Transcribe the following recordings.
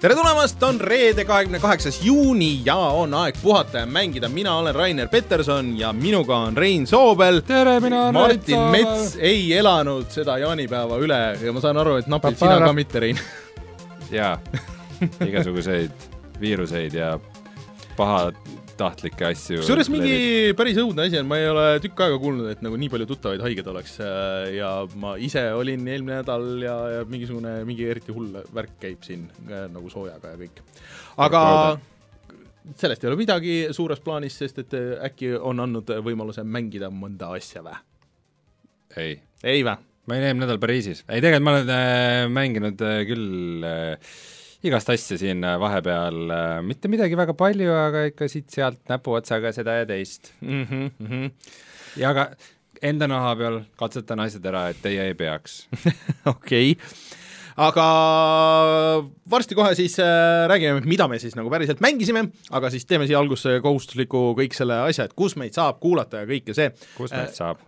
tere tulemast, on reede, kahekümne kaheksas juuni ja on aeg puhata ja mängida. mina olen Rainer Peterson ja minuga on Rein Soobel. tere, mina olen Martin Rein Mets ei elanud seda jaanipäeva üle ja ma saan aru, et napilt sina ka mitte, Rein. jaa, igasuguseid viiruseid ja pahatahtlikke asju. kusjuures mingi päris õudne asi on, ma ei ole tükk aega kuulnud, et nagu nii palju tuttavaid haiged oleks ja ma ise olin eelmine nädal ja, ja mingisugune, mingi eriti hull värk käib siin äh, nagu soojaga ja kõik. aga sellest ei ole midagi suures plaanis, sest et äh, äkki on andnud võimaluse mängida mõnda asja vä? ei, ei vä? ma olin eelmine nädal Pariisis. ei, tegelikult ma olen äh, mänginud äh, küll äh, igast asja siin äh, vahepeal äh,, mitte midagi väga palju, aga ikka siit-sealt näpuotsaga seda ja teist. Mhm, ja ka enda naha peal katsetan asjad ära, et teie ei peaks. okei, aga varsti kohe siis äh, räägime, mida me siis nagu päriselt mängisime, aga siis teeme siia algusse kohustusliku kõik selle asja, et kus meid saab kuulata ja kõike see. kus meid saab?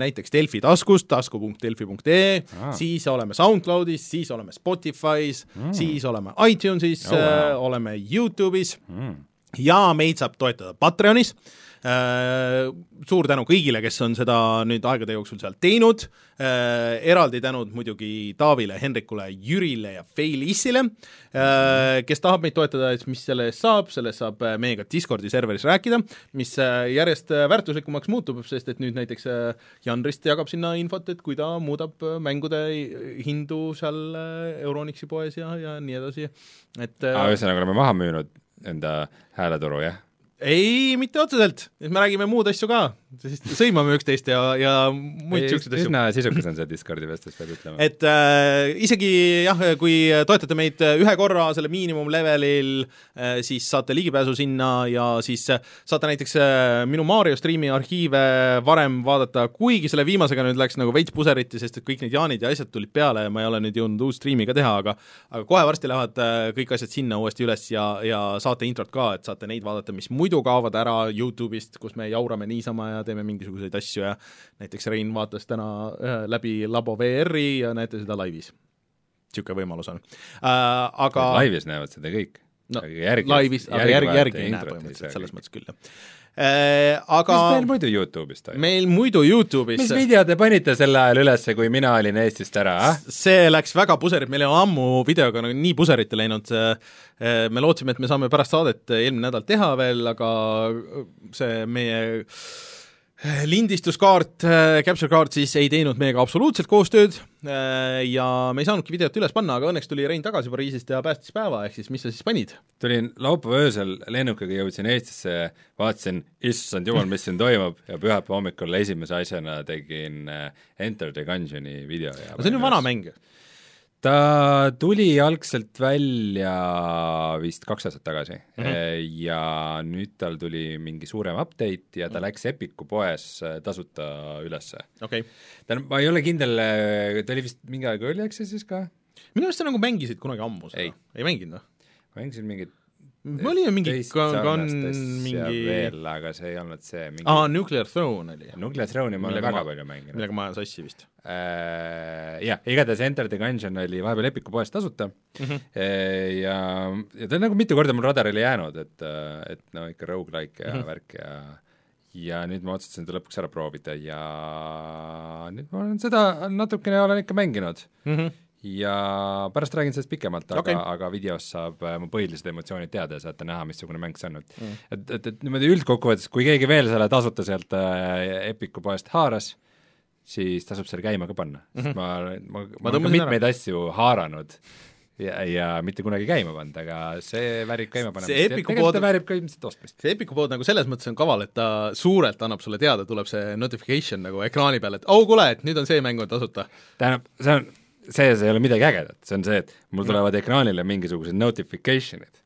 näiteks Delfi taskust, tasku.delfi.ee siis oleme SoundCloudis, siis oleme Spotify's mm., siis oleme iTunesis Oh, wow. oleme Youtube'is Mm. ja meid saab toetada Patreonis äh,. Suur tänu kõigile, kes on seda nüüd aegade jooksul seal teinud äh,, eraldi tänud muidugi Taavile, Henrikule, Jürile ja Feilissile äh,, kes tahab meid toetada, siis mis selle eest saab, selle eest saab äh, meiega Discordi serveris rääkida, mis äh, järjest äh, väärtuslikumaks muutub, sest et nüüd näiteks äh, Jan Rist jagab sinna infot, et kui ta muudab äh, mängude hindu seal äh, Euronixi poes ja, ja nii edasi, et äh, ühesõnaga oleme maha müünud enda hääleturu, jah? ei, mitte otseselt, me räägime muud asju ka, siis sõimame üksteist ja, ja muid siukseid asju. üsna sisukas on see Discordi vestlus, peab ütlema. et äh, isegi jah, kui toetate meid ühe korra selle miinimumlevelil äh,, siis saate ligipääsu sinna ja siis saate näiteks äh, minu Mario striimi arhiive varem vaadata, kuigi selle viimasega nüüd läks nagu veits puseriti, sest et kõik need jaanid ja asjad tulid peale ja ma ei ole nüüd jõudnud uut striimi ka teha, aga aga kohe varsti lähevad äh, kõik asjad sinna uuesti üles ja, ja saate introt ka, et saate neid vaadata, mis muidu kaovad ära Youtube'ist, kus me jaurame niisama ja teeme mingisuguseid asju ja näiteks Rein vaatas täna äh, läbi Labo VR-i ja näete seda laivis. niisugune võimalus on äh,. aga laivis näevad seda kõik. no laivis, aga järgi, järgi ei näe põhimõtteliselt, selles mõttes küll, jah. Aga mis meil muidu Youtube'is toimub? meil muidu Youtube'is mis video te panite sel ajal ülesse, kui mina olin Eestist ära, ah? see läks väga puserit, meil on ammu videoga nagu nii puserite läinud, me lootsime, et me saame pärast saadet eelmine nädal teha veel, aga see meie lindistuskaart, capture kaart siis ei teinud meiega absoluutselt koostööd ja me ei saanudki videot üles panna, aga õnneks tuli Rein tagasi Pariisist ja päästis päeva, ehk siis mis sa siis panid? tulin laupäeva öösel lennukiga, jõudsin Eestisse, vaatasin, issand jumal, mis siin toimub ja pühapäeva hommikul esimese asjana tegin Enter the Gungeoni video ja no see on ju vana mäng. Ta tuli algselt välja vist kaks aastat tagasi mm. -hmm. ja nüüd tal tuli mingi suurem update ja ta läks Epiku poes äh, tasuta ülesse. okei okay.. tähendab, ma ei ole kindel, ta oli vist mingi aeg Early Access'is ka, minu arust sa nagu mängisid kunagi ammu seda Ei.. ei mänginud või? ma mängisin mingit oli ju mingi teist kon-, kon- sarnast asja mingi veel, aga see ei olnud see mingi aa, Nuclear Throne oli. Nuclear Throne'i ma olen väga ma- palju mänginud. millega ma ajan sassi vist Äh, jah, igatahes Enter the Gungeon oli vahepeal Epiku poes tasuta mm. -hmm. ja, ja ta on nagu mitu korda mul radarile jäänud, et, et no ikka rogu-like ja mm. -hmm. värk ja ja nüüd ma otsustasin ta lõpuks ära proovida ja nüüd ma olen seda natukene olen ikka mänginud Mm -hmm. Ja pärast räägin sellest pikemalt, aga okay. aga videos saab äh, mu põhilised emotsioonid teada ja saate näha, missugune mäng see on, et Mm. et, et, et niimoodi üldkokkuvõttes, kui keegi veel selle tasuta sealt äh, Epiku poest haaras, siis tasub selle käima ka panna mm, Mhm. -hmm. ma, ma, ma, ma tõmbasin olen ka mitmeid asju haaranud ja, ja mitte kunagi käima pannud, aga see väärib käima panemist See ja Epiku tegelikult pood- ta väärib ka ilmselt ostmist. see Epiku pood nagu selles mõttes on kaval, et ta suurelt annab sulle teada, tuleb see notification nagu ekraani peal, et oh kuule, et nüüd on see mäng on tasuta. tähendab, see on, sees ei ole midagi ägedat, see on see, et mul tulevad ekraanile mingisugused notification'id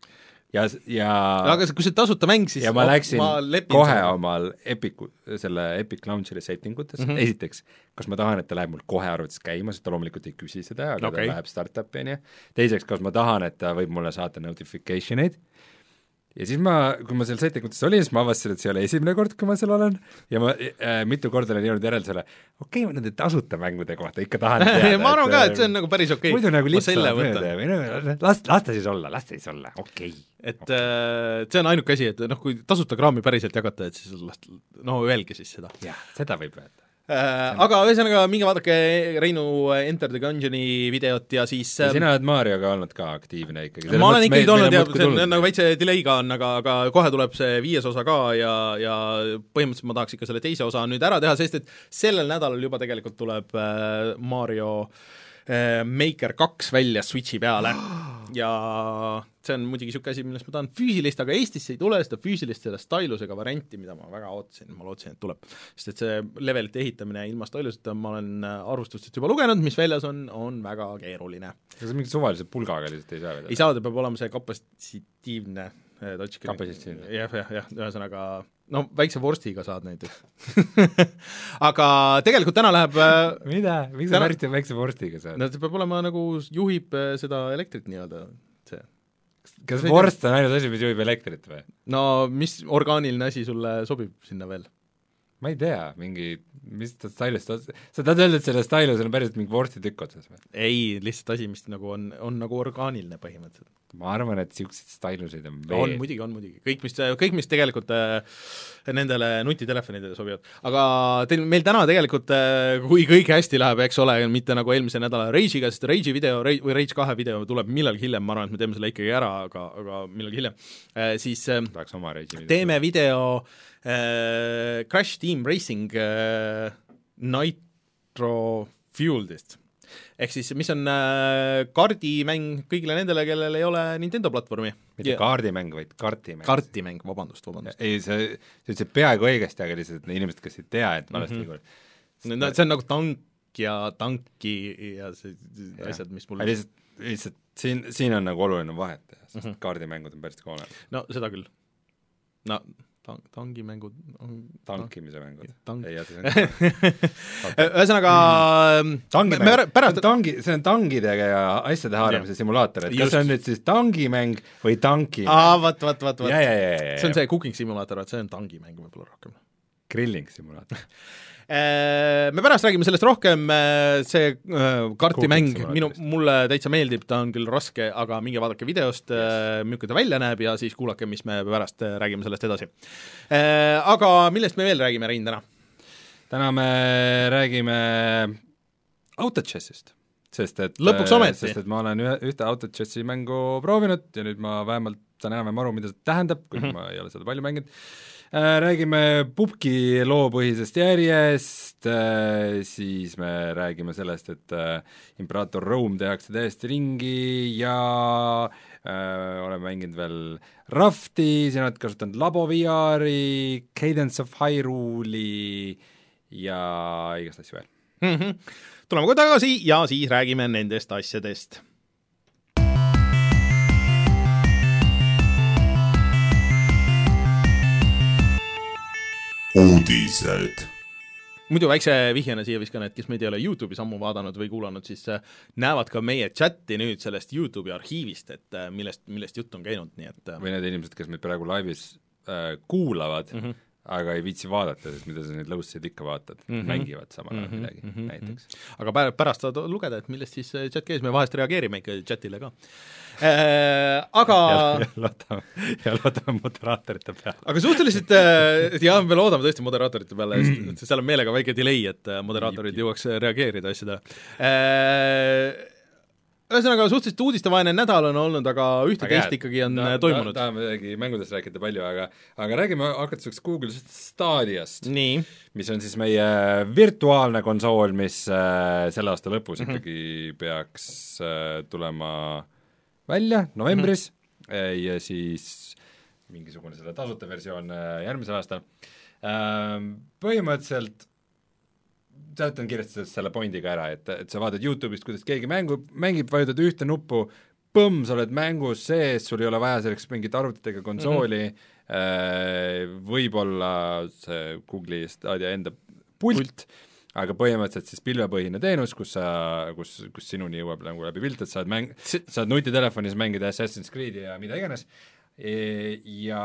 ja, ja aga see- kui see tasuta mäng, siis ja ma läksin ma kohe sellega. omal Epicu, selle Epic Launcheri setting utes mm. -hmm. esiteks, kas ma tahan, et ta läheb mul kohe arvutis käima, sest ta loomulikult ei küsi seda, aga okay. ta läheb startup'i, on ju, teiseks, kas ma tahan, et ta võib mulle saata notification eid ja siis ma, kui ma seal setting utes olin, siis ma avastasin, et see ei ole esimene kord, kui ma seal olen ja ma äh, mitu korda olen jõudnud järeldusele, okei okay,, ma nende tasuta mängude kohta ikka tahan teada ma arvan ka, et see on nagu päris okei muidu nagu lihtsalt mööda no las, las ta siis olla, las ta siis olla, okei okay.. et äh, see on ainuke asi, et noh, kui tasuta kraami päriselt jagate, et siis las- no öelge siis seda jah, seda võib öelda. äh,. aga ühesõnaga, minge vaadake Reinu Enter the Gungeoni videot ja siis ja äh, sina oled Marioga olnud ka aktiivne ikkagi. ma olen ikkagi olnud ja see on nagu väikse delay'ga on, aga, aga kohe tuleb see viies osa ka ja, ja põhimõtteliselt ma tahaks ikka selle teise osa nüüd ära teha, sest et sellel nädalal juba tegelikult tuleb äh, Mario äh, Maker kaks välja Switchi peale ja see on muidugi niisugune asi, millest ma tahan füüsilist, aga Eestisse ei tule seda füüsilist selle stylusega varianti, mida ma väga ootasin, ma lootsin, et tuleb. sest et see levelite ehitamine ilma styluseta ma olen äh, arvustustest juba lugenud, mis väljas on, on väga keeruline kas sa mingi suvalise pulgaga lihtsalt ei saa vedada? ei saa, ta peab olema see kapatsitiivne äh, touchscreen. Kapatsitiivne. jah, jah, jah, ühesõnaga no väikse vorstiga saad näiteks. aga tegelikult täna läheb äh, mida, miks sa Täna- väikse, vorstiga saad? no see peab olema nagu, juhib äh, seda elektrit nii-öelda, see. kas vorst on ainus asi, mis juhib elektrit või? no mis orgaaniline asi sulle sobib sinna veel? ma ei tea, mingi, mis ta stylist, sa tahad öelda, et sellel stylusel on päriselt mingi vorstitükk otsas või? ei, lihtsalt asi, mis nagu on, on nagu orgaaniline põhimõtteliselt. Ma arvan, et niisuguseid styluseid on on veel. muidugi, on muidugi, kõik, mis, kõik, mis tegelikult äh, nendele nutitelefonidele sobivad. aga teil, meil täna tegelikult äh,, kui kõik hästi läheb, eks ole, mitte nagu eelmise nädala Rage'iga, sest Rage'i video Rage, või Rage kahe video tuleb millalgi hiljem, ma arvan, et me teeme selle ikkagi ära, aga, aga millalgi hiljem äh,, siis äh, tahaks oma reisi teeme video äh, Crash Team Racing äh, Nitro Fueled'ist. Ehk siis, mis on äh, kaardimäng kõigile nendele, kellel ei ole Nintendo platvormi. mitte kaardimäng, vaid kartimäng. kartimäng, vabandust, vabandust. ei, sa, sa ütlesid peaaegu õigesti, aga lihtsalt inimesed, kes ei tea, et valesti mm no see on nagu tank ja tanki ja see Jah. asjad, mis mul -hmm. lihtsalt, lihtsalt siin, siin on nagu oluline vahet teha, sest mm. -hmm. kaardimängud on päris ka olemas. no seda küll. no tang-, tangimängud on tankimise mängud Tank-. ei, oota, see on ühesõnaga tangimäng, me pärast see on tangi, see on tangidega ja asjade haaramise simulaator, et Just. kas see on nüüd siis tangimäng või tanki aa, vot, vot, vot, vot see on see cooking simulaator, vaat see on tangimäng võib-olla rohkem. grilling simulaator. Me pärast räägime sellest rohkem, see äh, kartimäng minu, mulle täitsa meeldib, ta on küll raske, aga minge vaadake videost yes., milline ta välja näeb ja siis kuulake, mis me pärast äh, räägime sellest edasi. Aga millest me veel räägime, Rein, täna? täna me räägime autochessist, sest et Lõpuks ometi. sest et ma olen ühe, ühte autochessi mängu proovinud ja nüüd ma vähemalt saan enam-vähem aru, mida see tähendab, kuigi mm. -hmm. ma ei ole seda palju mänginud äh,, räägime pubgi loopõhisest järjest äh,, siis me räägime sellest, et äh, Imperaator Rome tehakse täiesti ringi ja äh, oleme mänginud veel Rafti, sina oled kasutanud Labo VR-i, Cadence of Hyrule'i ja igast asju veel. Mhm. tuleme kohe tagasi ja siis räägime nendest asjadest uudised. muidu väikse vihjena siia viskan, et kes meid ei ole Youtube'is ammu vaadanud või kuulanud, siis äh, näevad ka meie chati nüüd sellest Youtube'i arhiivist, et äh, millest, millest jutt on käinud, nii et äh, või need inimesed, kes meid praegu laivis äh, kuulavad mm, Mhm. -hmm. Aga ei viitsi vaadata, sest mida sa neid lõusseid ikka vaatad mm. -hmm. mängivad samal ajal Mhm, midagi mm -hmm. näiteks. aga pä- pärast saad lugeda, et millest siis äh, chat käis, me vahest reageerime ikka chatile ka äh,. aga ja, ja loodame, ja loodame moderaatorite peale. aga suhteliselt äh, jah, me loodame tõesti moderaatorite peale, sest seal on meelega väike delay, et äh, moderaatorid jõuaks reageerida asjadele äh,. ühesõnaga, suhteliselt uudistevaene nädal on olnud, aga ühte-teist ikkagi on äh, toimunud. tahame midagi mängudest rääkida palju, aga aga räägime hakatuseks Google Stadiast, mis on siis meie virtuaalne konsool, mis äh, selle aasta lõpus mm. -hmm. ikkagi peaks äh, tulema välja novembris mm -hmm. ja siis mingisugune selle tasuta versioon äh, järgmisel aastal äh,. põhimõtteliselt seletan kiiresti selle pointi ka ära, et, et sa vaatad Youtube'ist, kuidas keegi mängu, mängib, vajutad ühte nuppu, põmm, sa oled mängus sees, sul ei ole vaja selleks mingit arvutit ega konsooli mm, -hmm. võib-olla see Google'i Stadia enda pult, pult., aga põhimõtteliselt siis pilvepõhine teenus, kus sa, kus, kus sinuni jõuab nagu läbi pilt, et saad mäng, saad nutitelefonis mängida Assassin's Creed'i ja mida iganes e, ja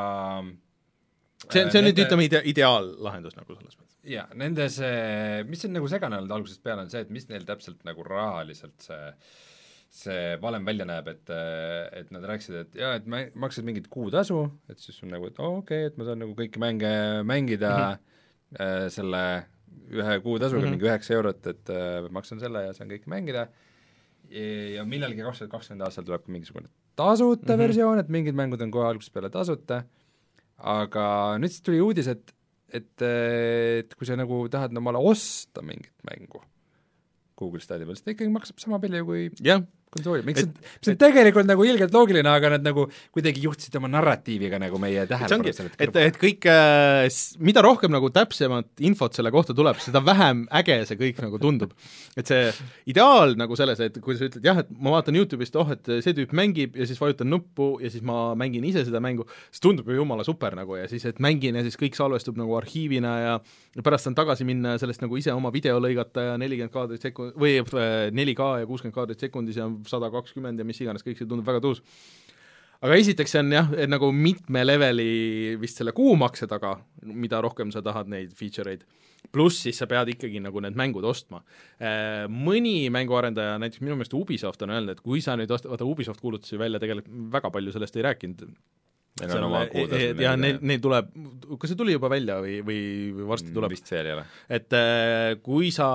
see on, see on nüüd ütleme ide-, ideaallahendus nagu selles mõttes. Jaa, nende see, mis on nagu segane olnud algusest peale, on see, et mis neil täpselt nagu rahaliselt see see valem välja näeb, et, et nad rääkisid, et jaa, et mä-, maksad mingit kuutasu, et siis on nagu, et okei okay,, et ma saan nagu kõiki mänge mängida mm -hmm. äh, selle ühe kuutasuga mm -hmm. mingi üheksa eurot, et äh, maksan selle ja saan kõike mängida, ja millalgi kaks tuhat kakskümmend aastal tuleb ka mingisugune tasuta mm -hmm. versioon, et mingid mängud on kohe algusest peale tasuta, aga nüüd siis tuli uudis, et, et, et kui sa nagu tahad omale osta mingit mängu Google Stadia peal, siis ta ikkagi maksab sama palju kui jah, konsooli, miks et, see, mis on tegelikult nagu ilgelt loogiline, aga nad nagu kuidagi juhtisid oma narratiiviga nagu meie tähelepanu sellelt et, et kõik äh,, mida rohkem nagu täpsemat infot selle kohta tuleb, seda vähem äge see kõik nagu tundub. et see ideaal nagu selles, et kui sa ütled jah, et ma vaatan YouTube'ist, oh, et see tüüp mängib ja siis vajutan nuppu ja siis ma mängin ise seda mängu, siis tundub ju jumala super nagu ja siis, et mängin ja siis kõik salvestub nagu arhiivina ja ja pärast saan tagasi minna sellest nagu ise oma video lõigata ja nelikümmend kaadrit sekund- või 4K ja kuuskümmend kaadrit sekundis ja sada kakskümmend ja mis iganes, kõik see tundub väga tuus. aga esiteks see on jah, et nagu mitme leveli vist selle kuumakse taga, mida rohkem sa tahad neid feature eid, pluss siis sa pead ikkagi nagu need mängud ostma. Äh, mõni mänguarendaja, näiteks minu meelest Ubisoft on öelnud, et kui sa nüüd ost-, vaata Ubisoft kuulutas ju välja tegelikult väga palju sellest ei rääkinud, Neil on oma kuutasu. ja neil, neil tuleb, kas see tuli juba välja või, või, või varsti tuleb? vist veel ei ole. et äh, kui sa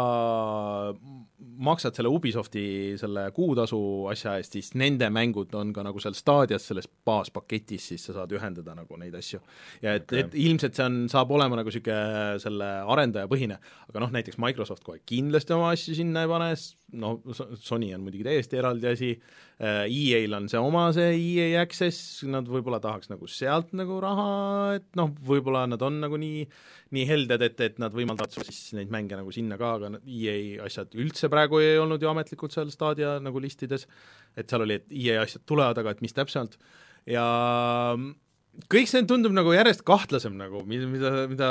maksad selle Ubisofti selle kuutasu asja eest, siis nende mängud on ka nagu seal staadias selles baaspaketis, siis sa saad ühendada nagu neid asju. ja et okay., et ilmselt see on, saab olema nagu niisugune selle arendajapõhine, aga noh, näiteks Microsoft kohe kindlasti oma asju sinna ei pane, no Sony on muidugi täiesti eraldi asi, EA-l on see oma, see EA Access, nad võib-olla tahaks nagu sealt nagu raha, et noh, võib-olla nad on nagu nii nii helded, et, et nad võimaldavad sul siis neid mänge nagu sinna ka, aga EA asjad üldse praegu ei olnud ju ametlikult seal Stadia nagu listides, et seal oli, et EA asjad tulevad, aga et mis täpselt, ja kõik see tundub nagu järjest kahtlasem nagu, mida, mida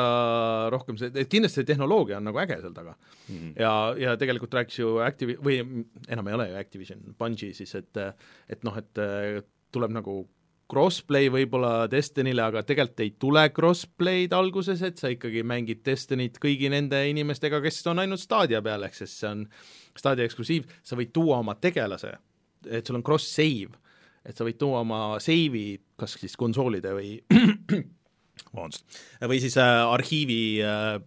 rohkem see, et kindlasti see tehnoloogia on nagu äge seal taga mm. -hmm. ja, ja tegelikult rääkis ju Activi-, või enam ei ole ju Activision, Bungi siis, et et noh, et tuleb nagu crossplay võib-olla Destinyle, aga tegelikult ei tule crossplay'd alguses, et sa ikkagi mängid Destinyt kõigi nende inimestega, kes on ainult Stadia peal, ehk siis see on Stadia eksklusiiv, sa võid tuua oma tegelase, et sul on cross-save, et sa võid tuua oma save'i kas siis konsoolide või vabandust, või siis äh, arhiivi äh,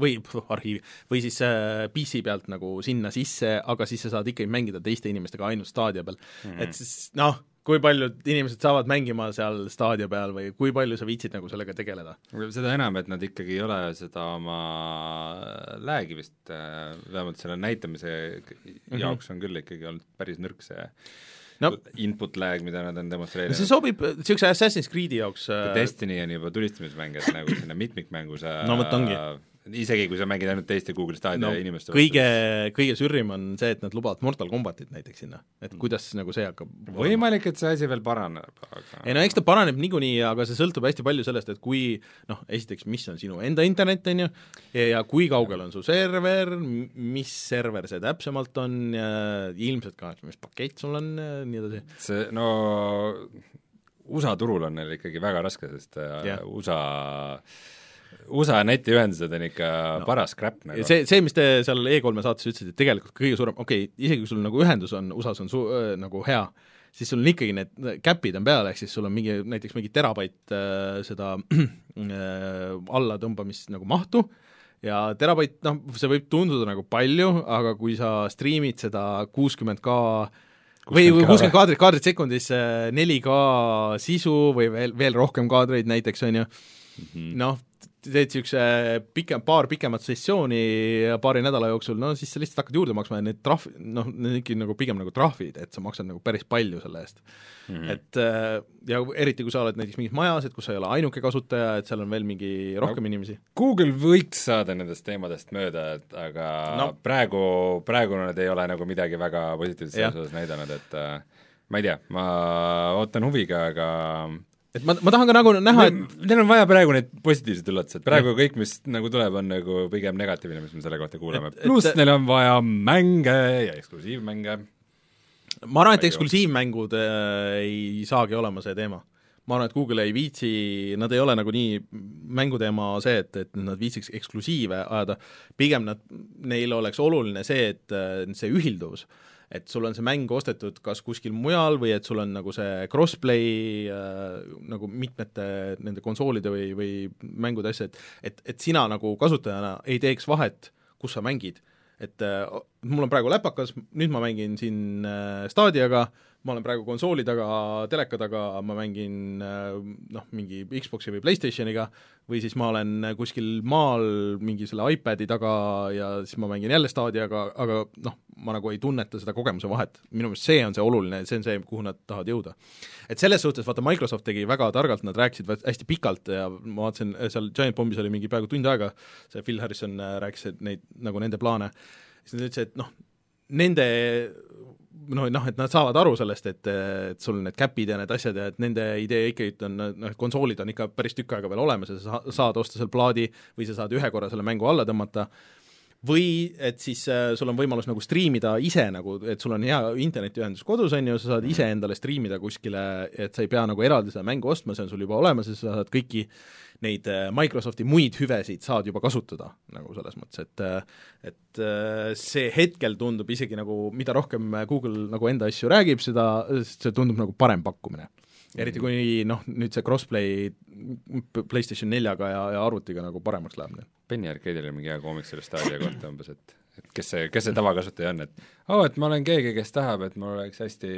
või arhiivi, või siis äh, PC pealt nagu sinna sisse, aga siis sa saad ikkagi mängida teiste inimestega ainult Stadia peal mm, -hmm. et siis noh, kui paljud inimesed saavad mängima seal staadio peal või kui palju sa viitsid nagu sellega tegeleda? seda enam, et nad ikkagi ei ole seda oma läägi vist, äh, vähemalt selle näitamise mhm. jaoks on küll ikkagi olnud päris nõrk see no, input lag, mida nad on demonstreerinud. see sobib niisuguse Assassin's Creed'i jaoks äh, Destiny on juba tulistamismäng, et nagu sinna mitmikmängu sa no vot ongi isegi kui sa mängid ainult teiste Google Stadia no, inimeste kõige, kõige sürrim on see, et nad lubavad Mortal Combatit näiteks sinna, et mm. kuidas nagu see hakkab võimalik, et see asi veel paraneb, aga ei no eks ta paraneb niikuinii, aga see sõltub hästi palju sellest, et kui noh, esiteks, mis on sinu enda internet, on ju, ja kui kaugel on su server, mis server see täpsemalt on ja ilmselt ka, mis pakett sul on ja nii edasi. see, no USA turul on neil ikkagi väga raske, sest yeah. Äh, USA USA netiühendused on ikka no. paras crap nagu. see, see, mis te seal E3-e saates ütlesite, et tegelikult kõige suurem, okei okay,, isegi kui sul nagu ühendus on, USA-s on su-, äh, nagu hea, siis sul on ikkagi need cap'id on peal, ehk siis sul on mingi, näiteks mingi terabait äh, seda äh, allatõmbamist nagu mahtu, ja terabait, noh, see võib tunduda nagu palju, aga kui sa striimid seda kuuskümmend K või, või kuuskümmend kaadrit, kaadrit sekundis, 4K sisu või veel, veel rohkem kaadreid näiteks, on ju, mhm. noh, teed niisuguse pikem, paar pikemat sessiooni paari nädala jooksul, no siis sa lihtsalt hakkad juurde maksma ja need trahv, noh, need on ikkagi nagu pigem nagu trahvid, et sa maksad nagu päris palju selle eest mm. -hmm. et äh, ja eriti, kui sa oled näiteks mingis majas, et kus sa ei ole ainuke kasutaja, et seal on veel mingi rohkem no, inimesi. Google võiks saada nendest teemadest mööda, et aga no. praegu, praegu nad ei ole nagu midagi väga positiivset selles osas näidanud, et äh, ma ei tea, ma ootan huviga, aga et ma, ma tahan ka nagu näha, et Neil on vaja praegu neid positiivseid üllatusi, et praegu kõik, mis nagu tuleb, on nagu pigem negatiivne, mis me selle kohta kuuleme pluss neil on vaja mänge ja eksklusiivmänge. ma arvan, et eksklusiivmängud äh, ei saagi olema see teema. ma arvan, et Google ei viitsi, nad ei ole nagu nii mänguteema see, et, et nad viitsiks eksklusiive ajada, pigem nad, neil oleks oluline see, et äh, see ühilduvus, et sul on see mäng ostetud kas kuskil mujal või et sul on nagu see crossplay äh, nagu mitmete nende konsoolide või, või mängude asja, et et, et sina nagu kasutajana ei teeks vahet, kus sa mängid. Et äh, mul on praegu läpakas, nüüd ma mängin siin äh, Stadiaga, ma olen praegu konsooli taga, teleka taga, ma mängin äh, noh, mingi Xboxi või PlayStationiga või siis ma olen kuskil maal mingi selle iPadi taga ja siis ma mängin jälle Stadiaga, aga noh, ma nagu ei tunneta seda kogemuse vahet. minu meelest see on see oluline, see on see, kuhu nad tahavad jõuda. et selles suhtes vaata, Microsoft tegi väga targalt, nad rääkisid hästi pikalt ja ma vaatasin, seal Giant Bombis oli mingi peaaegu tund aega, see Phil Harrison äh, rääkis neid, nagu nende plaane siis nad ütlesid, et noh, nende noh, noh et nad saavad aru sellest, et, et sul need käpid ja need asjad ja et nende idee ikkagi on noh, konsoolid on ikka päris tükk aega veel olemas ja sa- saad osta seal plaadi või sa saad ühe korra selle mängu alla tõmmata, või et siis äh, sul on võimalus nagu striimida ise nagu, et sul on hea internetiühendus kodus, on ju, sa saad ise endale striimida kuskile, et sa ei pea nagu eraldi seda mängu ostma, see on sul juba olemas ja sa saad kõiki neid äh, Microsofti muid hüvesid saad juba kasutada, nagu selles mõttes, et äh, et äh, see hetkel tundub isegi nagu, mida rohkem Google nagu enda asju räägib, seda, see tundub nagu parem pakkumine. Eriti kui noh, nüüd see crossplay PlayStation neljaga ja, ja arvutiga nagu paremaks läheb. Penny Arcade'il oli mingi hea koomik selle Stadia kohta umbes, et et kes see, kes see tavakasutaja on, et oo oh,, et ma olen keegi, kes tahab, et mul oleks hästi,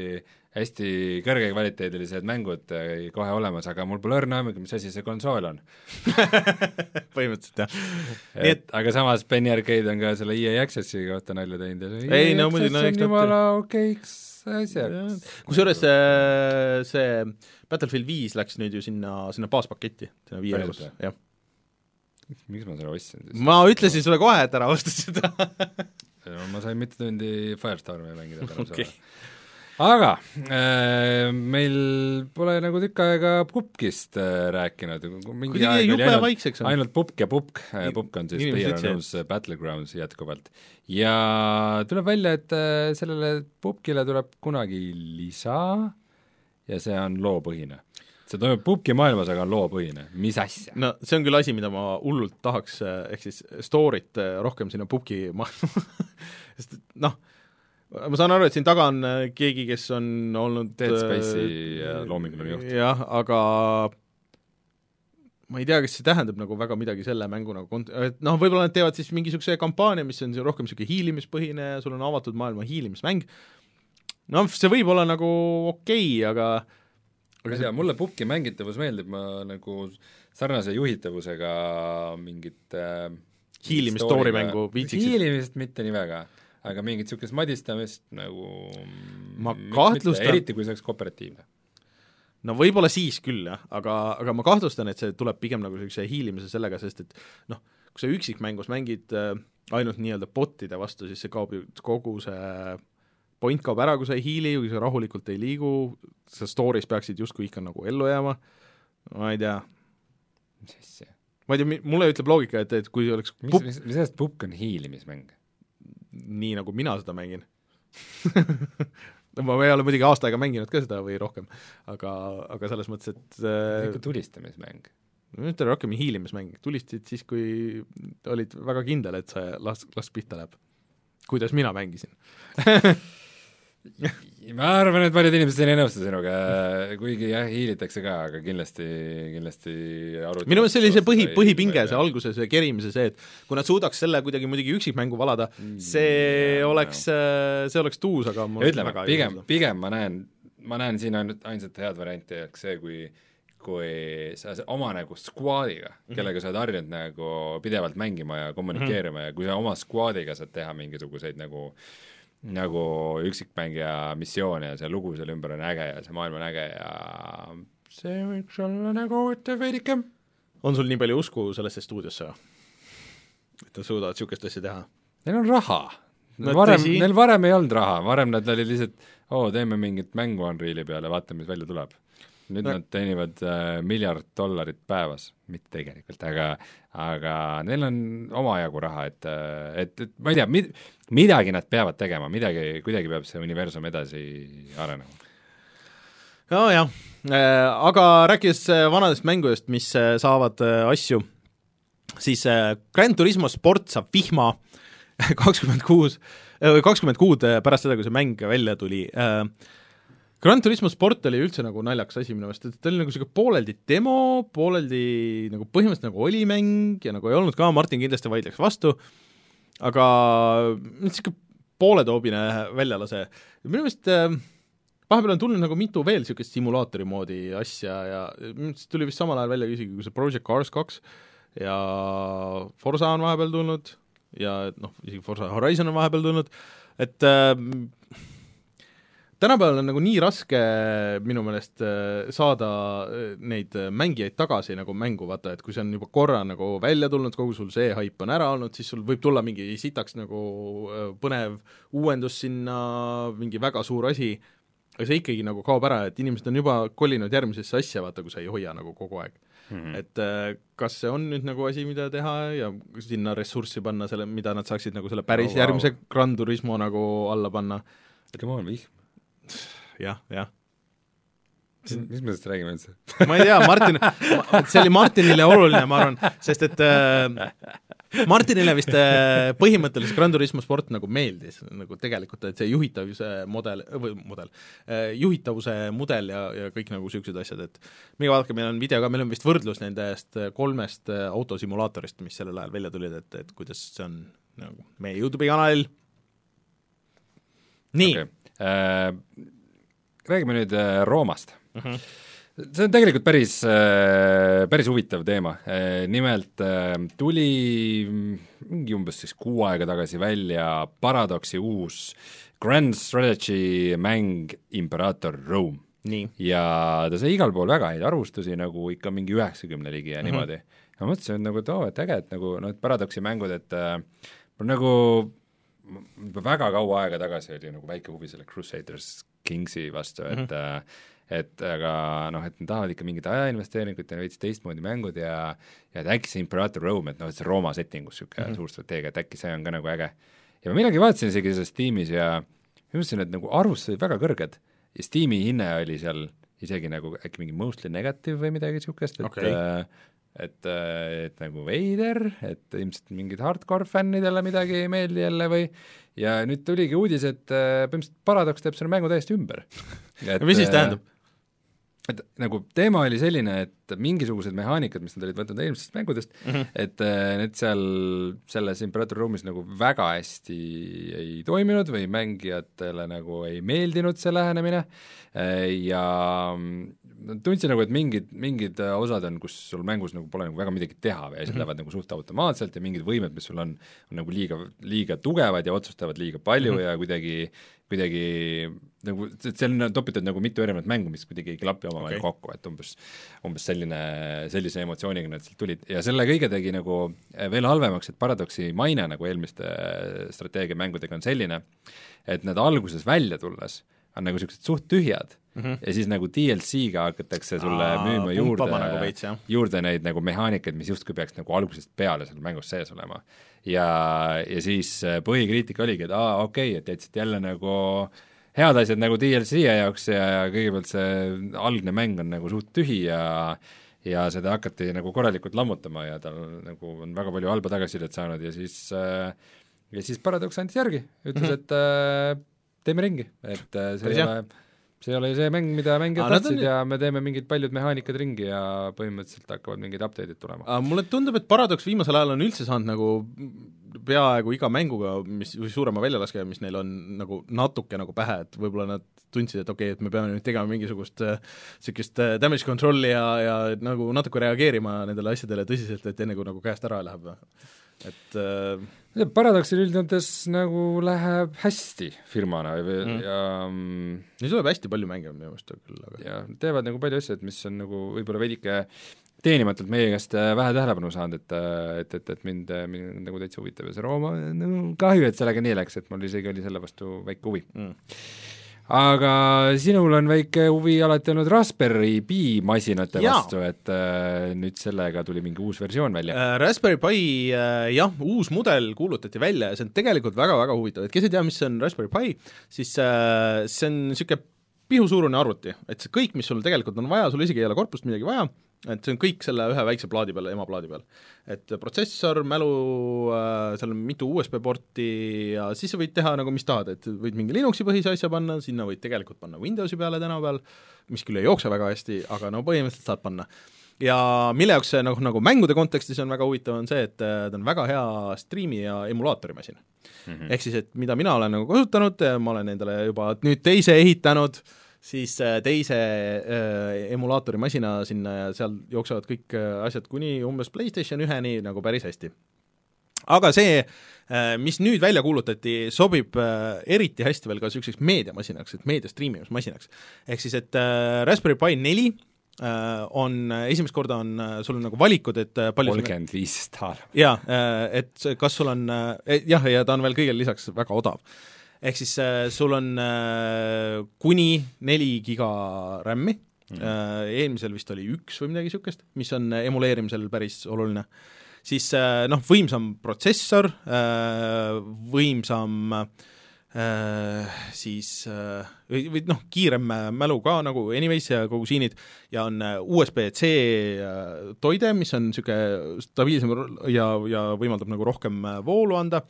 hästi kõrgekvaliteedilised mängud äh, kohe olemas, aga mul pole õrna aimugi, mis asi see konsool on. põhimõtteliselt jah. nii et aga samas Penny Arcade on ka selle EA Access'i kohta nalja teinud ja see ei no muidugi, no eks nad jumala okeiks asjaks. kusjuures see, see Battlefield viis läks nüüd ju sinna, sinna baaspaketti, sinna viie eurosse, jah miks ma selle ostsin siis? ma ütlesin sulle kohe, et ära osta seda ma sain mitu tundi Firestormi mängida pärast okay. seda. Aga äh, meil pole nagu tükk aega pupkist äh, rääkinud, mingi kuidagi aeg jube ainult, vaikseks ainult pupk ja pupk, pupk on siis Inimesed PlayerUnknown's Battlegrounds jätkuvalt. ja tuleb välja, et äh, sellele pupkile tuleb kunagi lisa ja see on loopõhine. See toimub pubgi maailmas, aga on loopõhine, mis asja? no see on küll asi, mida ma hullult tahaks, ehk siis story't rohkem sinna pubgi maailma. Sest noh, ma saan aru, et siin taga on keegi, kes on olnud Dead Space'i loominguline juht. jah, aga ma ei tea, kas see tähendab nagu väga midagi selle mängu nagu kont-, et noh, võib-olla nad teevad siis mingisuguse kampaania, mis on rohkem niisugune hiilimispõhine ja sul on avatud maailma hiilimismäng, noh, see võib olla nagu okei okay,, aga ma ei tea, mulle pubki mängitavus meeldib, ma nagu sarnase juhitavusega mingit äh, hiilimist story mängu viitsiksid? hiilimist mitte nii väga, aga mingit niisugust madistamist nagu ma kahtlustan eriti kui see oleks kooperatiivne. no võib-olla siis küll jah, aga, aga ma kahtlustan, et see tuleb pigem nagu niisuguse hiilimise sellega, sest et noh, kui sa üksikmängus mängid äh, ainult nii-öelda bot'ide vastu, siis see kaob ju kogu see point kaob ära, kui sa ei hiili, kui sa rahulikult ei liigu, sa story's peaksid justkui ikka nagu ellu jääma, ma ei tea. mis asja? ma ei tea, mulle ütleb loogika, et, et kui oleks mis, mis, mis sellest pukk on hiilimismäng? Nii, nagu mina seda mängin ma ei ole muidugi aasta aega mänginud ka seda või rohkem, aga, aga selles mõttes, et see ikka tulistamismäng. ma ütlen rohkem hiilimismäng, tulistasid siis, kui olid väga kindel, et see las, las pihta läheb. kuidas mina mängisin ma arvan, et paljud inimesed siin ei nõustu sinuga, kuigi jah, hiilitakse ka, aga kindlasti, kindlasti minu meelest see oli see põhi, põhipinge, see alguse, see kerimise, see, et kui nad suudaks selle kuidagi muidugi üksikmängu valada, see ja, oleks, see oleks tuus, aga ütleme, pigem, pigem ma näen, ma näen siin ainult ainsat head varianti, ehk see, kui kui sa oma nagu squad'iga, kellega sa oled harjunud nagu pidevalt mängima ja kommunikeerima mm -hmm. ja kui sa oma squad'iga saad teha mingisuguseid nagu nagu üksikmängija missioone ja see lugu selle ümber on äge ja see maailm on äge ja see võiks olla nagu veidike. on sul nii palju usku sellesse stuudiosse et nad suudavad niisugust asja teha? Neil on raha varem, neil varem ei olnud raha, varem nad olid lihtsalt, oo, teeme mingit mängu Unreali peale, vaatame, mis välja tuleb. Nüüd no. nad teenivad äh, miljard dollarit päevas, mitte tegelikult, aga aga neil on omajagu raha, et, et, et ma ei tea, mid-, midagi nad peavad tegema, midagi, kuidagi peab see universum edasi arenema. nojah, äh, aga rääkides äh, vanadest mängudest, mis äh, saavad asju, siis Grand Turismo sport saab vihma kakskümmend kuus, kakskümmend kuud pärast seda, kui see mäng välja tuli äh, Gran Turismo sport oli üldse nagu naljakas asi minu meelest, et ta oli nagu niisugune pooleldi demo, pooleldi nagu põhimõtteliselt nagu oli mäng ja nagu ei olnud ka, Martin kindlasti vaidleks vastu, aga niisugune pooletoobine väljalase, minu meelest äh, vahepeal on tulnud nagu mitu veel niisugust simulaatori moodi asja ja minu meelest tuli vist samal ajal välja isegi kui see Project Cars kaks ja Forsa on vahepeal tulnud ja noh, isegi Forsa Horizon on vahepeal tulnud, et äh, tänapäeval on nagu nii raske minu meelest äh, saada äh, neid äh, mängijaid tagasi nagu mängu, vaata, et kui see on juba korra nagu välja tulnud, kogu sul see haip on ära olnud, siis sul võib tulla mingi sitaks nagu põnev uuendus sinna, mingi väga suur asi, aga see ikkagi nagu kaob ära, et inimesed on juba kolinud järgmisesse asja, vaata, kui sa ei hoia nagu kogu aeg mm. -hmm. et kas see on nüüd nagu asi, mida teha ja sinna ressurssi panna selle, mida nad saaksid nagu selle päris oh, wow. järgmise Gran Turismo nagu alla panna? Come on, vihm jah, jah mis me sellest räägime üldse? ma ei tea, Martin, see oli Martinile oluline, ma arvan, sest et äh, Martinile vist äh, põhimõtteliselt Gran Turismo sport nagu meeldis, nagu tegelikult, et see juhitavuse mudel, või mudel äh,, juhitavuse mudel ja, ja kõik nagu niisugused asjad, et minge vaadake, meil on video ka, meil on vist võrdlus nendest kolmest äh, autosimulaatorist, mis sellel ajal välja tulid, et, et kuidas see on nagu meie Youtube'i kanalil. nii okay Äh, räägime nüüd äh, Roomast. Mhm. -huh. see on tegelikult päris, äh, päris huvitav teema, nimelt tuli mingi umbes siis kuu aega tagasi välja Paradoxi uus Grand Strategy mäng Imperator Rome. ja ta sai igal pool väga häid arvustusi, nagu ikka mingi üheksakümne ligi ja mhm. -huh. niimoodi. ma mõtlesin, et nagu, et oo, et äge, et nagu noh, et Paradoxi mängud, et äh, nagu juba väga kaua aega tagasi oli nagu väike huvi selle Crusaders Kingsi vastu, et mm -hmm. et aga noh, et nad tahavad ikka mingit ajainvesteeringut ja veits teistmoodi mängud ja ja et äkki see Imperator Rome, et noh, et see Rooma settingus niisugune mm -hmm. suur strateegia, et äkki see on ka nagu äge. ja ma millalgi vaatasin isegi selles tiimis ja ma mõtlesin, et nagu arvustused olid väga kõrged ja Steam'i hinne oli seal isegi nagu äkki mingi mostly negative või midagi niisugust, et okay. äh, et, äh, et nagu veider, et ilmselt mingid hardcore fännidele midagi ei meeldi jälle või ja nüüd tuligi uudis, et äh, põhimõtteliselt Paradox teeb selle mängu täiesti ümber. mis siis tähendab? et nagu teema oli selline, et mingisugused mehaanikad, mis nad olid võtnud eelmistest mängudest mm, -hmm. et äh, need seal selles Imperator Ruumis nagu väga hästi ei toiminud või mängijatele nagu ei meeldinud see lähenemine ja tundsin nagu, et mingid, mingid osad on, kus sul mängus nagu pole nagu väga midagi teha või asjad mm -hmm. lähevad nagu suht automaatselt ja mingid võimed, mis sul on, on nagu liiga, liiga tugevad ja otsustavad liiga palju mm -hmm. ja kuidagi, kuidagi nagu, seal on topitud nagu mitu erinevat mängu, mis kuidagi ei klapi omavahel okay. kokku, et umbes, umbes selline, sellise emotsiooniga nad sealt tulid ja selle kõige tegi nagu veel halvemaks, et Paradoxi maine nagu eelmiste strateegiamängudega on selline, et nad alguses välja tulles on nagu niisugused suht tühjad mm -hmm. ja siis nagu DLC-ga hakatakse sulle Aa, müüma juurde nagu veits, juurde neid nagu mehaanikaid, mis justkui peaks nagu algusest peale seal mängus sees olema. ja, ja siis äh, põhikriitika oligi, et aa, okei okay,, et jätsite jälle nagu head asjad nagu DLC jaoks ja, ja kõigepealt see algne mäng on nagu suht tühi ja ja seda hakati nagu korralikult lammutama ja tal nagu on väga palju halba tagasisidet saanud ja siis äh, ja siis Paradox andis järgi, ütles mm, -hmm. et äh, teeme ringi, et äh, see Päris ei ole see ei ole ju see mäng, mida mängijad tahtsid ja me teeme mingid paljud mehaanikad ringi ja põhimõtteliselt hakkavad mingid update'id tulema. mulle tundub, et Paradox viimasel ajal on üldse saanud nagu peaaegu iga mänguga, mis, või suurema väljalaskega, mis neil on nagu natuke nagu pähe, et võib-olla nad tundsid, et okei okay,, et me peame nüüd tegema mingisugust niisugust äh, damage control'i ja, ja nagu natuke reageerima nendele asjadele tõsiselt, et enne kui nagu käest ära läheb et äh, Paradoxil üldjoontes nagu läheb hästi firmana mm. ja mm, Neil tuleb hästi palju mänge minu meelest küll, aga jah, teevad nagu palju asju, et mis on nagu võib-olla veidike teenimatult meie käest äh, vähe tähelepanu saanud, et äh, et, et, et mind, mind nagu täitsa huvitab ja see Rooma, no kahju, et sellega nii läks, et mul isegi oli selle vastu väike huvi mm aga sinul on väike huvi alati olnud Raspberry Pi masinate Jaa. vastu, et äh, nüüd sellega tuli mingi uus versioon välja. Äh, Raspberry Pi äh, jah, uus mudel kuulutati välja ja see on tegelikult väga-väga huvitav, et kes ei tea, mis on Raspberry Pi, siis äh, see on niisugune pihusuurune arvuti, et see kõik, mis sul tegelikult on vaja, sul isegi ei ole korpust midagi vaja, et see on kõik selle ühe väikse plaadi peal, emaplaadi peal. et protsessor, mälu äh,, seal on mitu USB porti ja siis sa võid teha nagu mis tahad, et võid mingi Linuxi põhise asja panna, sinna võid tegelikult panna Windowsi peale tänapäeval, mis küll ei jookse väga hästi, aga no põhimõtteliselt saad panna ja mille jaoks see nagu, nagu mängude kontekstis on väga huvitav, on see, et äh, ta on väga hea striimi ja emulaatori masin mm. -hmm. ehk siis, et mida mina olen nagu kasutanud, ma olen endale juba nüüd teise ehitanud, siis äh, teise äh, emulaatori masina sinna ja seal jooksevad kõik äh, asjad kuni umbes PlayStation üheni nagu päris hästi. aga see äh,, mis nüüd välja kuulutati, sobib äh, eriti hästi veel ka niisuguseks meediamasinaks, et meedia striimimismasinaks. ehk siis, et äh, Raspberry Pi neli äh, on, esimest korda on sul on nagu valikud, et palju kolmkümmend viis daala. jaa, et kas sul on eh, jah, ja ta on veel kõigele lisaks väga odav. Ehk siis äh, sul on äh, kuni neli giga RAM-i. Mm, eelmisel vist oli üks või midagi niisugust, mis on emuleerimisel päris oluline, siis noh, võimsam protsessor, võimsam äh, siis või, või noh, kiirem mälu ka nagu anyways ja kogu siinid. Ja on USB-C toide, mis on niisugune stabiilsem ja, ja võimaldab nagu rohkem voolu anda,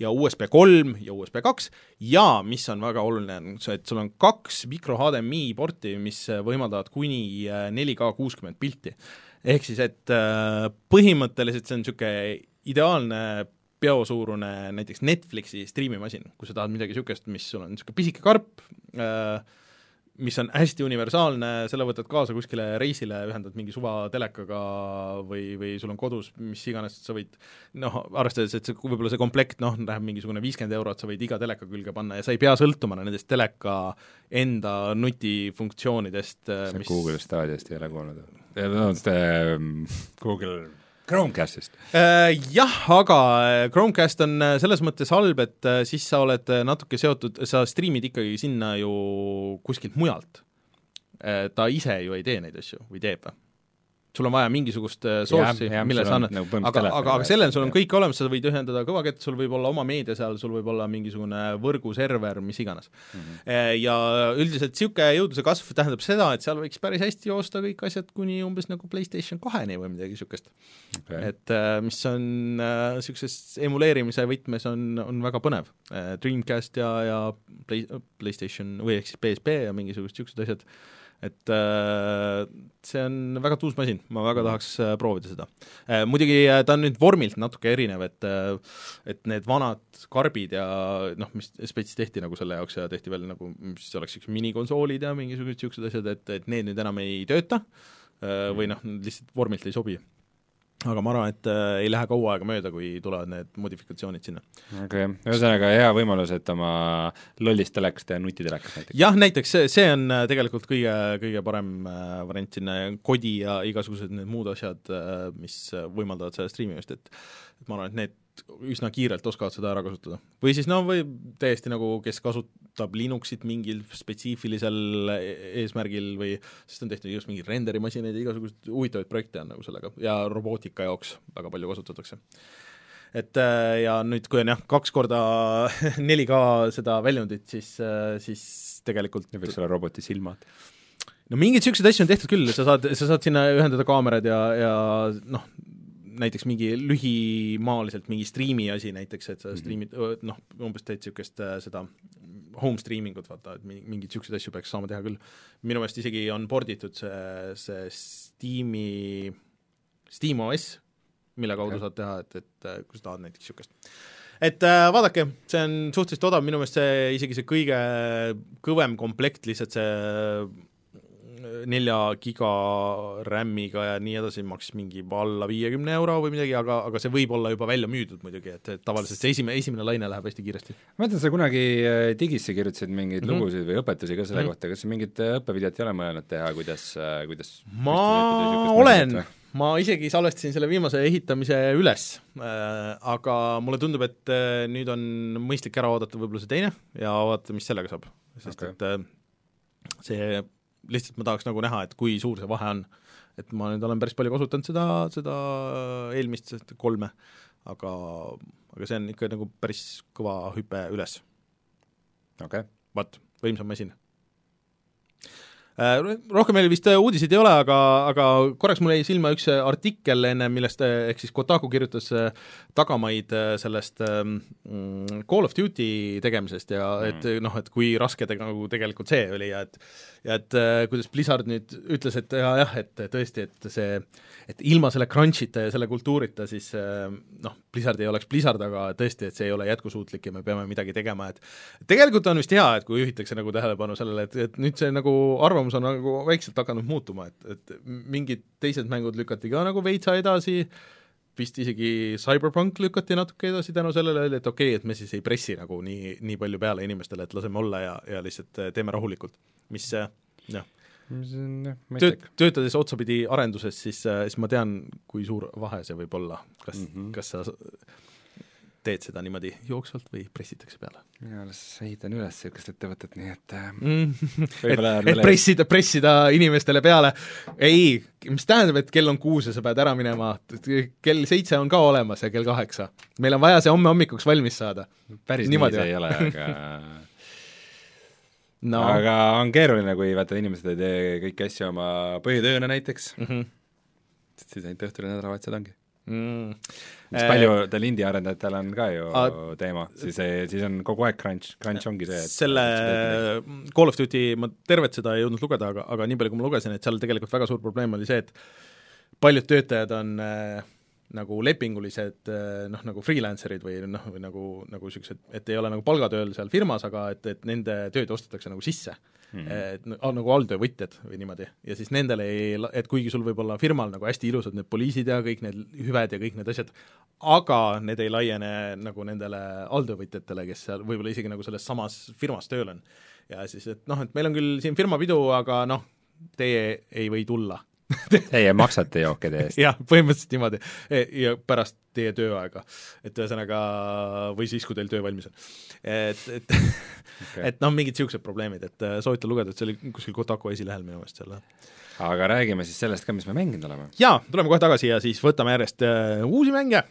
ja USB kolm ja USB kaks ja mis on väga oluline, on see, et sul on kaks micro HDMI porti, mis äh, võimaldavad kuni äh, 4K kuuskümmend pilti. ehk siis, et äh, põhimõtteliselt see on niisugune ideaalne peosuurune näiteks Netflixi striimimasin, kui sa tahad midagi niisugust, mis sul on niisugune pisike karp äh,, mis on hästi universaalne, selle võtad kaasa kuskile reisile, ühendad mingi suva telekaga või, või sul on kodus mis iganes, sa võid noh, arvestades, et see võib-olla see komplekt noh, läheb mingisugune viiskümmend eurot, sa võid iga teleka külge panna ja sa ei pea sõltuma nendest teleka enda nutifunktsioonidest, sa Google Stadiast ei ole kuulnud? vabandust, ähm, Google Chromecastist. Äh, jah, aga äh, Chromecast on äh, selles mõttes halb, et siis sa oled natuke seotud, sa striimid ikkagi sinna ju kuskilt mujalt. Ta ise ju ei tee neid asju või teeb või? Sul on vaja mingisugust äh, source'i, mille sa annad nagu aga, aga, aga sellel sul on kõik olemas, sa võid ühendada kõvakett, sul võib olla oma meedia seal, sul võib olla mingisugune võrguserver, mis iganes mm. -hmm. Ja üldiselt niisugune jõudluse kasv tähendab seda, et seal võiks päris hästi joosta kõik asjad kuni umbes nagu PlayStation kaheni või midagi niisugust Okay. et äh, mis on niisuguses emuleerimise võtmes on, on väga põnev. Dreamcast ja, ja Play, PlayStation või ehk siis PSP ja mingisugused niisugused asjad, et äh, see on väga tuus masin, ma väga tahaks äh, proovida seda. Äh,. Muidugi ta on nüüd vormilt natuke erinev, et et need vanad karbid ja noh, mis spets tehti nagu selle jaoks ja tehti veel nagu, mis oleks niisugused minikonsoolid ja mingisugused niisugused asjad, et, et need nüüd enam ei tööta või noh, lihtsalt vormilt ei sobi aga ma arvan, et äh, ei lähe kaua aega mööda, kui tulevad need modifikatsioonid sinna. okei okay., ühesõnaga hea võimalus, et oma lollist telekast teha nutitelekas näiteks. jah, näiteks see, see on äh, tegelikult kõige, kõige parem äh, variant sinna, kodi ja igasugused need muud asjad äh,, mis võimaldavad seda striimimist, et et ma arvan, et need üsna kiirelt oskavad seda ära kasutada. või siis no või täiesti nagu, kes kasutab Linuxit mingil spetsiifilisel eesmärgil või sest on tehtud just mingeid renderimasinaid ja igasuguseid huvitavaid projekte on nagu sellega ja robootika jaoks väga palju kasutatakse et äh, ja nüüd, kui on jah, kaks korda 4K seda väljundit, siis, siis tegelikult ja võiks olla roboti silmad. no mingeid niisuguseid asju on tehtud küll, sa saad, sa saad sinna ühendada kaamerad ja, ja noh, näiteks mingi lühimaaliselt mingi striimi asi näiteks, et sa striimid, noh, umbes teed niisugust äh, seda home streaming ut, vaata, et mingeid niisuguseid asju peaks saama teha küll. minu meelest isegi on porditud see, see Steam'i, SteamOS, mille kaudu Okei. saad teha, et, et äh, kui sa tahad näiteks niisugust. et äh, vaadake, see on suhteliselt odav, minu meelest see isegi see kõige kõvem komplekt, lihtsalt see nelja giga RAM-iga ja nii edasi maksis mingi alla viiekümne euro või midagi, aga, aga see võib olla juba välja müüdud muidugi, et, et tavaliselt see esimene, esimene laine läheb hästi kiiresti. ma mõtlen, sa kunagi äh, digisse kirjutasid mingeid mm. -hmm. lugusid või õpetusi ka selle mm -hmm. kohta, kas sa mingit äh, õppevideot ei ole mõelnud teha, kuidas, kuidas ma olen, ma isegi salvestasin selle viimase ehitamise üles äh,, aga mulle tundub, et äh, nüüd on mõistlik ära oodata võib-olla see teine ja vaadata, mis sellega saab. sest okay. et äh, see, lihtsalt ma tahaks nagu näha, et kui suur see vahe on. et ma nüüd olen päris palju kasutanud seda, seda eelmist seda kolme, aga, aga see on ikka nagu päris kõva hüpe üles, okei okay., vot, võimsam masin. Äh, Rohkem meil vist äh, uudiseid ei ole, aga, aga korraks mul jäi silma üks äh, artikkel enne, millest ehk siis Kotaku kirjutas tagamaid sellest ähm, mm, Call of Duty tegemisest ja et noh, et kui raske ta nagu tegelikult see oli ja et ja et kuidas Blizzard nüüd ütles, et ja, jah, et tõesti, et see, et ilma selle crunch'ita ja selle kultuurita siis noh, Blizzard ei oleks Blizzard, aga tõesti, et see ei ole jätkusuutlik ja me peame midagi tegema, et tegelikult on vist hea, et kui juhitakse nagu tähelepanu sellele, et, et nüüd see nagu arvamus on nagu vaikselt hakanud muutuma, et, et mingid teised mängud lükati ka nagu veitsa edasi, vist isegi Cyberpunk lükati natuke edasi tänu sellele, et okei okay,, et me siis ei pressi nagu nii, nii palju peale inimestele, et laseme olla ja, ja lihtsalt äh, teeme rahulikult, mis on jah tööt- töötades otsapidi arenduses, siis, siis ma tean, kui suur vahe see võib olla, kas mm. -hmm. kas sa teed seda niimoodi jooksvalt või pressitakse peale mina alles ehitan üles niisugust ettevõtet, nii et äh, mm.. et, et pressida, pressida inimestele peale, ei, mis tähendab, et kell on kuus ja sa pead ära minema, kell seitse on ka olemas ja kell kaheksa. meil on vaja see homme hommikuks valmis saada. päris Niimoodi nii see ei ole, aga no aga on keeruline, kui vaata, inimesed ei tee kõiki asju oma põhitööna näiteks, mm -hmm. siis ainult õhtul ja nädalavahetused ongi. mm. mis paljudel indie-arendajatel on ka ju A- teema, siis, siis on kogu aeg crunch, crunch ongi see, et selle Call of Duty, ma tervet seda ei jõudnud lugeda, aga, aga nii palju, kui ma lugesin, et seal tegelikult väga suur probleem oli see, et paljud töötajad on äh, nagu lepingulised äh, noh, nagu freelancer'id või noh, või nagu, nagu niisugused, et ei ole nagu palgatööl seal firmas, aga et, et nende tööd ostetakse nagu sisse mm. -hmm. et nagu alltöövõtjad või niimoodi. ja siis nendele ei, et kuigi sul võib olla firmal nagu hästi ilusad need poliisid ja kõik need hüved ja kõik need asjad, aga need ei laiene nagu nendele alltöövõtjatele, kes seal võib-olla isegi nagu selles samas firmas tööl on. ja siis, et noh, et meil on küll siin firmapidu, aga noh, teie ei või tulla Teie maksate jookide eest. jah, põhimõtteliselt niimoodi ja pärast teie tööaega, et ühesõnaga või siis, kui teil töö valmis on. et, et okay. et noh, mingid niisugused probleemid, et äh, soovitan lugeda, et see oli kuskil Kotaku esilehel minu meelest seal. aga räägime siis sellest ka, mis me mänginud oleme. jaa, tuleme kohe tagasi ja siis võtame järjest äh, uusi mänge.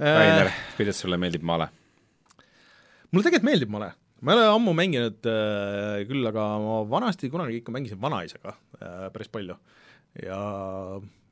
Rainer, kuidas sulle meeldib male? mulle tegelikult meeldib male, ma ei ole ammu mänginud äh, küll, aga ma vanasti kunagi ikka mängisin vanaisaga äh, päris palju ja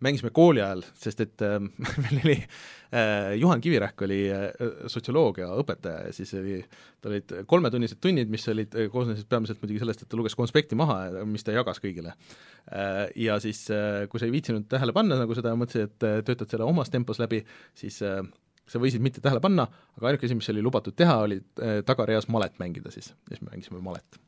mängisime kooli ajal, sest et äh, meil oli äh, Juhan Kivirähk oli äh, sotsioloogia õpetaja ja siis oli, tal olid kolmetunnised tunnid, mis olid, koosnesid peamiselt muidugi sellest, et ta luges konspekti maha, mis ta jagas kõigile äh,. Ja siis äh,, kui sa ei viitsinud tähele panna nagu seda ja mõtlesid, et äh, töötad selle omas tempos läbi, siis äh, sa võisid mitte tähele panna, aga ainuke asi, mis oli lubatud teha, oli äh, tagareas malet mängida siis, ja siis me mängisime malet.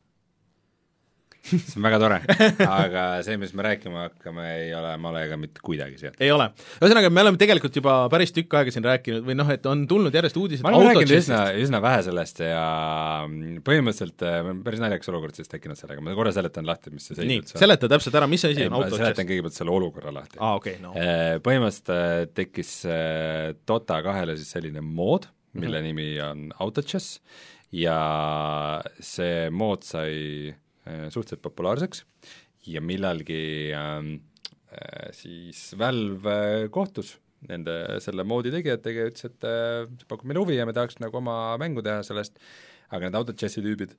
See on väga tore, aga see, mis me rääkima hakkame, ei ole malega mitte kuidagi seotud. ei ole, ühesõnaga me oleme tegelikult juba päris tükk aega siin rääkinud või noh, et on tulnud järjest uudised ma olen rääkinud üsna, üsna vähe sellest ja põhimõtteliselt äh, on päris naljakas olukord siis tekkinud sellega, ma korra seletan lahti, mis see seis üldse on. seleta täpselt ära, mis asi on ma Autochess seletan? kõigepealt selle olukorra lahti. aa, okei, no põhimõtteliselt äh, tekkis äh, Dota kahele siis selline mood, mille mm -hmm. nimi on Autochess ja see mood sai äh, suhteliselt populaarseks ja millalgi ähm, äh, siis Valve äh, kohtus nende selle moodi tegijatega ja ütles, et äh, see pakub meile huvi ja me tahaks nagu oma mängu teha sellest, aga need Autochessi tüübid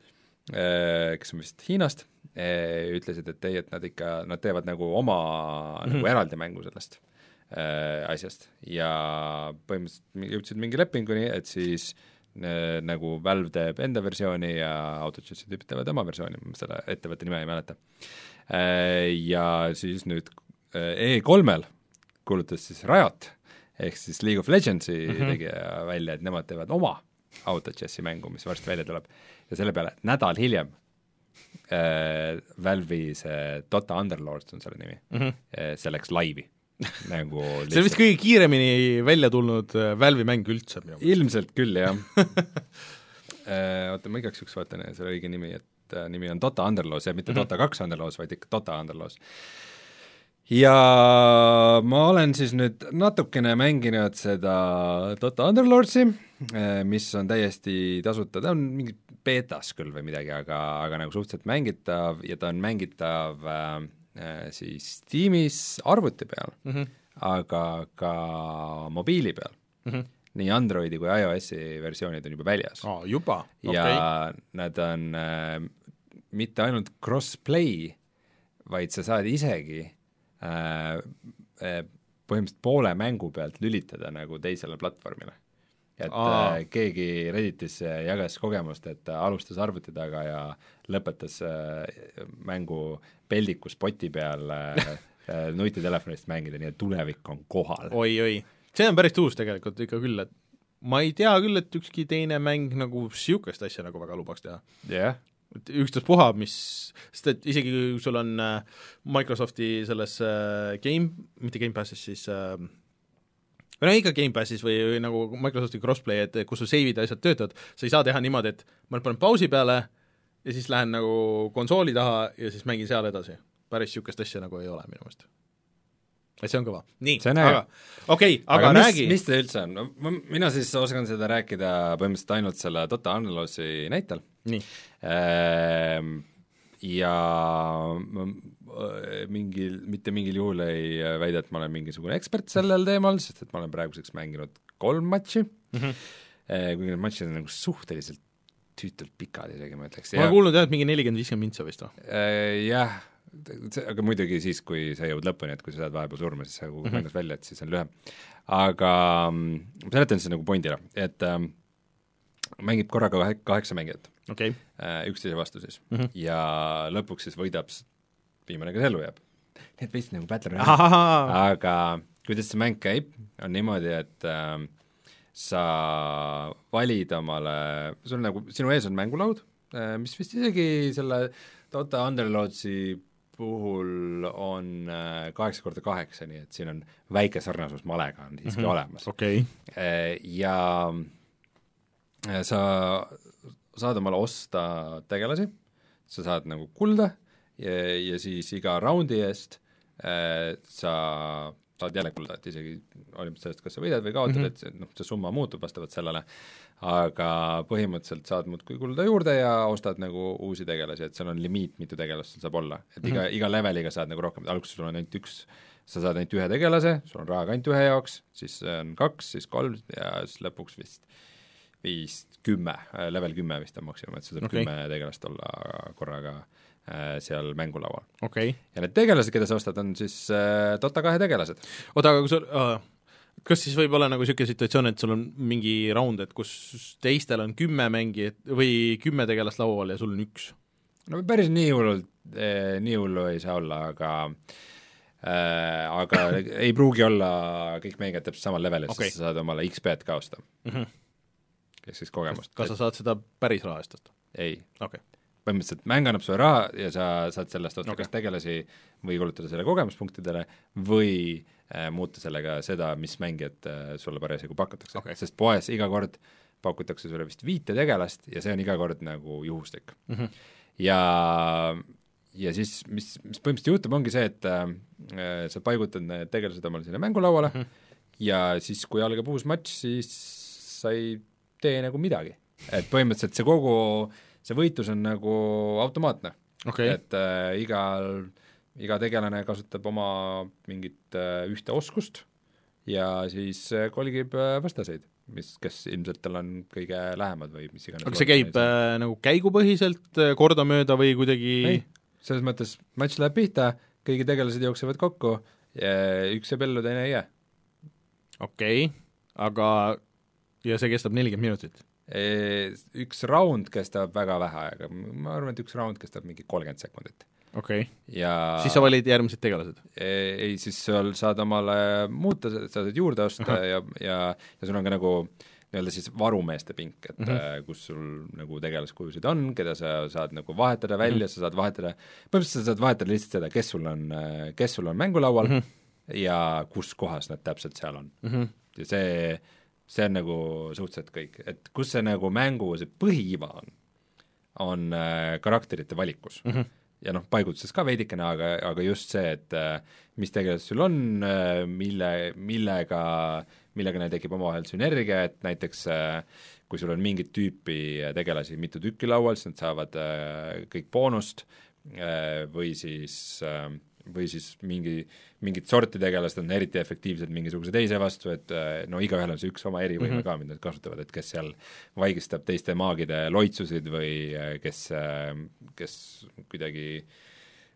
äh, kes on vist Hiinast, ütlesid, et ei, et nad ikka, nad teevad nagu oma mm -hmm. nagu eraldi mängu sellest äh, asjast ja põhimõtteliselt jõudsid mingi lepinguni, et siis äh, nagu Valve teeb enda versiooni ja Autochessi tüübid teevad oma versiooni, ma selle ettevõtte nime ei mäleta äh,. Ja siis nüüd äh, E3-l kuulutas siis Riot ehk siis League of Legendsi mm -hmm. tegija välja, et nemad teevad oma Autochessi mängu, mis varsti välja tuleb ja selle peale nädal hiljem äh, Valve'i see Dota Underlords on selle nimi mm, -hmm. äh, see läks laivi nagu see on vist kõige kiiremini välja tulnud äh, Valve'i mäng üldse minu meelest. ilmselt küll, jah äh, Oota, ma igaks juhuks vaatan selle õige nimi, et äh, nimi on Dota Underlaws ja mitte mm -hmm. Dota kaks Underlaws, vaid ikka Dota Underlaws ja ma olen siis nüüd natukene mänginud seda Dota Underlordsi, mis on täiesti tasuta, ta on mingi beetas küll või midagi, aga, aga nagu suhteliselt mängitav ja ta on mängitav äh, siis Steamis arvuti peal mm, -hmm. aga ka mobiili peal Mm -hmm. nii Androidi kui iOS-i versioonid on juba väljas oh, juba okay. ja nad on äh, mitte ainult cross-play, vaid sa saad isegi äh, äh, põhimõtteliselt poole mängu pealt lülitada nagu teisele platvormile. Et Aa. äh, keegi Redditis jagas kogemust, et ta alustas arvuti taga ja lõpetas äh, mängu peldiku spoti peal äh, nutitelefonist mängida, nii et tulevik on kohal. oi-oi, see on päris uus tegelikult ikka küll, et ma ei tea küll, et ükski teine mäng nagu niisugust asja nagu väga lubaks teha. jah, et ükstaspuha, mis, sest et isegi kui sul on Microsofti selles Game, mitte Gamepassis, siis või no ikka Gamepassis või, või nagu Microsofti crossplay, et kus su save'id ja asjad töötavad, sa ei saa teha niimoodi, et ma panen pausi peale ja siis lähen nagu konsooli taha ja siis mängin seal edasi. päris niisugust asja nagu ei ole minu meelest. et see on kõva. nii, See aga okei okay,, aga, aga mis, räägi mis ta üldse on, no mina siis oskan seda rääkida põhimõtteliselt ainult selle Dota Unlossi näitel nii, Ehm, ja mingil, mitte mingil juhul ei äh, väida, et ma olen mingisugune ekspert sellel teemal, sest et ma olen praeguseks mänginud kolm matši mm. -hmm. kuigi need matšid on nagu suhteliselt tüütult pikad isegi, ma ütleks, ma olen kuulnud jah, et mingi nelikümmend, viiskümmend mintsa vist või? Äh, jah, aga muidugi siis, kui sa jõuad lõpuni, et kui sa saad vahepeal surma, siis sa kukud mm. -hmm. mängust välja, et siis on lühem. aga mm, ma seletan siis nagu pointi ära, et ähm, mängib korraga kahe, kaheksa mängijat okay., äh, üksteise vastu siis mm. -hmm. ja lõpuks siis võidab viimane, kes ellu jääb. nii et veits nagu Battle Royale, aga kuidas see mäng käib, on niimoodi, et äh, sa valid omale, sul nagu, sinu ees on mängulaud äh,, mis vist isegi selle Dota Underlordsi puhul on äh, kaheksa korda kaheksa, nii et siin on väike sarnasus malega on siiski mm -hmm. olemas. okei, Eh, ja eh, sa saad omale osta tegelasi, sa saad nagu kulda ja, ja siis iga raundi eest eh, sa saad jälle kulda, et isegi hoolimata sellest, kas sa võidad või kaotad mm, -hmm. et see, noh, see summa muutub vastavalt sellele, aga põhimõtteliselt saad muudkui kulda juurde ja ostad nagu uusi tegelasi, et seal on limiit, mitu tegelast sul saab olla. et iga mm, -hmm. iga leveliga saad nagu rohkem, alguses sul on ainult üks sa saad ainult ühe tegelase, sul on raha ka ainult ühe jaoks, siis on kaks, siis kolm ja siis lõpuks vist viis, kümme, level kümme vist on maksimum, et sul saab okay. kümme tegelast olla korraga äh, seal mängulaual. okei okay.. ja need tegelased, keda sa ostad, on siis äh, Dota kahe tegelased. oota, aga kui sul uh, kas siis võib olla nagu niisugune situatsioon, et sul on mingi raund, et kus teistel on kümme mängijat või kümme tegelast laual ja sul on üks? no päris nii hullult eh,, nii hullu ei saa olla, aga äh, aga ei pruugi olla kõik mängijad täpselt samal levelil okay., sest sa saad omale XP-d ka osta mm. -hmm. ehk siis kogemust. kas sa saad seda päris raha eest osta? ei, okei okay.. Põhimõtteliselt mäng annab sulle raha ja sa saad sellest osta okay. kas tegelasi või kulutada selle kogemuspunktidele või äh, muuta sellega seda, mis mängijat äh, sulle parasjagu pakutakse Okei. sest poes iga kord pakutakse sulle vist viite tegelast ja see on iga kord nagu juhuslik mm. -hmm. ja ja siis, mis, mis põhimõtteliselt juhtub, ongi see, et äh, sa paigutad need tegelased omale sinna mängulauale mm. -hmm. ja siis, kui algab uus matš, siis sa ei tee nagu midagi. et põhimõtteliselt see kogu, see võitlus on nagu automaatne okay., et äh, igal, iga tegelane kasutab oma mingit äh, ühte oskust ja siis äh, kolgib äh, vastaseid, mis, kes ilmselt tal on kõige lähemad või mis iganes. aga see käib äh, nagu käigupõhiselt äh, kordamööda või kuidagi ei, selles mõttes matš läheb pihta, kõigi tegelased jooksevad kokku, üks jääb ellu, teine ei jää. okei okay., aga ja see kestab nelikümmend minutit? Üks round kestab väga vähe aega, ma arvan, et üks round kestab mingi kolmkümmend sekundit. okei okay., ja siis sa valid järgmised tegelased? ei, ei, siis seal saad omale muuta, sa saad juurde osta Ahah. ja, ja, ja sul on ka nagu nii-öelda siis varumeeste pink, et mm. -hmm. kus sul nagu tegelaskujusid on, keda sa saad nagu vahetada välja mm, -hmm. sa saad vahetada, põhimõtteliselt sa saad vahetada lihtsalt seda, kes sul on, kes sul on mängulaual mm. -hmm. ja kus kohas nad täpselt seal on mm. -hmm. ja see, see on nagu suhteliselt kõik, et kus see nagu mängu see põhiiva on, on äh, karakterite valikus Mhm. ja noh, paigutuses ka veidikene, aga, aga just see, et äh, mis tegelased sul on, mille, millega, millega neil tekib omavahel sünergia, et näiteks kui sul on mingit tüüpi tegelasi mitu tükki laual, siis nad saavad kõik boonust või siis äh, või siis mingi, mingit sorti tegelased on eriti efektiivsed mingisuguse teise vastu, et äh, no igaühel on see üks oma erivõime mm -hmm. ka, mida nad kasutavad, et kes seal vaigistab teiste maagide loitsusid või äh, kes, äh, kes kuidagi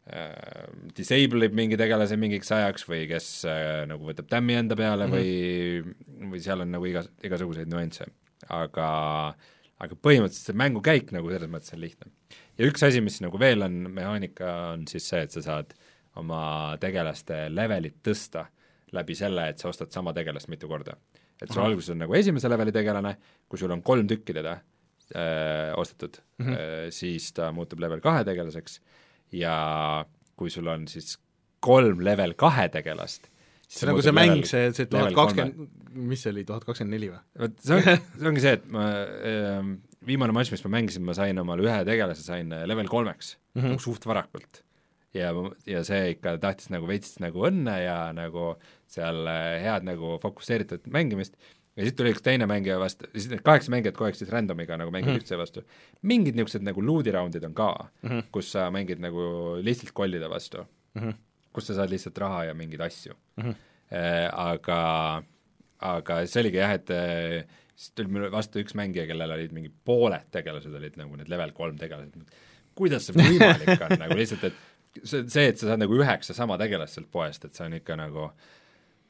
äh, disable ib mingi tegelase mingiks ajaks või kes äh, nagu võtab tämmi enda peale mm -hmm. või, või seal on nagu igas, igasuguseid nüansse. aga, aga põhimõtteliselt see mängukäik nagu selles mõttes on lihtne. ja üks asi, mis nagu veel on, mehaanika, on siis see, et sa saad äh, oma tegelaste levelit tõsta läbi selle, et sa ostad sama tegelast mitu korda. et sul alguses on nagu esimese leveli tegelane, kui sul on kolm tükki teda öö, ostetud mm, -hmm. siis ta muutub level kahe tegelaseks ja kui sul on siis kolm level kahe tegelast, see on nagu see mäng, see, see tuhat kakskümmend, mis see oli, tuhat kakskümmend neli või? vot see on, see ongi see, et ma äh, viimane matš, mis ma mängisin, ma sain omale ühe tegelase, sain level kolmeks mm, -hmm. suht varakult ja, ja see ikka tahtis nagu veits nagu õnne ja nagu seal äh, head nagu fokusseeritud mängimist, ja siis tuli üks teine mängija vastu, siis need kaheksa mängijat kogu aeg siis random'iga nagu mängivad mm -hmm. üksteise vastu. mingid niisugused nagu loot'i raundid on ka mm, -hmm. kus sa mängid nagu lihtsalt kollide vastu mm, -hmm. kus sa saad lihtsalt raha ja mingeid asju mm. -hmm. Äh, aga, aga see oligi jah, et äh, siis tuli mulle vastu üks mängija, kellel olid mingi pooled tegelased olid nagu need level kolm tegelased, kuidas see võimalik on nagu lihtsalt, et see, see, et sa saad nagu üheksa sama tegelast sealt poest, et see on ikka nagu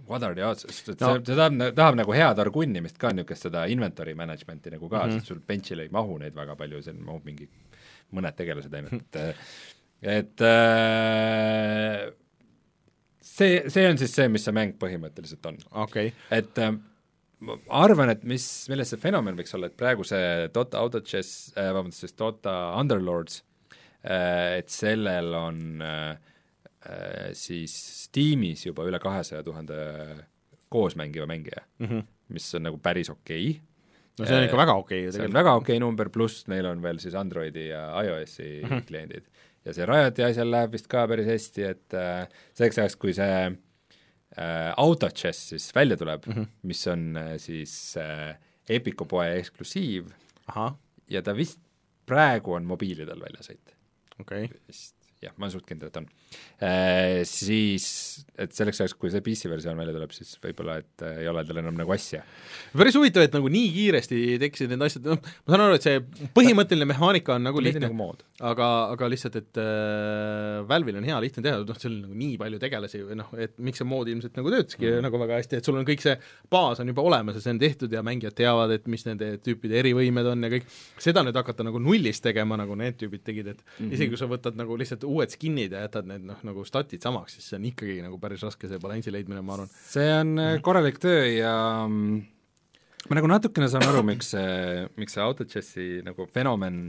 what are the odds, sest et no. see, see tahab, tahab nagu head argunnimist ka, niisugust seda inventory management'i nagu ka mm, -hmm. sest sul bench'ile ei mahu neid väga palju, seal mahub mingi mõned tegelased ainult, et et äh, see, see on siis see, mis see mäng põhimõtteliselt on okay.. et äh, ma arvan, et mis, milles see fenomen võiks olla, et praegu see Dota Auto Chess äh,, vabandust, siis Dota Underlords Äh, et sellel on äh, äh, siis Steamis juba üle kahesaja tuhande koos mängiva mängija mm, -hmm. mis on nagu päris okei okay. no see on ikka väga okei okay, see on väga okei okay number, pluss neil on veel siis Androidi ja iOS-i mm -hmm. kliendid. ja see Rioti asjal läheb vist ka päris hästi, et äh, selleks ajaks, kui see äh, AutoChess siis välja tuleb mm, -hmm. mis on äh, siis äh, Epiku poe eksklusiiv ja ta vist praegu on mobiilidel väljas heit okay.. jah, ma olen suht kindel, et on. Siis, et selleks ajaks, kui see PC versioon välja tuleb, siis võib-olla, et äh, ei ole tal enam nagu asja. päris huvitav, et nagu nii kiiresti tekkisid need asjad, noh, ma saan aru, et see põhimõtteline mehaanika on nagu lihtne, nagu aga, aga lihtsalt, et äh, Valve'il on hea lihtne teha, noh, seal on nagu nii palju tegelasi või noh, et miks see mood ilmselt nagu töötaski mm. nagu väga hästi, et sul on kõik see baas on juba olemas ja see on tehtud ja mängijad teavad, et mis nende tüüpide erivõimed on ja kõik, seda nüüd hakata nagu nullist tegema, nagu need tüübid tegid, et mm -hmm. isegi kui sa võtad nagu lihtsalt uued skin'id ja jätad need noh, nagu statid samaks, siis see on ikkagi nagu päris raske, see balansi leidmine, ma arvan. see on äh, korralik töö ja mm, ma nagu natukene saan aru, miks see, miks see autochessi nagu fenomen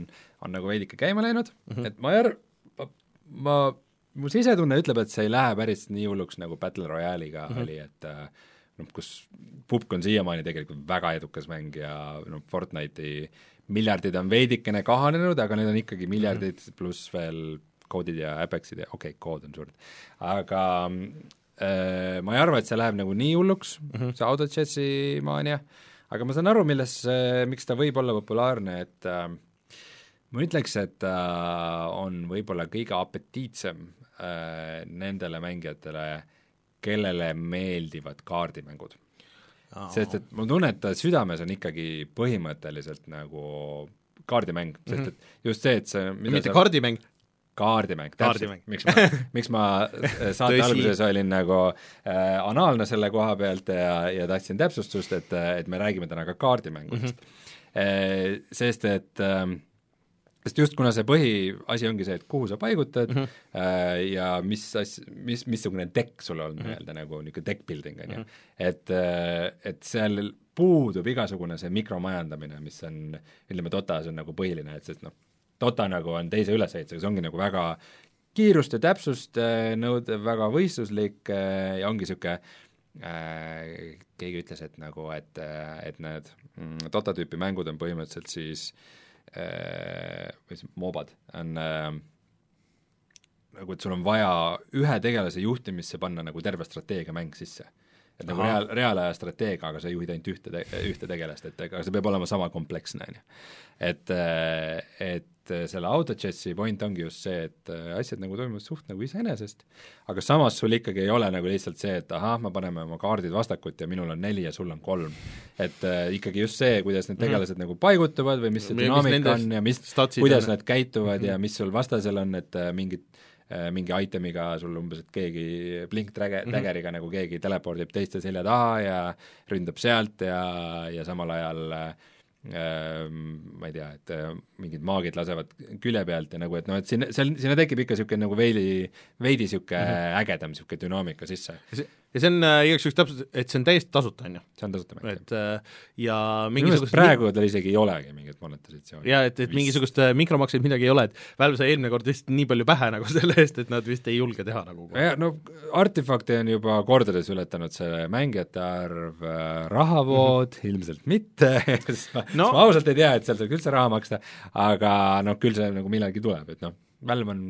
on nagu veidike käima läinud mm, -hmm. et ma ei arv-, ma, ma, mu sisetunne ütleb, et see ei lähe päris nii hulluks, nagu Battle Royale'iga mm -hmm. oli, et äh, noh, kus Pupk on siiamaani tegelikult väga edukas mäng ja noh, Fortnite'i miljardid on veidikene kahanenud, aga need on ikkagi miljardid mm -hmm. pluss veel koodid ja Apexid ja okei okay,, kood on suur, aga äh, ma ei arva, et see läheb nagu nii hulluks mm, -hmm. see AutoChessi maania, aga ma saan aru, milles äh,, miks ta võib olla populaarne, et äh, ma ütleks, et ta äh, on võib-olla kõige apetiitsem äh, nendele mängijatele, kellele meeldivad kaardimängud oh.. sest et ma tunnen, et ta südames on ikkagi põhimõtteliselt nagu kaardimäng mm, -hmm. sest mhm. et just see, et see mitte sa... kaardimäng, kaardimäng, täpselt, miks ma, miks ma äh, saate alguses olin nagu äh, anaalne selle koha pealt ja, ja tahtsin täpsustust, et, et me räägime täna ka kaardimängudest mm. -hmm. Sest et äh, sest just kuna see põhiasi ongi see, et kuhu sa paigutad mm -hmm. äh, ja mis as-, mis, missugune dekk sul on mm -hmm. nii-öelda nagu niisugune deck building, on ju, mhm. et, äh, et seal puudub igasugune see mikromajandamine, mis on, ütleme, Dotas on nagu põhiline, et sest noh, Dota nagu on teise ülesehitusega, see ongi nagu väga kiirust ja täpsust äh, nõudev, väga võistluslik äh, ja ongi niisugune äh, keegi ütles, et nagu, et, et need mm, Dota tüüpi mängud on põhimõtteliselt siis äh, või siis MOBA-d, on äh, nagu et sul on vaja ühe tegelase juhtimisse panna nagu terve strateegiamäng sisse. et nagu Ahah. reaal, reaalaja strateegia, aga sa juhid ainult ühte te-, ühte tegelast, et ega see peab olema sama kompleksne, on ju. et, et selle autochessi point ongi just see, et asjad nagu toimuvad suht nagu iseenesest, aga samas sul ikkagi ei ole nagu lihtsalt see, et ahah, me paneme oma kaardid vastakut ja minul on neli ja sul on kolm. et äh, ikkagi just see, kuidas need tegelased mm -hmm. nagu paigutuvad või mis see dünaamika on ja mis, kuidas on. nad käituvad mm -hmm. ja mis sul vastasel on, et äh, mingid äh, mingi itemiga sul umbes, et keegi blinktrage- mm, -hmm. tägeriga nagu keegi telepordib teiste selja taha ja ründab sealt ja, ja samal ajal äh, ma ei tea, et äh, mingid maagid lasevad külje pealt ja nagu, et noh, et sinna, seal, sinna tekib ikka niisugune nagu veidi, veidi niisugune mm -hmm. ägedam niisugune dünaamika sisse. Ja see on äh, igaks juhuks täpselt, et see on täiesti tasuta, on ju. see on tasuta mäng. et äh, ja mingisugust praegu tal isegi ei olegi mingit monetisatsiooni. jaa, et, et mingisugust äh, mikromakseid midagi ei ole, et Valve sai eelmine kord lihtsalt nii palju pähe nagu selle eest, et nad vist ei julge teha nagu ja no artefakti on juba kordades ületanud see mängijate arv, rahavood mm -hmm. ilmselt mitte no. ma ausalt ei tea, et seal saab üldse raha maksta, aga noh, küll see nagu millalgi tuleb, et noh, Valve on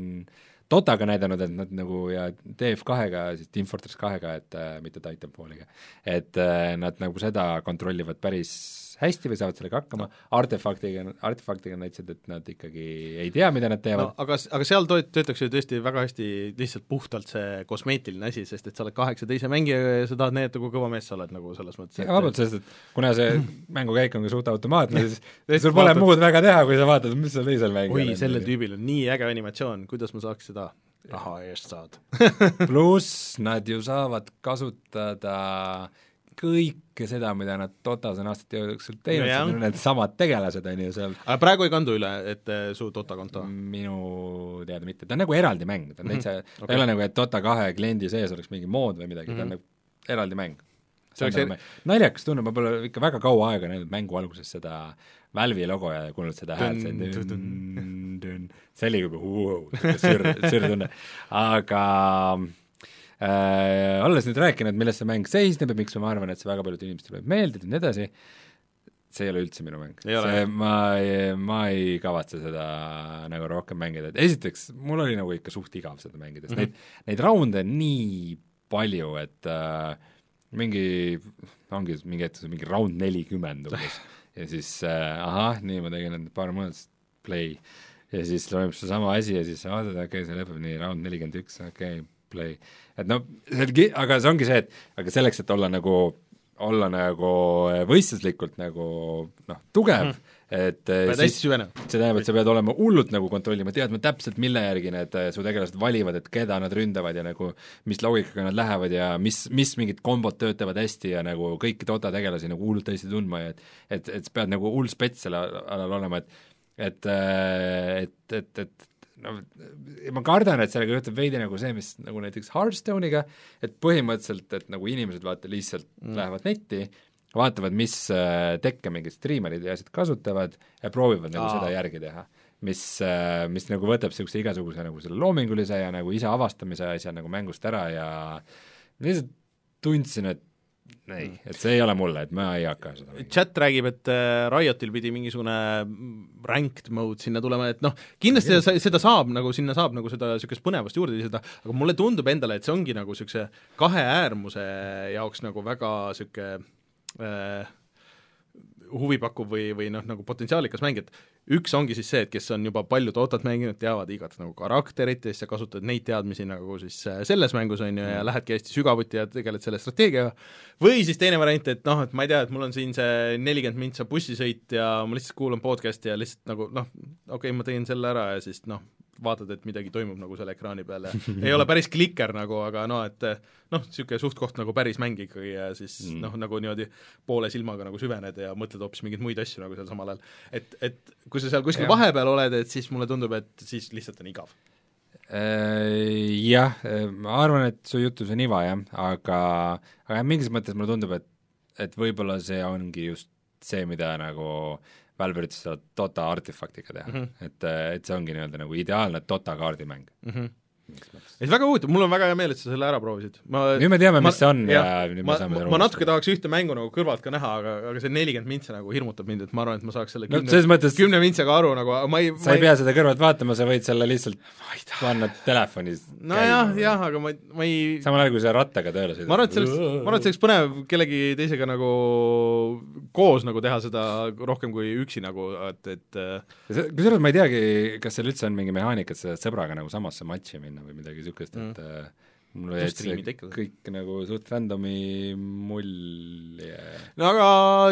Dotaga näidanud, et nad nagu ja TF2-ga, siis Team Fortress kahega, et äh, mitte Titanfalliga, et äh, nad nagu seda kontrollivad päris hästi või saavad sellega hakkama. No., artefaktiga, artefaktiga näitasid, et nad ikkagi ei tea, mida nad teevad. No aga, aga seal toet-, töötakse ju tõesti väga hästi lihtsalt puhtalt see kosmeetiline asi, sest et sa oled kaheksateise mängija ja sa tahad näidata, kui kõva mees sa oled nagu selles mõttes, et vabalt, sest et kuna see mängukäik on ka suht automaatne, siis sul pole muud väga teha, kui sa vaatad, mis seal teisel mängijal oi, sellel tüübil on nii äge animatsioon, kuidas ma saaks seda raha eest saada? Pluss nad ju saavad kasutada kõike seda, mida nad Dotas on aastate jooksul teinud No jah. no, needsamad tegelased, on ju, seal aga praegu ei kandu üle, et eh, su Dota konto? minu teada mitte, ta on nagu eraldi mäng, ta on täitsa mm, -hmm. ta okei. ei ole nagu, et Dota kahe kliendi sees oleks mingi mood või midagi mm, -hmm. ta on Mhm. nagu eraldi mäng. See oleks nagu, naljakas tunne, ma pole ikka väga kaua aega näinud mängu alguses seda Valve'i logo ja kuulnud seda häält, see oli juba sür, sür tunne, aga äh, olles nüüd rääkinud, milles see mäng seisneb ja miks ma arvan, et see väga paljudele inimestele võib meeldida ja nii edasi, see ei ole üldse minu mäng. See, ma ei, ma ei kavatse seda nagu rohkem mängida, et esiteks, mul oli nagu ikka suht igav seda mängides mm. -hmm. neid, neid raunde on nii palju, et äh, mingi, ongi mingi hetk mingi round nelikümmend umbes ja siis äh, ahah, nii, ma tegin need paar muudatust, play. ja siis toimub seesama asi ja siis vaatad, okei okay,, see lõpeb nii, round nelikümmend üks, okei okay,, play. et noh, see aga see ongi see, et aga selleks, et olla nagu, olla nagu võistluslikult nagu noh, tugev mm, -hmm. et eh, pead hästi süvenema. see tähendab, et sa pead olema hullult nagu kontrollima, teadma täpselt, mille järgi need eh, su tegelased valivad, et keda nad ründavad ja nagu mis loogikaga nad lähevad ja mis, mis mingid kombod töötavad hästi ja nagu kõiki Dota tegelasi nagu hullult hästi tundma ja et et, et sa pead nagu hull spets selle alal olema, et et, et, et, et no ma kardan, et sellega juhtub veidi nagu see, mis nagu näiteks Hearthstone'iga, et põhimõtteliselt, et nagu inimesed vaata lihtsalt mm. lähevad netti, vaatavad, mis äh, tekke mingid striimerid ja asjad kasutavad ja proovivad nagu Aa. seda järgi teha. mis, mis nagu võtab niisuguse igasuguse nagu selle loomingulise ja nagu ise avastamise asja nagu mängust ära ja lihtsalt tundsin, et ei, et see ei ole mulle, et ma ei hakka seda mängima. chat räägib, et äh, Riotil pidi mingisugune ranked mode sinna tulema, et noh, kindlasti sa, seda saab nagu, sinna saab nagu seda niisugust põnevust juurde lisada, aga mulle tundub endale, et see ongi nagu niisuguse kahe äärmuse jaoks nagu väga niisugune äh, huvipakkuv või, või noh, nagu potentsiaalikas mäng, et üks ongi siis see, et kes on juba palju Dotat mänginud, teavad igat nagu karakterit ja siis sa kasutad neid teadmisi nagu siis äh, selles mängus, on ju, ja lähedki hästi sügavuti ja tegeled selle strateegiaga, või siis teine variant, et noh, et ma ei tea, et mul on siin see nelikümmend mintsa bussisõit ja ma lihtsalt kuulan podcast'i ja lihtsalt nagu noh, okei okay,, ma teen selle ära ja siis noh, vaatad, et midagi toimub nagu selle ekraani peal ja ei ole päris klikker nagu, aga no et noh, niisugune suht-koht nagu päris mäng ikkagi ja siis mm. noh, nagu niimoodi poole silmaga nagu süvened ja mõtled hoopis mingeid muid asju nagu seal samal ajal. et, et kui sa seal kuskil Jah. vahepeal oled, et siis mulle tundub, et siis lihtsalt on igav. Äh, Jah, ma arvan, et su jutus on iva, jah, aga aga mingis mõttes mulle tundub, et et võib-olla see ongi just see, mida nagu Valve üritas seda Dota artefaktiga teha mm. -hmm. et, et see ongi nii-öelda nagu ideaalne Dota kaardimäng. mm. -hmm. Et väga huvitav, mul on väga hea meel, et sa selle ära proovisid. nüüd me teame, mis see on ja nüüd me ma, saame ma, ma natuke tahaks ühte mängu nagu kõrvalt ka näha, aga, aga see nelikümmend mintse nagu hirmutab mind, et ma arvan, et ma saaks selle no kümne, selles mõttes kümne mintsega aru nagu, aga ma ei sa ei pea seda kõrvalt vaatama, sa võid selle lihtsalt panna telefonis nojah, jah, aga ma, ma ei samal ajal, kui sa rattaga tööle sõidad. ma arvan, et see oleks, ma arvan, et see oleks põnev kellegi teisega nagu koos nagu teha seda rohkem kui üksi nagu, et, et äh, kusjuures ma ei teagi, kas seal üldse on mingi mehaanika, et sa sõbraga nagu samasse matši minna või midagi niisugust mm., et äh, mul jäi see kõik nagu suht random'i mulje. no aga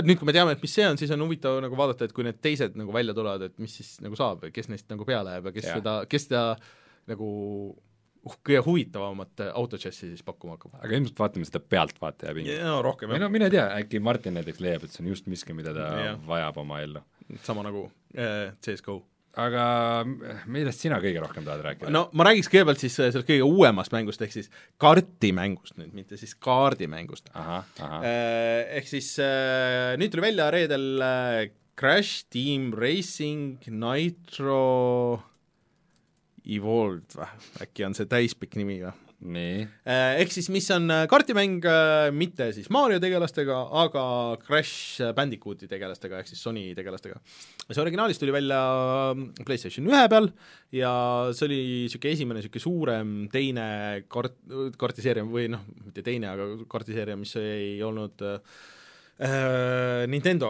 nüüd, kui me teame, et mis see on, siis on huvitav nagu vaadata, et kui need teised nagu välja tulevad, et mis siis nagu saab, kes neist nagu peale jääb ja kes Jaa. seda, kes seda nagu uh, kõige huvitavamat autodžessi siis pakkuma hakkab. aga ilmselt vaatame seda pealtvaataja pingi. no rohkem jah, no mine tea, äkki Martin näiteks leiab, et see on just miski, mida ta Jah. vajab oma ellu. sama nagu äh, CS GO. Aga millest sina kõige rohkem tahad rääkida? no ma räägiks kõigepealt siis äh, sellest kõige uuemast mängust, ehk siis kartimängust nüüd, mitte siis kaardimängust. Äh, ehk siis äh, nüüd tuli välja reedel Crash Team Racing Nitro Evolved või, äkki on see täispikk nimi või? Äh, Ehk siis mis on äh, kaardimäng äh, mitte siis Mario tegelastega, aga Crash Bandicooti tegelastega, ehk siis Sony tegelastega. see originaalis tuli välja PlayStation ühe peal ja see oli niisugune esimene niisugune suurem teine kart-, kaardiseeria või noh, mitte teine, aga kaardiseeria, mis ei olnud äh, Nintendo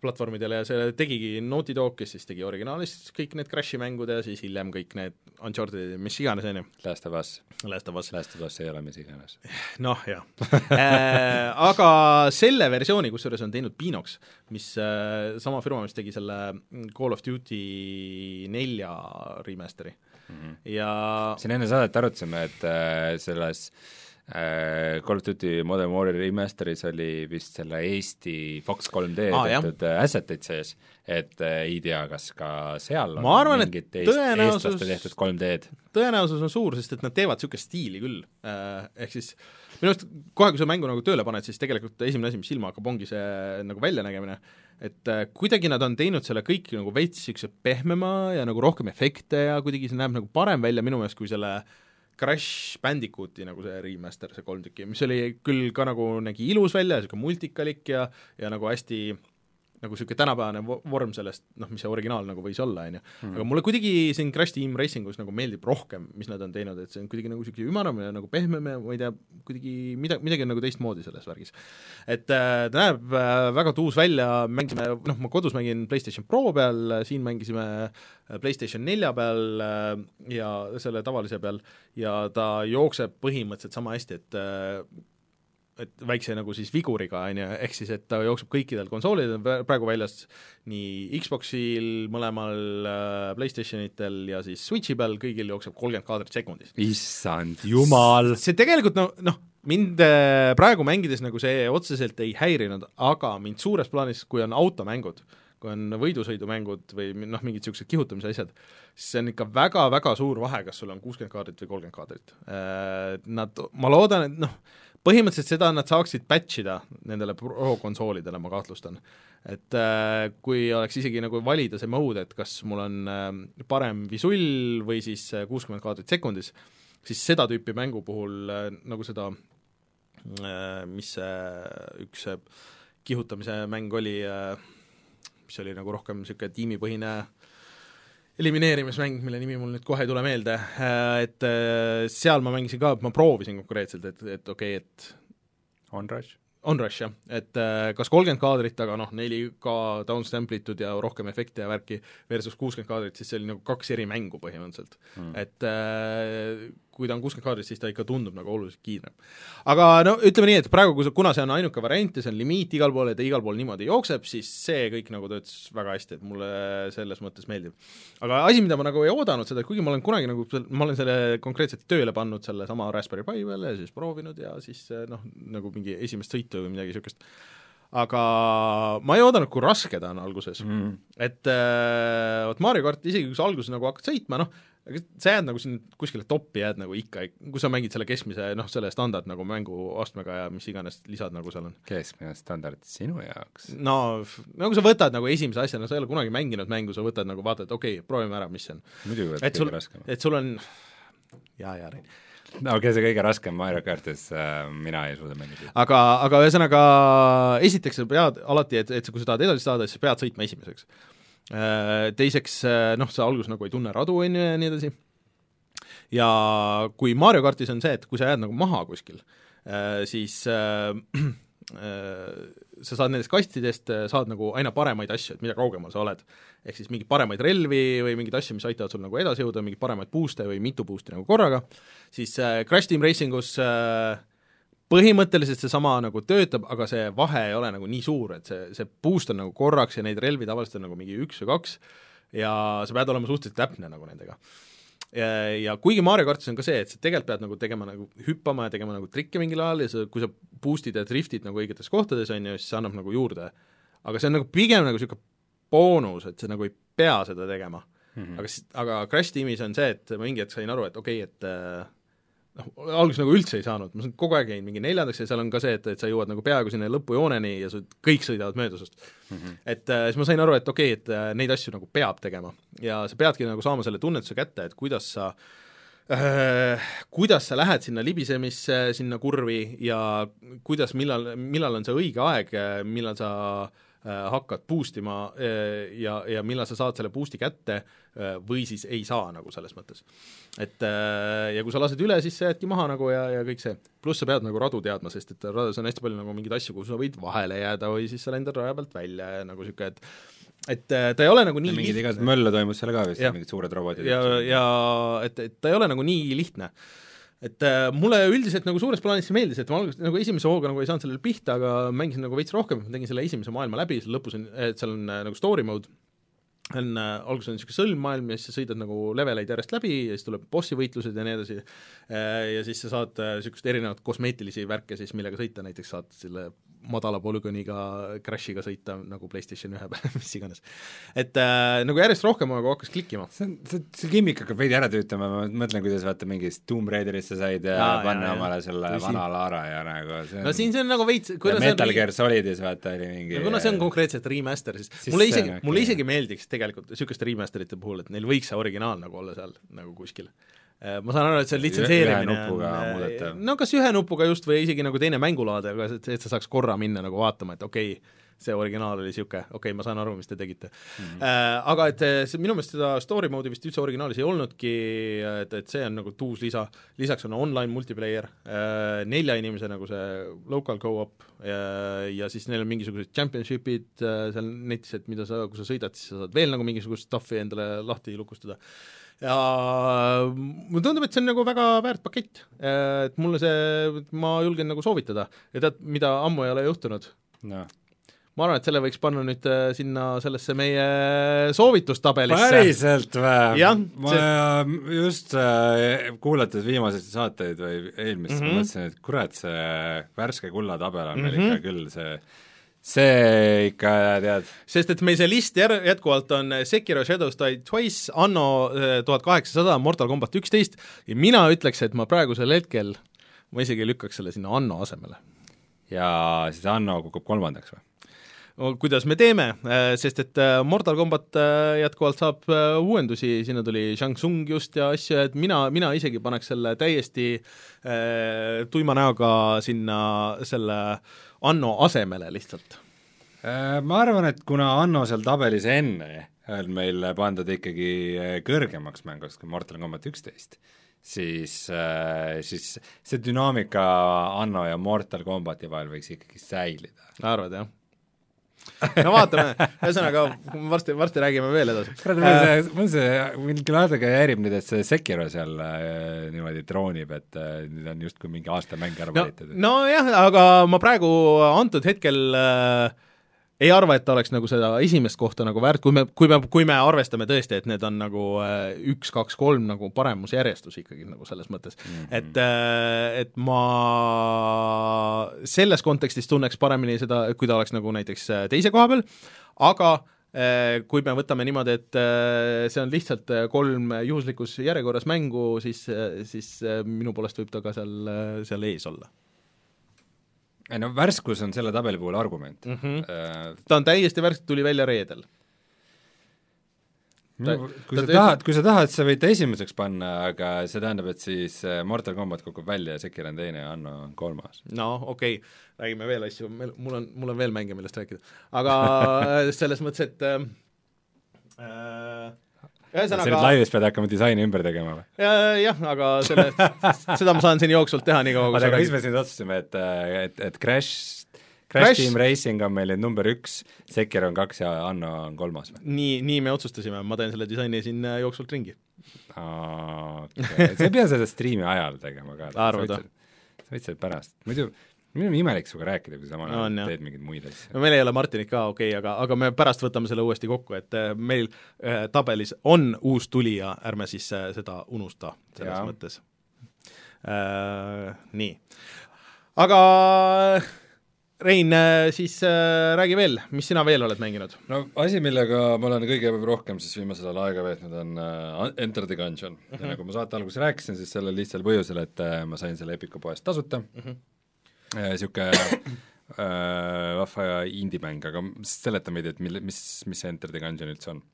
platvormidele ja see tegigi Naughty Dog, kes siis tegi originaalis kõik need Crashi mängud ja siis hiljem kõik need Uncharted mis iganes, on ju, Last of Us, Last of Us. Last of Us ei ole mis iganes. noh, jah äh, aga selle versiooni kusjuures on teinud Pinox, mis äh, sama firma, mis tegi selle Call of Duty nelja remaster'i mm. -hmm. ja siin enne saadet arutasime, et äh, selles äh, Call of Duty Modern Warfare Remasteris oli vist selle Eesti Fox 3D Aa, jah. tehtud äh, asset'id sees, et äh, ei tea, kas ka seal on Ma arvan, et tõenäosus- tehtud 3D-d. tõenäosus on suur, sest et nad teevad niisugust stiili küll äh,, ehk siis minu arust kohe, kui sa mängu nagu tööle paned, siis tegelikult esimene asi, mis silma hakkab, ongi see nagu väljanägemine, et äh, kuidagi nad on teinud selle kõik nagu veits niisuguse pehmema ja nagu rohkem efekte ja kuidagi see näeb nagu parem välja minu meelest kui selle Crash Bandicooti nagu see remaster, see kolm tükki, mis oli küll ka nagu nägi ilus välja, niisugune multikalik ja ja nagu hästi nagu niisugune tänapäevane vo- vorm sellest, noh, mis see originaal nagu võis olla, on ju. aga mulle kuidagi siin Crash Team Racingus nagu meeldib rohkem, mis nad on teinud, et see on kuidagi nagu niisugune ümaram ja nagu pehmem ja ma ei tea, kuidagi mida, midagi on nagu teistmoodi selles värgis. et äh, ta näeb äh, väga tuus välja, mängisime, noh, ma kodus mängin PlayStation Pro peal, siin mängisime äh, PlayStation nelja peal äh, ja selle tavalise peal ja ta jookseb põhimõtteliselt sama hästi, et äh, et väikse nagu siis viguriga, on ju, ehk siis et ta jookseb kõikidel konsoolidel pra- praegu väljas nii Xboxil, mõlemal äh, PlayStationitel ja siis Switchi peal, kõigil jookseb kolmkümmend kaadrit sekundis. issand jumal! see tegelikult no, noh, mind äh, praegu mängides nagu see otseselt ei häirinud, aga mind suures plaanis, kui on automängud, kui on võidusõidumängud või noh, mingid niisugused kihutamise asjad, siis see on ikka väga-väga suur vahe, kas sul on kuuskümmend kaadrit või kolmkümmend kaadrit. Nad, ma loodan, et noh, põhimõtteliselt seda nad saaksid patch ida nendele pro-konsoolidele, ma kahtlustan. et äh, kui oleks isegi nagu valida see mode, et kas mul on äh, parem visull või siis kuuskümmend kaadrit sekundis, siis seda tüüpi mängu puhul äh, nagu seda äh, mis see üks see kihutamise mäng oli, mis oli nagu rohkem niisugune tiimipõhine elimineerimismäng, mille nimi mul nüüd kohe ei tule meelde, et äh, seal ma mängisin ka, ma proovisin konkreetselt, et, et okei okay,, et Onrush? Onrush jah, et äh, kas kolmkümmend kaadrit, aga noh, 4K downstamp itud ja rohkem efekte ja värki versus kuuskümmend kaadrit, siis see oli nagu kaks eri mängu põhimõtteliselt. Mm.. et äh, kui ta on kuuskümmend kaadrit, siis ta ikka tundub nagu oluliselt kiirem. aga no ütleme nii, et praegu, kui sa, kuna see on ainuke variant ja see on limiit igal pool ja ta igal pool niimoodi jookseb, siis see kõik nagu töötas väga hästi, et mulle selles mõttes meeldib. aga asi, mida ma nagu ei oodanud seda, kuigi ma olen kunagi nagu, ma olen selle konkreetselt tööle pannud, sellesama Raspberry Pi peale ja siis proovinud ja siis noh, nagu mingi esimest sõitu või midagi niisugust, aga ma ei oodanud, kui raske ta on alguses mm.. et äh, vot Mario kart, isegi kui sa alguses nagu hakkad sõitma, noh, aga sa jääd nagu siin kuskile toppi jääd nagu ikka, kui sa mängid selle keskmise noh, selle standard nagu mänguastmega ja mis iganes lisad nagu seal on. keskmine standard sinu jaoks? no nagu sa võtad nagu esimese asjana, sa ei ole kunagi mänginud mängu, sa võtad nagu vaatad, okei okay,, proovime ära, mis see on. muidugi võtad kõige raskema., et sul on jaa, jaa, Rein no okei okay,, see kõige raskem Mario kartis äh,, mina ei suuda mängida. aga, aga ühesõnaga esiteks sa pead alati, et, et kui sa tahad edasi saada, siis sa pead sõitma esimeseks. Äh, teiseks noh, sa alguses nagu ei tunne radu, on ju, ja nii edasi, ja kui Mario kartis on see, et kui sa jääd nagu maha kuskil, äh, siis äh, sa saad nendest kastidest, saad nagu aina paremaid asju, et mida kaugemal sa oled. ehk siis mingeid paremaid relvi või mingeid asju, mis aitavad sul nagu edasi jõuda, mingeid paremaid boost'e või mitu boost'i nagu korraga, siis Crash Team Racingus põhimõtteliselt seesama nagu töötab, aga see vahe ei ole nagu nii suur, et see, see boost on nagu korraks ja neid relvi tavaliselt on nagu mingi üks või kaks ja sa pead olema suhteliselt täpne nagu nendega ja, ja kuigi Mario kartis on ka see, et sa tegelikult pead nagu tegema nagu hüppama ja tegema nagu trikke mingil ajal ja sa, kui sa boost'id ja drift'id nagu õigetes kohtades, on ju, siis see annab nagu juurde. aga see on nagu pigem nagu niisugune boonus, et sa nagu ei pea seda tegema mm. -hmm. aga aga Crash tiimis on see, et ma mingi hetk sain aru, et okei okay,, et äh, noh, alguses nagu üldse ei saanud, ma kogu aeg jäin mingi neljandaks ja seal on ka see, et, et sa jõuad nagu peaaegu sinna lõpujooneni ja sa kõik sõidavad mööda sinust mm. -hmm. et äh, siis ma sain aru, et okei okay,, et äh, neid asju nagu peab tegema ja sa peadki nagu saama selle tunnetuse kätte, et kuidas sa äh, kuidas sa lähed sinna libisemisse, sinna kurvi ja kuidas, millal, millal on see õige aeg, millal sa äh, Äh, hakkad boost ima äh, ja, ja millal sa saad selle boost'i kätte äh, või siis ei saa nagu selles mõttes. et ja kui sa lased üle, siis sa jäädki maha nagu ja, ja kõik see. pluss sa pead nagu radu teadma, sest et rades on hästi palju nagu mingeid asju, kuhu sa võid vahele jääda või siis sa lendad raja pealt välja ja nagu niisugune, et et ta ei ole nagu nii mingid igast mölla toimus seal ka vist, mingid suured robotid. ja, ja et, et ta ei ole nagu nii lihtne et äh, mulle üldiselt nagu suures plaanis see meeldis, et ma alguses nagu esimese hooga nagu ei saanud sellele pihta, aga mängisin nagu veits rohkem, tegin selle esimese maailma läbi, seal lõpus on, et seal on äh, nagu story mode, on äh,, alguses on niisugune sõlmmaailm ja siis sa sõidad nagu leveleid järjest läbi ja siis tuleb bossi võitlused ja nii edasi. Äh,, ja siis sa saad niisugust äh, erinevat kosmeetilisi värke siis, millega sõita, näiteks saad selle madala polügooniga Crashiga sõita nagu PlayStation ühe peal, mis iganes. et äh, nagu järjest rohkem nagu hakkas klikkima. see on, see, see gimmick hakkab veidi ära tüütama, ma mõtlen, kuidas vaata mingist Tomb Raiderisse said ja panna jah, omale selle Tõsi. vana Lara ja nagu see on no siin see on nagu veits Metal Gear Solidis vaata oli mingi no kuna see on konkreetselt remaster, siis, siis mulle isegi, mulle isegi meeldiks tegelikult niisuguste remasterite puhul, et neil võiks see originaal nagu olla seal nagu kuskil ma saan aru, et see on litsenseerimine on no kas ühe nupuga just või isegi nagu teine mängulaade, aga et, et sa saaks korra minna nagu vaatama, et okei okay,, see originaal oli niisugune, okei okay,, ma saan aru, mis te tegite mm. -hmm. Äh, aga et see, minu meelest seda story mode'i vist üldse originaalis ei olnudki, et, et see on nagu uus lisa, lisaks on online multiplayer äh,, nelja inimese nagu see local go-up äh, ja siis neil on mingisugused championship'id äh, seal netis, et mida sa, kui sa sõidad, siis sa saad veel nagu mingisugust stuff'i endale lahti lukustada ja mulle tundub, et see on nagu väga väärt pakett. Et mulle see, ma julgen nagu soovitada ja tead, mida ammu ei ole juhtunud no.? ma arvan, et selle võiks panna nüüd äh, sinna sellesse meie soovitustabelisse. päriselt või? ma see... just äh, kuulates viimaseid saateid või eelmist mm, -hmm. ma mõtlesin, et kurat, see värske kulla tabel on mm -hmm. meil ikka küll see see ikka, tead. sest et meil see list jär-, jätkuvalt on Sekiro Shadows Die Twice, Anno äh, tuhat kaheksasada, Mortal Combat üksteist ja mina ütleks, et ma praegusel hetkel, ma isegi lükkaks selle sinna Anno asemele. ja siis Anno kukub kolmandaks või? kuidas me teeme, äh, sest et Mortal Combat jätkuvalt saab uuendusi, sinna tuli Shang Tsung just ja asju, et mina, mina isegi paneks selle täiesti tuima näoga sinna selle Anno asemele lihtsalt? Äh, ma arvan, et kuna Anno seal tabelis enne on meil pandud ikkagi äh, kõrgemaks mänguks kui Mortal Combat üksteist, siis, äh, siis see dünaamika Anno ja Mortal Combati vahel võiks ikkagi säilida. arvad, jah? No vaatame, ühesõnaga varsti, varsti räägime veel edasi. kurat, mul see, mul see, küll natuke häirib nüüd, et see Sekiro seal äh, niimoodi troonib, et äh, nüüd on justkui mingi aastamäng ära valitud no,. nojah, aga ma praegu antud hetkel äh, ei arva, et ta oleks nagu seda esimest kohta nagu väärt, kui me, kui me, kui me arvestame tõesti, et need on nagu äh, üks, kaks, kolm nagu paremusjärjestus ikkagi nagu selles mõttes mm, -hmm. et, äh, et ma selles kontekstis tunneks paremini seda, kui ta oleks nagu näiteks äh, teise koha peal, aga kui me võtame niimoodi, et see on lihtsalt kolm juhuslikus järjekorras mängu, siis, siis minu poolest võib ta ka seal, seal ees olla ei no värskus on selle tabeli puhul argument mm. -hmm. Uh, ta on täiesti värske, tuli välja reedel. minu, kui ta- sa tahad, kui sa tahad, sa võid ta esimeseks panna, aga see tähendab, et siis äh, Mortal Combat kukub välja ja Sekiro on teine ja Anno on kolmas. no okei okay., räägime veel asju, meil, mul on, mul on veel mänge, millest rääkida. aga selles mõttes, et äh, äh, sa nüüd ühesõnaga laivis pead hakkama disaini ümber tegema või? ja- jah, aga selle, seda ma saan siin jooksvalt teha nii kaua, kui sa aga mis räägid. me siin otsustasime, et, et, et Crash Crash, Team Racing on meil nüüd number üks, Sekiro on kaks ja Anno on kolmas või? nii, nii me otsustasime, ma teen selle disaini siin äh, jooksvalt ringi. Okay. sa ei pea seda striimi ajal tegema ka. Sa võid seda pärast, muidu mul on imelik sinuga rääkida, kui sa samal ajal jah. teed mingeid muid asju. no meil ei ole Martinit ka, okei okay,, aga, aga me pärast võtame selle uuesti kokku, et äh, meil äh, tabelis on uus tulija, ärme siis äh, seda unusta selles Jaa. ja. mõttes äh,. nii, aga Rein, siis äh, räägi veel, mis sina veel oled mänginud? no asi, millega ma olen kõige rohkem siis viimasel ajal aega veetnud, on uh, Enter the Gungeon mm. -hmm. ja nagu ma saate alguses rääkisin, siis sellel lihtsal põhjusel, et uh, ma sain selle Epiku poest tasuta mm -hmm. Niisugune uh, vahva indie-mäng, aga seleta meid, et mille, mis, mis see Enter the Gungeon üldse on.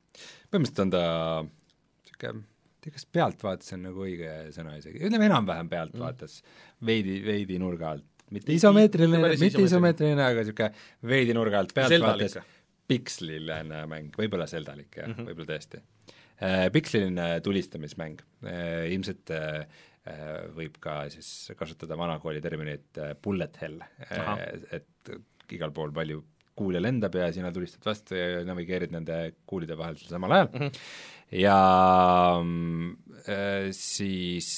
põhimõtteliselt on ta niisugune ei tea, kas pealtvaates on nagu õige sõna isegi, ütleme enam-vähem pealtvaates mm., veidi, veidi nurga alt, mitte isomeetriline, mitte isomeetriline, aga niisugune veidi nurga alt pealtvaates piksliline mäng, võib-olla seldalik jah mm -hmm., võib-olla tõesti äh,. Piksliline tulistamismäng äh,, ilmselt äh, võib ka siis kasutada vanakooli terminit äh, bullet hell äh,, et igal pool palju kuule lendab ja sina tulistad vastu ja navigeerid nende kuulide vahel samal ajal mm. -hmm. ja äh, siis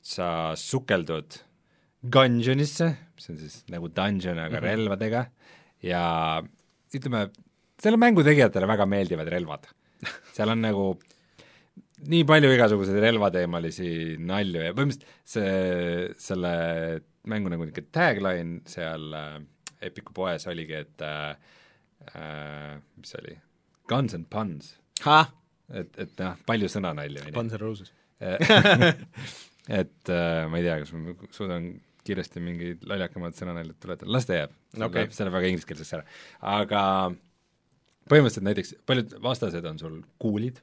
sa sukeldud Gungeonisse, mis on siis nagu dungeon, aga mm -hmm. relvadega ja ütleme, selle mängu tegijatele väga meeldivad relvad. seal on nagu nii palju igasuguseid relvateemalisi nalju ja põhimõtteliselt see, selle mängu nagu niisugune tagline seal äh, Epiku poes oligi, et äh, äh, mis see oli, Guns and puns. et, et noh, palju sõnanalju. Guns N Roses et äh, ma ei tea, kas ma suudan kiiresti mingi lollakamad sõnanaljad tuletada, las ta jääb okay., see läheb väga ingliskeelseks ära. aga põhimõtteliselt näiteks paljud vastased on sul kuulid,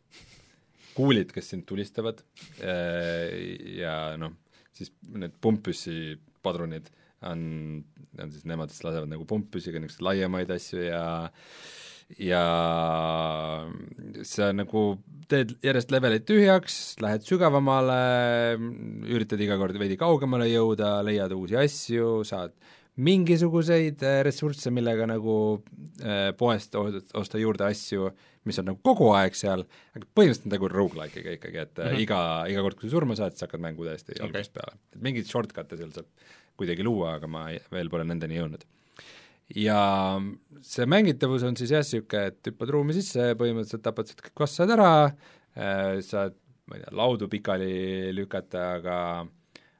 kuulid, kes sind tulistavad ja noh, siis need pumppüssi padrunid on, on siis nemad, kes lasevad nagu pumppüssiga niisuguseid laiemaid asju ja ja sa nagu teed järjest leveleid tühjaks, lähed sügavamale, üritad iga kord veidi kaugemale jõuda, leiad uusi asju, saad mingisuguseid ressursse, millega nagu äh, poest osta juurde asju, mis on nagu kogu aeg seal, aga põhimõtteliselt nagu rogu-like'iga ikkagi, et mm -hmm. iga, iga kord, kui sa surma saad, siis hakkad mängu täiesti okay. algusest peale. et mingeid shortcut'e seal saab kuidagi luua, aga ma veel pole nendeni jõudnud ja see mängitavus on siis jah, niisugune, et hüppad ruumi sisse, põhimõtteliselt tapad sealt kõik vastased ära äh,, saad, ma ei tea, laudu pikali lükata, aga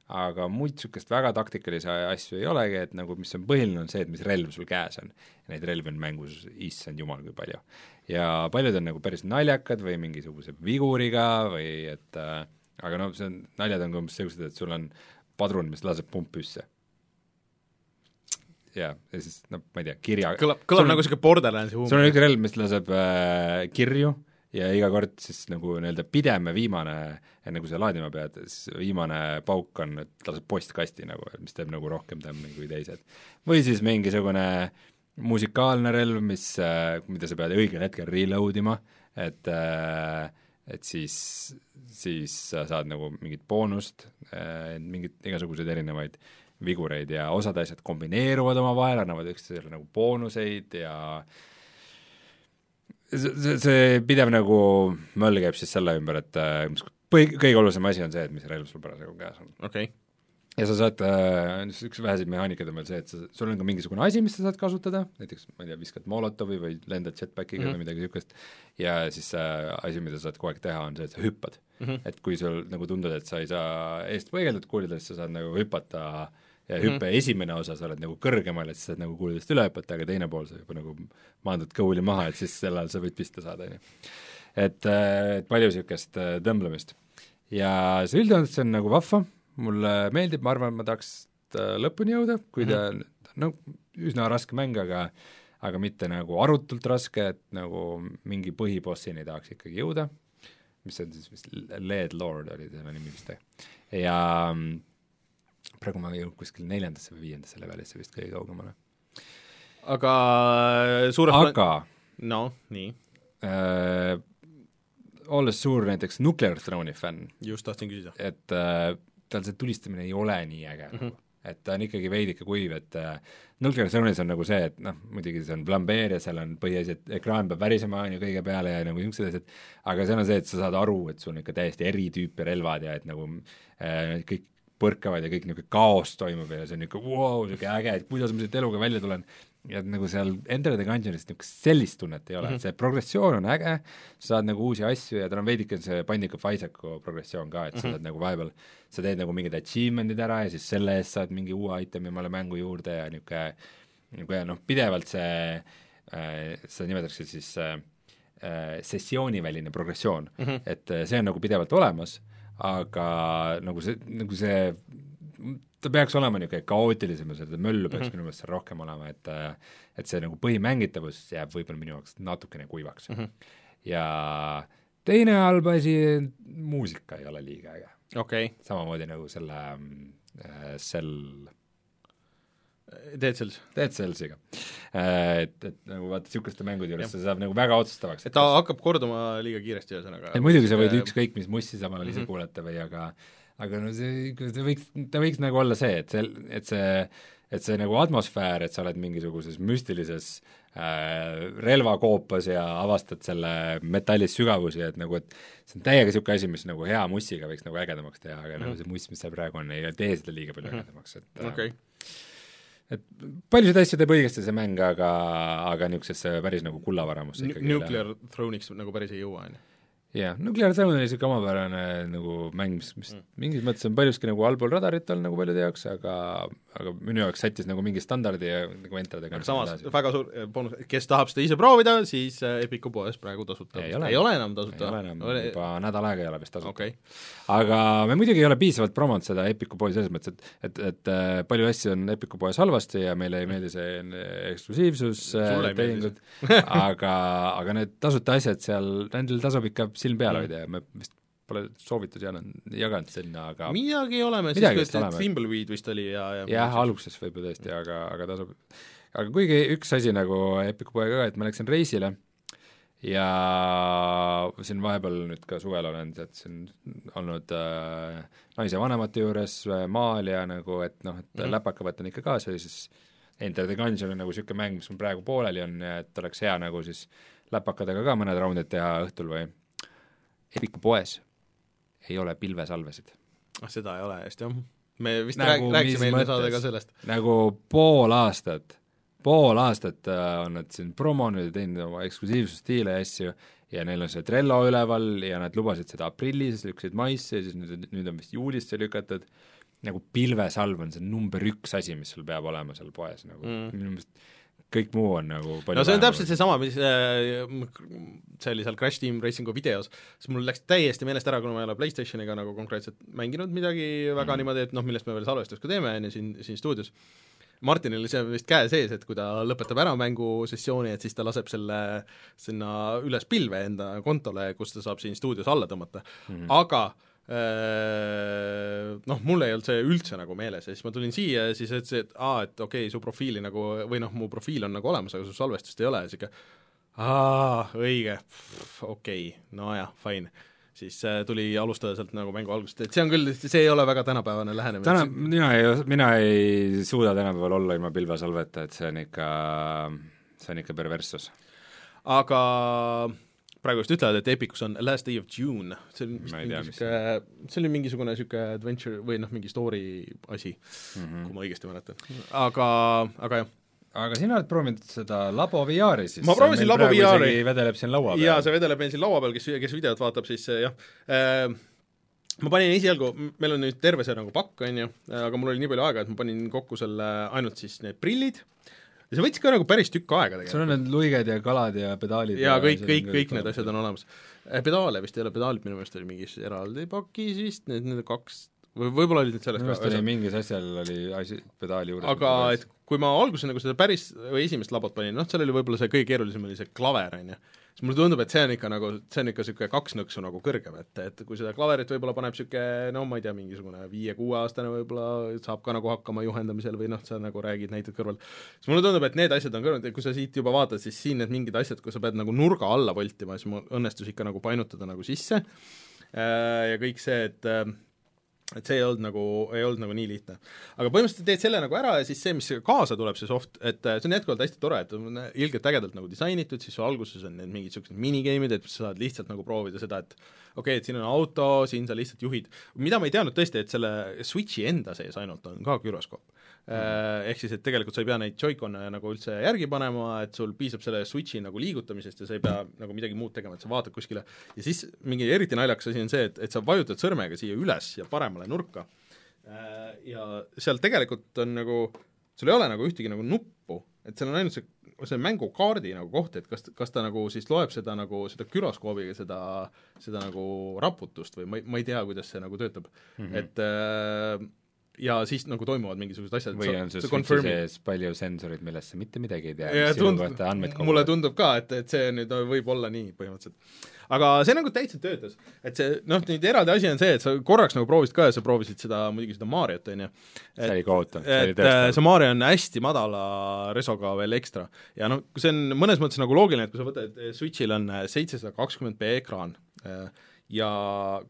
aga muid niisugust väga taktikalisi asju ei olegi, et nagu mis on põhiline, on see, et mis relv sul käes on. neid relvi on mängus issand jumal kui palju. ja paljud on nagu päris naljakad või mingisuguse viguriga või et äh, aga noh, see on, naljad on ka umbes niisugused, et sul on padrun, mis laseb pumppüsse jaa, ja siis noh, ma ei tea, kirja kõlab, kõlab nagu niisugune Borderlandsi huumor. sul on üks relv, mis laseb äh, kirju ja iga kord siis nagu nii-öelda pidem ja viimane, enne kui sa laadima pead, siis viimane pauk on, et laseb postkasti nagu, mis teeb nagu rohkem tämmi kui teised. või siis mingisugune musikaalne relv, mis äh,, mida sa pead õigel hetkel reload ima, et äh, et siis, siis sa saad nagu mingit boonust äh,, mingit igasuguseid erinevaid vigureid ja osad asjad kombineeruvad omavahel, annavad üksteisele nagu boonuseid ja see, see, see pidev nagu möll käib siis selle ümber, et äh, põhi, kõige olulisem asi on see, et mis relv sul parasjagu käes on. okei okay. ja sa saad äh,, üks väheseid mehaanikaid on veel see, et sa, sul on ka mingisugune asi, mis sa saad kasutada, näiteks ma ei tea, viskad Molotovi või lendad jetpackiga mm -hmm. või midagi niisugust, ja siis äh, asi, mida sa saad kogu aeg teha, on see, et sa hüppad mm. -hmm. et kui sul nagu tundub, et sa ei saa eest põigeldud kuulidest, sa saad nagu hüpata ja hüppe mm -hmm. esimene osa sa oled nagu kõrgemal, et sa saad nagu kuulidest üle hüpata, aga teine pool sa juba nagu maandud kõhuli maha, et siis sel ajal sa võid pista saada, on ju. et, et palju niisugust tõmblemist. ja see üldjoontes on nagu vahva, mulle meeldib, ma arvan, et ma tahaks lõpuni jõuda, kui ta mm -hmm. no üsna raske mäng, aga aga mitte nagu arutult raske, et nagu mingi põhibossini tahaks ikkagi jõuda, mis on siis vist Led Lord oli selle nimi vist, ja mm, praegu ma jõudnud kuskil neljandasse või viiendasse levelisse vist kõige kaugemale. aga äh, suures aga no nii, äh, olles suur näiteks Nuclear Throne'i fänn, just tahtsin küsida. et äh, tal see tulistamine ei ole nii äge mm. -hmm. et ta on ikkagi veidike kuiv, et äh, Nuclear Throne'is on nagu see, et noh, muidugi see on flambeer ja seal on põhiasi, et ekraan peab värisema, on ju, kõige peale ja nagu niisugused asjad, aga seal on see, et sa saad aru, et sul on ikka täiesti eri tüüpi relvad ja et nagu äh, kõik põrkavad ja kõik niisugune kaos toimub ja see on niisugune vau, niisugune äge, et kuidas ma siit eluga välja tulen, ja et nagu seal Enter the Gungeonis niisugust sellist tunnet ei ole mm, -hmm. see progressioon on äge, sa saad nagu uusi asju ja tal on veidike see Binding of Isaacu progressioon ka, et sa mm -hmm. saad nagu vahepeal, sa teed nagu mingid achievement'id ära ja siis selle eest saad mingi uue itemi omale mängu juurde ja niisugune, niisugune noh, pidevalt see äh,, seda nimetatakse siis äh, äh, sessiooniväline progressioon mm, -hmm. et äh, see on nagu pidevalt olemas, aga nagu see, nagu see ta peaks olema niisugune kaootilisem ja seda möllu peaks mm -hmm. minu meelest seal rohkem olema, et et see nagu põhimängitavus jääb võib-olla minu jaoks natukene kuivaks mm. -hmm. ja teine halb asi, muusika ei ole liiga äge. okei okay., samamoodi nagu selle äh, Cell Dead Cells. Dead Cellsiga. et, et nagu vaata, niisuguste mängude juures see saab nagu väga otsustavaks. et ta kas... hakkab korduma liiga kiiresti, ühesõnaga. et muidugi sa võid ükskõik mis mussi samal ajal ise mm -hmm. kuulata või aga aga no see, see võiks, ta võiks nagu olla see, et see, et see et see nagu atmosfäär, et sa oled mingisuguses müstilises äh, relvakoopas ja avastad selle metallis sügavusi, et nagu, et see on täiega niisugune asi, mis nagu hea mussiga võiks nagu ägedamaks teha, aga mm -hmm. nagu see muss, mis seal praegu on, ei tee seda liiga palju mm -hmm. ägedamaks, et okei okay. Et paljusid asju teeb õigesti see mäng, aga, aga niisugusesse päris nagu kullavaramusse ikkagi Nuclear Throne'iks nagu päris ei jõua, on ju? Jah, Nuclear Throne oli niisugune omapärane nagu mäng, mis, mis mm. mingis mõttes on paljuski nagu allpool radarit olnud nagu paljude jaoks, aga aga minu jaoks sättis nagu mingi standardi ja nagu entradega aga samas väga suur boonus, kes tahab seda ise proovida, siis Epiku poes praegu tasuta. Ei ole, ei ole enam tasuta? ei ole enam ole..., juba nädal aega ei ole vist tasuta. Okay.. aga me muidugi ei ole piisavalt promonud seda Epiku poe selles mõttes, et et, et palju asju on Epiku poes halvasti ja meile ei meeldi see eksklusiivsus, tehingud, aga, aga need tasuta asjad seal, nendel tasub ikka silm peal hoida ja me vist pole soovitusi jaganud, jaganud sinna, aga midagi oleme, siis Thimbleweed vist oli ja, ja jah, alguses võib-olla tõesti, aga, aga tasub, aga kuigi üks asi nagu Epiku poega ka, et ma läksin reisile ja siin vahepeal nüüd ka suvel olen tead siin olnud äh, naise vanemate juures äh, maal ja nagu, et noh, et mm -hmm. läpaka võtan ikka kaasa ja siis Enter the Gungeon on nagu niisugune mäng, mis mul praegu pooleli on et oleks hea nagu siis läpakadega ka mõned raundid teha õhtul või Epiku poes ei ole pilvesalvesid. ah, seda ei ole hästi jah. me vist nagu, rääkisime eelmine saade ka sellest. nagu pool aastat pool aastat äh, on nad siin promonud ja teinud oma eksklusiivsusstiile ja asju ja neil on see Trello üleval ja nad lubasid seda aprillis, lükkasid maisse ja siis nüüd, nüüd on vist juulisse lükatud, nagu pilvesalv on see number üks asi, mis sul peab olema seal poes nagu mm. minu meelest kõik muu on nagu no see on täpselt seesama, mis äh, see oli seal Crash Team Racingu videos, siis mul läks täiesti meelest ära, kuna ma ei ole PlayStationiga nagu konkreetselt mänginud midagi väga mm. niimoodi, et noh, millest me veel salvestust ka teeme, on ju, siin, siin stuudios, Martinil oli see vist käe sees, et kui ta lõpetab ära mängusessiooni, et siis ta laseb selle sinna üles pilve enda kontole, kus ta saab siin stuudios alla tõmmata mm, -hmm. aga noh, mul ei olnud see üldse nagu meeles ja siis ma tulin siia ja siis ütles, et aa, et okei okay,, su profiili nagu, või noh, mu profiil on nagu olemas, aga su salvestust ei ole, siis ikka aa, õige, okei. Okay,, nojah, fine. Siis äh, tuli alustada sealt nagu mängu algusest, et see on küll, see ei ole väga tänapäevane lähenemine. täna, mina ei, mina ei suuda tänapäeval olla ilma pilvesalveta, et see on ikka, see on ikka perverssus. aga praegu just ütlevad, et Epicus on Last Day of June, see on vist mingi niisugune, see oli mingisugune niisugune adventure või noh, mingi story asi mm, -hmm. kui ma õigesti mäletan. aga, aga jah aga sina oled proovinud seda Labo VR-i siis? ma proovisin Labo VR-i. vedeleb siin laua peal. jaa, see vedeleb meil siin laua peal, kes, kes videot vaatab, siis jah äh,, ma panin esialgu, meil on nüüd terve see nagu pakk, on ju, aga mul oli nii palju aega, et ma panin kokku selle ainult siis need prillid, ja see võttis ka nagu päris tükk aega tegelikult. sul on need luiged ja kalad ja pedaalid ja, ja kõik, kõik, kõik need asjad on olemas. pedaale vist ei ole, pedaalid minu meelest oli mingis eraldi pakis vist, need, need kaks või võib-olla oli nüüd selles minu arust oli mingis asjal oli asi pedaali juures aga et kui ma alguses nagu seda päris või esimest labot panin, noh, seal oli võib-olla see kõige keerulisem oli see klaver, on ju, siis mulle tundub, et see on ikka nagu, see on ikka niisugune kaks nõksu nagu kõrgem, et, et kui seda klaverit võib-olla paneb niisugune no ma ei tea, mingisugune viie-kuueaastane võib-olla saab ka nagu hakkama juhendamisel või noh, sa nagu räägid näitad kõrval, siis mulle tundub, et need asjad on kõrval, kui sa siit juba vaatad, siis siin need mingid asjad, kus sa pead nagu nurga alla voltima, siis mul õnnestus ikka nagu painutada nagu sisse. Äh, ja kõik see, et äh, et see ei olnud nagu, ei olnud nagu nii lihtne. aga põhimõtteliselt teed selle nagu ära ja siis see, mis kaasa tuleb, see soft, et äh, see on jätkuvalt hästi tore, et on ilgelt ägedalt nagu disainitud, siis alguses on need mingid niisugused minigame'id, et sa saad lihtsalt nagu proovida seda, et okei okay,, et siin on auto, siin sa lihtsalt juhid, mida ma ei teadnud tõesti, et selle Switchi enda sees ainult on ka güroskoop. Ehk siis, et tegelikult sa ei pea neid Joy-Con'e nagu üldse järgi panema, et sul piisab selle Switchi nagu liigutamisest ja sa ei pea nagu midagi muud tegema, et sa vaatad kuskile. Ja siis mingi eriti naljakas asi on see, et, et sa vajutad sõrmega siia üles ja paremale nurka. Äh, ja seal tegelikult on nagu, sul ei ole nagu ühtegi nagu nuppu, et seal on ainult see see mängukaardi nagu koht, et kas, kas ta nagu siis loeb seda nagu, seda güroskoobiga seda, seda nagu raputust või ma ei, ma ei tea, kuidas see nagu töötab. Mm, -hmm. et äh, ja siis nagu toimuvad mingisugused asjad. või on sul Switchi sees palju sensoreid, millest sa mitte midagi ei tea, mis sinu kohta andmeid koguvad? mulle tundub ka, et, et see nüüd võib olla nii põhimõtteliselt. aga see nagu täitsa töötas, et see noh, nüüd eraldi asi on see, et sa korraks nagu proovisid ka ja sa proovisid seda, muidugi seda Mariot, on ju. see oli kohutav, see oli tõesti. see Mario on hästi madala resoga veel ekstra ja noh, see on mõnes mõttes nagu loogiline, et kui sa võtad, Switchil on seitsesada kakskümmend B ekraan ja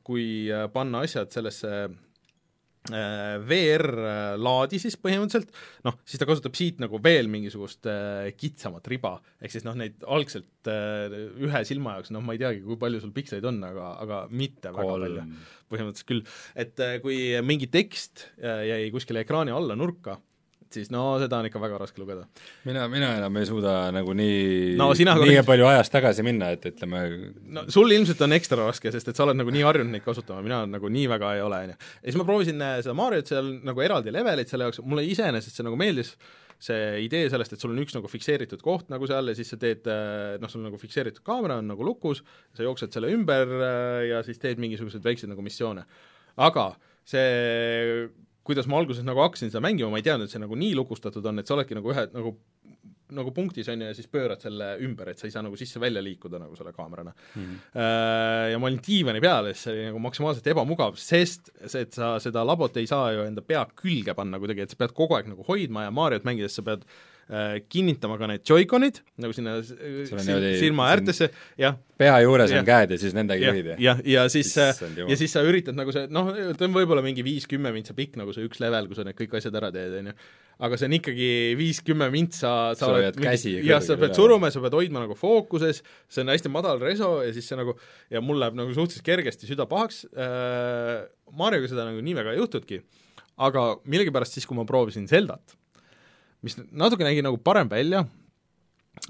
kui panna asjad sellesse Äh, VR-laadi siis põhimõtteliselt, noh, siis ta kasutab siit nagu veel mingisugust äh, kitsamat riba, ehk siis noh, neid algselt äh, ühe silma jaoks, noh, ma ei teagi, kui palju sul piksleid on, aga, aga mitte Kolm. väga palju. põhimõtteliselt küll, et äh, kui mingi tekst äh, jäi kuskile ekraani alla nurka, siis no seda on ikka väga raske lugeda. mina, mina enam ei suuda nagu nii no, nii korrekt... palju ajas tagasi minna, et ütleme no sul ilmselt on ekstra raske, sest et sa oled nagu nii harjunud neid kasutama, mina nagu nii väga ei ole, on ju. ja siis ma proovisin äh, seda Mariot seal nagu eraldi levelit selle jaoks, mulle iseenesest see nagu meeldis, see idee sellest, et sul on üks nagu fikseeritud koht nagu seal ja siis sa teed äh, noh, sul nagu fikseeritud kaamera on nagu lukus, sa jooksed selle ümber äh, ja siis teed mingisuguseid väikseid nagu missioone. aga see kuidas ma alguses nagu hakkasin seda mängima, ma ei teadnud, et see nagu nii lukustatud on, et sa oledki nagu ühe nagu nagu punktis on ju ja siis pöörad selle ümber, et sa ei saa nagu sisse-välja liikuda nagu selle kaamerana mm. -hmm. Ja ma olin diivani peal ja siis see oli nagu maksimaalselt ebamugav, sest see, et sa seda labot ei saa ju enda pea külge panna kuidagi, et sa pead kogu aeg nagu hoidma ja Mariot mängides sa pead äh, kinnitama ka need Joy-Conid nagu sinna silma äärtesse, jah. pea juures ja, on käed ja siis nendega juhid, jah? jah, ja siis, ja siis sa üritad nagu see, noh, ta on võib-olla mingi viis-kümme mintsa pikk nagu see üks level, kui sa need kõik asjad ära teed, on ju aga see on ikkagi viis-kümme mintsa, sa, oled käsi jah, sa pead suruma, sa pead hoidma nagu fookuses, see on hästi madal reso ja siis see nagu, ja mul läheb nagu suhteliselt kergesti süda pahaks äh,, Marioga seda nagu nii väga ei juhtudki, aga millegipärast siis, kui ma proovisin Zeldat, mis natuke nägi nagu parem välja,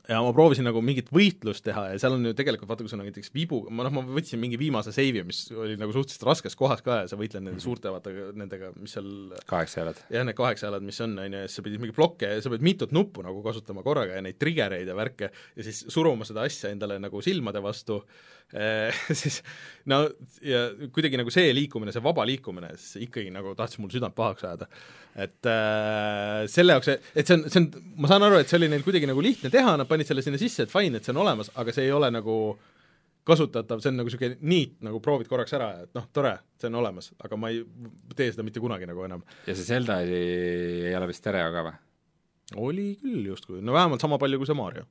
ja ma proovisin nagu mingit võitlust teha ja seal on ju tegelikult vaata, kui sul on näiteks vibu, ma noh, ma võtsin mingi viimase seivi, mis oli nagu suhteliselt raskes kohas ka ja sa võitled nende suurte vaata nendega, mis seal kaheksa jalad. jah, need kaheksa jalad, mis on, on ju, ja siis sa pidid mingi plokke ja sa pead mitut nuppu nagu kasutama korraga ja neid triggereid ja värke ja siis suruma seda asja endale nagu silmade vastu. Eh, siis no ja kuidagi nagu see liikumine, see vaba liikumine, siis ikkagi nagu tahtis mul südant pahaks ajada. Et äh, selle jaoks, et see on, see on, ma saan aru, et see oli neil kuidagi nagu lihtne teha, nad panid selle sinna sisse, et fine, et see on olemas, aga see ei ole nagu kasutatav, see on nagu niisugune niit, nagu proovid korraks ära ja et noh, tore, see on olemas, aga ma ei tee seda mitte kunagi nagu enam. ja see Zelda ei, ei ole vist stereo ka või? oli küll justkui, no vähemalt sama palju kui see Mario.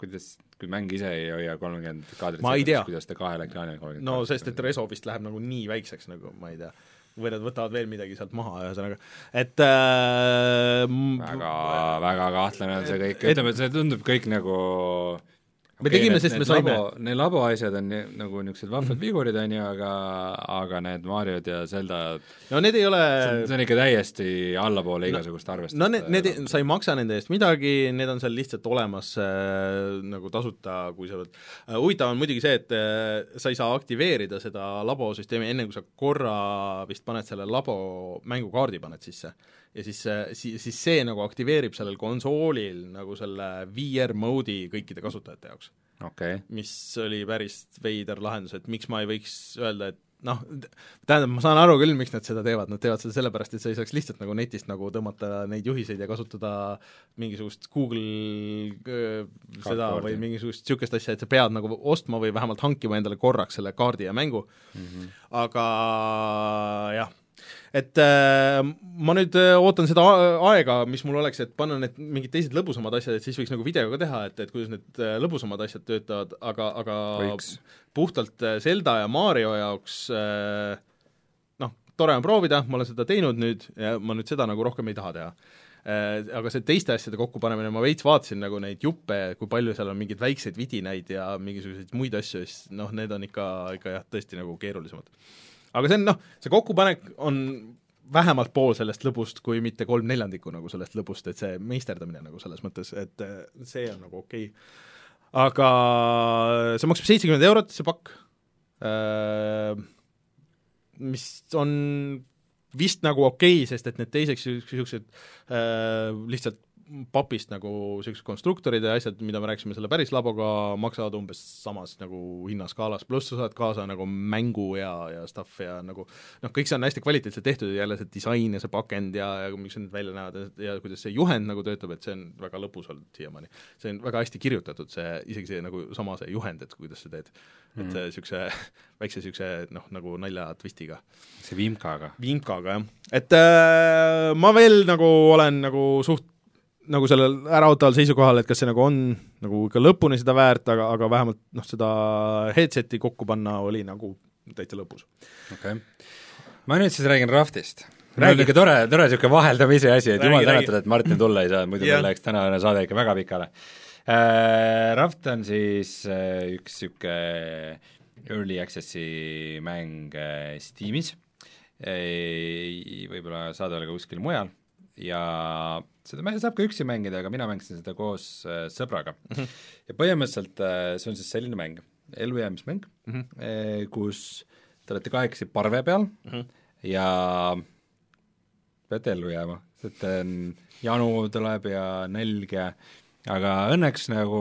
kuidas, kui mäng ise ei hoia kolmkümmend kaadrit kuidas ta kahel ekraanil kolmkümmend no sest, et reso vist läheb nagu nii väikseks, nagu ma ei tea või nad võtavad veel midagi sealt maha, ühesõnaga, et äh, väga, väga kahtlane on see kõik, ütleme, see tundub kõik nagu me okay, tegime, sest me saime Need labo asjad on nii, nagu niisugused vahvad mhm. figuurid, on ju, aga aga need Mariod ja Zelda no need ei ole see on ikka täiesti allapoole igasugust no, arvestust. no need, need, sa ei maksa nende eest midagi, need on seal lihtsalt olemas äh, nagu tasuta, kui sa võt- äh,. huvitav on muidugi see, et äh, sa ei saa aktiveerida seda labosüsteemi enne, kui sa korra vist paned selle labo mängukaardi, paned sisse ja siis, siis, siis see nagu aktiveerib sellel konsoolil nagu selle VR mode'i kõikide kasutajate jaoks okay.. mis oli päris veider lahendus, et miks ma ei võiks öelda, et noh, tähendab, ma saan aru küll, miks nad seda teevad, nad teevad seda sellepärast, et sa ei saaks lihtsalt nagu netist nagu tõmmata neid juhiseid ja kasutada mingisugust Google öö, seda Kaartkaardi. või mingisugust niisugust asja, et sa pead nagu ostma või vähemalt hankima endale korraks selle kaardi ja mängu mm, -hmm. aga jah, et äh, ma nüüd äh, ootan seda a- aega, mis mul oleks, et panna need mingid teised lõbusamad asjad, et siis võiks nagu videoga teha, et, et kuidas need äh, lõbusamad asjad töötavad, aga, aga Võiks. puhtalt äh, Zelda ja Mario jaoks äh, noh, tore on proovida, ma olen seda teinud nüüd ja ma nüüd seda nagu rohkem ei taha teha äh, aga see teiste asjade kokkupanemine, ma veits vaatasin nagu neid juppe, kui palju seal on mingeid väikseid vidinaid ja mingisuguseid muid asju, siis noh, need on ikka, ikka jah, tõesti nagu keerulisemad. Aga see on noh, see kokkupanek on vähemalt pool sellest lõbust, kui mitte kolm neljandikku nagu sellest lõbust, et see meisterdamine nagu selles mõttes, et äh, see on nagu okei okay. aga see maksab seitsekümmend eurot, see pakk, mis on vist nagu okei okay,, sest et need teiseks niisugused äh, lihtsalt papist nagu niisugused konstruktorid ja asjad, mida me rääkisime selle päris laboga, maksavad umbes samas nagu hinnaskaalas, pluss sa saad kaasa nagu mängu ja, ja stuff ja nagu noh, kõik see on hästi kvaliteetselt tehtud ja jälle see disain ja see pakend ja, ja miks need välja näevad ja, ja kuidas see juhend nagu töötab, et see on väga lõbus olnud siiamaani. see on väga hästi kirjutatud, see, isegi see nagu sama see juhend, et kuidas sa teed mm. et niisuguse väikse niisuguse noh, nagu naljatwistiga see Vimkaga. Vimkaga, jah. et äh, ma veel nagu olen nagu suht nagu sellel äraootaval seisukohal, et kas see nagu on nagu ikka lõpuni seda väärt, aga, aga vähemalt noh, seda headset'i kokku panna oli nagu täitsa lõbus. okei okay. ma nüüd siis räägin Raftist. mul on niisugune tore, tore niisugune vaheldamise asi, et jumal tänatud, et Martin tulla ei saa, muidu Jah. meil läheks tänane saade ikka väga pikale äh,. Raft on siis äh, üks niisugune early access'i mäng äh, Steamis võib-olla saadaval ka kuskil mujal ja seda mängu saab ka üksi mängida, aga mina mängisin seda koos äh, sõbraga mm. -hmm. ja põhimõtteliselt äh, see on siis selline mäng, ellujäämismäng mm, -hmm. kus te olete kahekesi parve peal mm -hmm. ja peate ellu jääma, et on, janu tuleb ja nälg ja aga õnneks nagu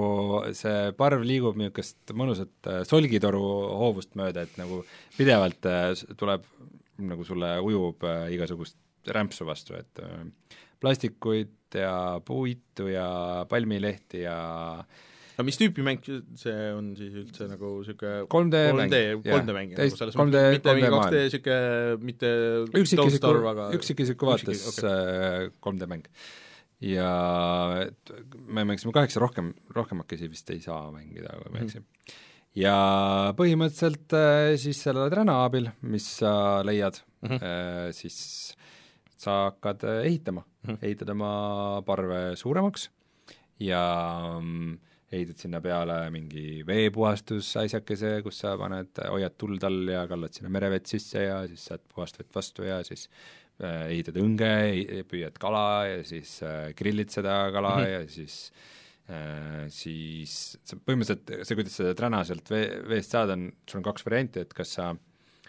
see parv liigub niisugust mõnusat äh, solgitoru hoovust mööda, et nagu pidevalt äh, tuleb nagu sulle ujub äh, igasugust rämpsu vastu, et äh, plastikuid ja puitu ja palmilehti ja aga mis tüüpi mäng see on siis üldse nagu niisugune 3D mäng, 3D, jah. 3D mäng nagu selles 3D mõttes, mitte mingi 3D 2D niisugune, mitte üksikisiku aga, üksikisiku vaates Üksik- okay. 3D mäng. ja me mängisime kaheksa rohkem, rohkemakesi vist ei saa mängida, kui ma ei eksi. ja põhimõtteliselt äh, siis selle träna abil, mis sa leiad mm. -hmm. siis sa hakkad äh, ehitama mm. -hmm. ehitad oma parve suuremaks ja mm, ehitad sinna peale mingi veepuhastusasjakese, kus sa paned, hoiad tuld all ja kallad sinna merevett sisse ja siis saad puhast vett vastu ja siis äh, ehitad õnge, püüad kala ja siis äh, grillid seda kala mm -hmm. ja siis äh, siis sa põhimõtteliselt see, kuidas seda träna sealt vee, veest saada, on, sul on kaks varianti, et kas sa,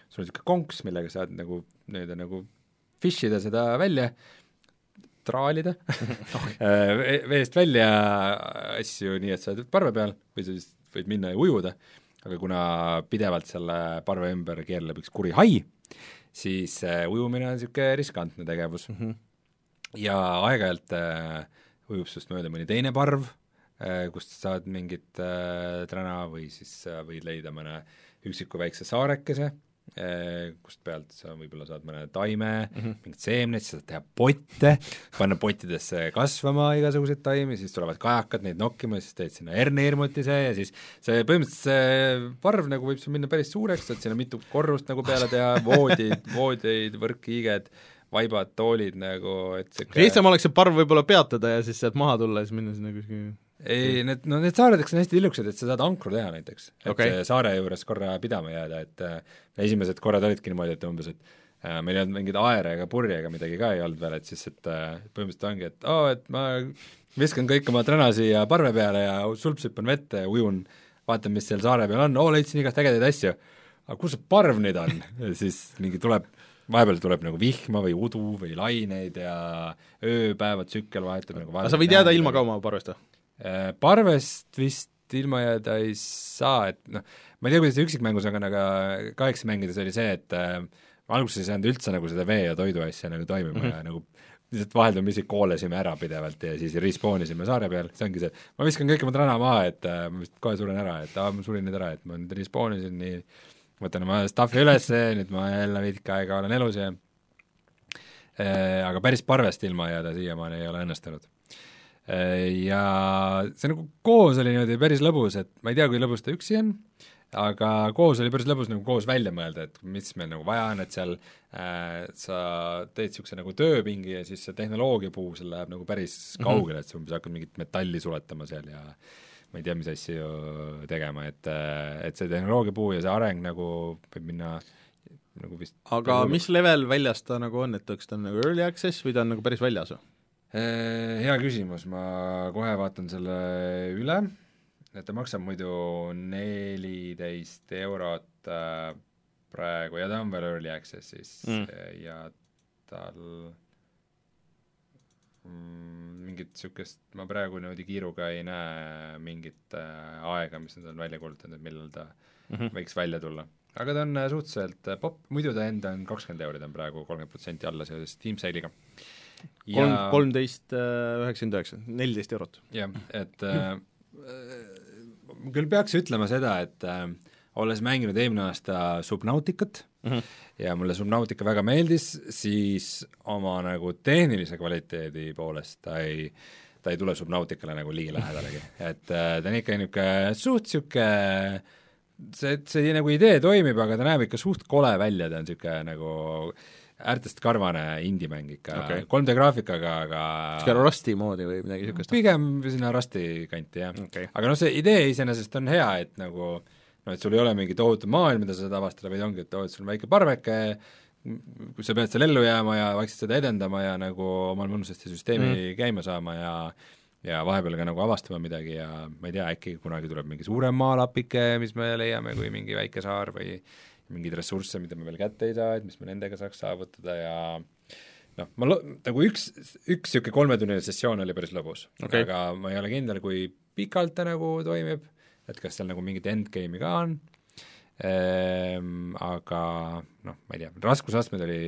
sul on niisugune konks, millega saad nagu nii-öelda nagu fish ida seda välja, traalida Ve- veest välja asju nii, et sa oled parve peal või sa siis võid minna ja ujuda, aga kuna pidevalt selle parve ümber keerleb üks kuri hai, siis äh, ujumine on niisugune riskantne tegevus mm. -hmm. ja aeg-ajalt äh, ujub sinust mööda mõni teine parv äh,, kust sa saad mingit äh, träna või siis võid leida mõne üksiku väikse saarekese kust pealt sa võib-olla saad mõne taime mm, -hmm. mingid seemned, siis saad teha potte, panna pottidesse kasvama igasuguseid taimi, siis tulevad kajakad neid nokkima, siis teed sinna hernehirmutise ja siis see põhimõtteliselt see parv nagu võib sul minna päris suureks, saad sinna mitu korrust nagu peale teha, voodid, voodeid, võrkkiiged, vaibad, toolid nagu, et sihuke lihtsam oleks see parv võib-olla peatada ja siis sealt maha tulla ja siis minna sinna kuskile ei, need, no need saaredeks on hästi tillukesed, et sa saad ankru teha näiteks. et okay. saare juures korra pidama jääda, et äh, esimesed korrad olidki niimoodi, et umbes, et äh, meil ei olnud mingeid aere ega purje ega midagi ka ei olnud veel, et siis, et äh, põhimõtteliselt ongi, et aa oh,, et ma viskan kõik oma träna siia parve peale ja sulpsüpan vette ja ujun, vaatan, mis seal saare peal on, oo, leidsin igast ägedaid asju. aga kus see parv nüüd on? siis mingi tuleb, vahepeal tuleb nagu vihma või udu või laineid ja ööpäeva tsükkel vahetub nagu aga sa võid jääda ilma ka oma parvest või? Äh, parvest vist ilma jääda ei saa, et noh, ma ei tea, kuidas see üksikmängus on, aga kaheksa mängides oli see, et äh, alguses ei saanud üldse nagu seda vee ja toidu asja nagu toimima mm -hmm. ja nagu lihtsalt vaheldumisi koolasime ära pidevalt ja siis respawn isime saare peal, see ongi see, ma viskan kõik oma trana maha, et äh, ma vist kohe suren ära, et aa, ma surin nüüd ära, et ma nüüd respawn isin nii, võtan oma stuff'i ülesse, nüüd ma jälle veidike aega olen elus ja äh, aga päris parvest ilma jääda siiamaani ei ole õnnestunud. Ja see nagu koos oli niimoodi päris lõbus, et ma ei tea, kui lõbus ta üksi on, aga koos oli päris lõbus nagu koos välja mõelda, et mis meil nagu vaja on, et seal äh, sa teed niisuguse nagu tööpingi ja siis see tehnoloogiapuu, seal läheb nagu päris mm -hmm. kaugele, et sa umbes hakkad mingit metalli suletama seal ja ma ei tea, mis asju tegema, et, et see tehnoloogiapuu ja see areng nagu võib minna nagu vist aga nagu mis level väljas ta nagu on, et kas ta on nagu early access või ta on nagu päris väljas või? Äh, hea küsimus, ma kohe vaatan selle üle et ta maksab muidu neliteist eurot äh, praegu ja ta on veel early access'is mm. ja tal mm, mingit niisugust, ma praegu niimoodi kiiruga ei näe mingit äh, aega, mis nad on välja kuulutanud, et millal ta mm -hmm. võiks välja tulla. aga ta on suhteliselt popp, muidu ta enda on kakskümmend euri, ta on praegu kolmkümmend protsenti alla seoses Steam Sale'iga. Kolm, kolmteist äh, üheksakümmend üheksa, neliteist eurot. jah, et äh, küll peaks ütlema seda, et äh, olles mänginud eelmine aasta Subnauticat mm -hmm. ja mulle Subnautica väga meeldis, siis oma nagu tehnilise kvaliteedi poolest ta ei, ta ei tule Subnauticale nagu ligilähedalegi, et äh, ta on ikka niisugune suht niisugune see, see nagu idee toimib, aga ta näeb ikka suht kole välja, ta on niisugune nagu äärtest karvane indie-mäng ikka okay., 3D graafikaga, aga niisugune Rusti moodi või midagi niisugust? pigem sinna Rusti kanti, jah okay.. aga noh, see idee iseenesest on hea, et nagu noh, et sul ei ole mingi tohutu maailm, mida sa saad avastada, vaid ongi, et oo, et sul on väike parveke, sa pead seal ellu jääma ja vaikselt seda edendama ja nagu omal mõnusasti süsteemi mm. käima saama ja ja vahepeal ka nagu avastama midagi ja ma ei tea, äkki kunagi tuleb mingi suurem maalapike, mis me leiame, kui mingi väike saar või mingeid ressursse, mida me veel kätte ei saa, et mis me nendega saaks saavutada ja noh, ma lo-, nagu üks, üks niisugune kolmetunnine sessioon oli päris lõbus okay., aga ma ei ole kindel, kui pikalt ta nagu toimib, et kas seal nagu mingit endgame'i ka on ehm,, aga noh, ma ei tea, raskusastmed oli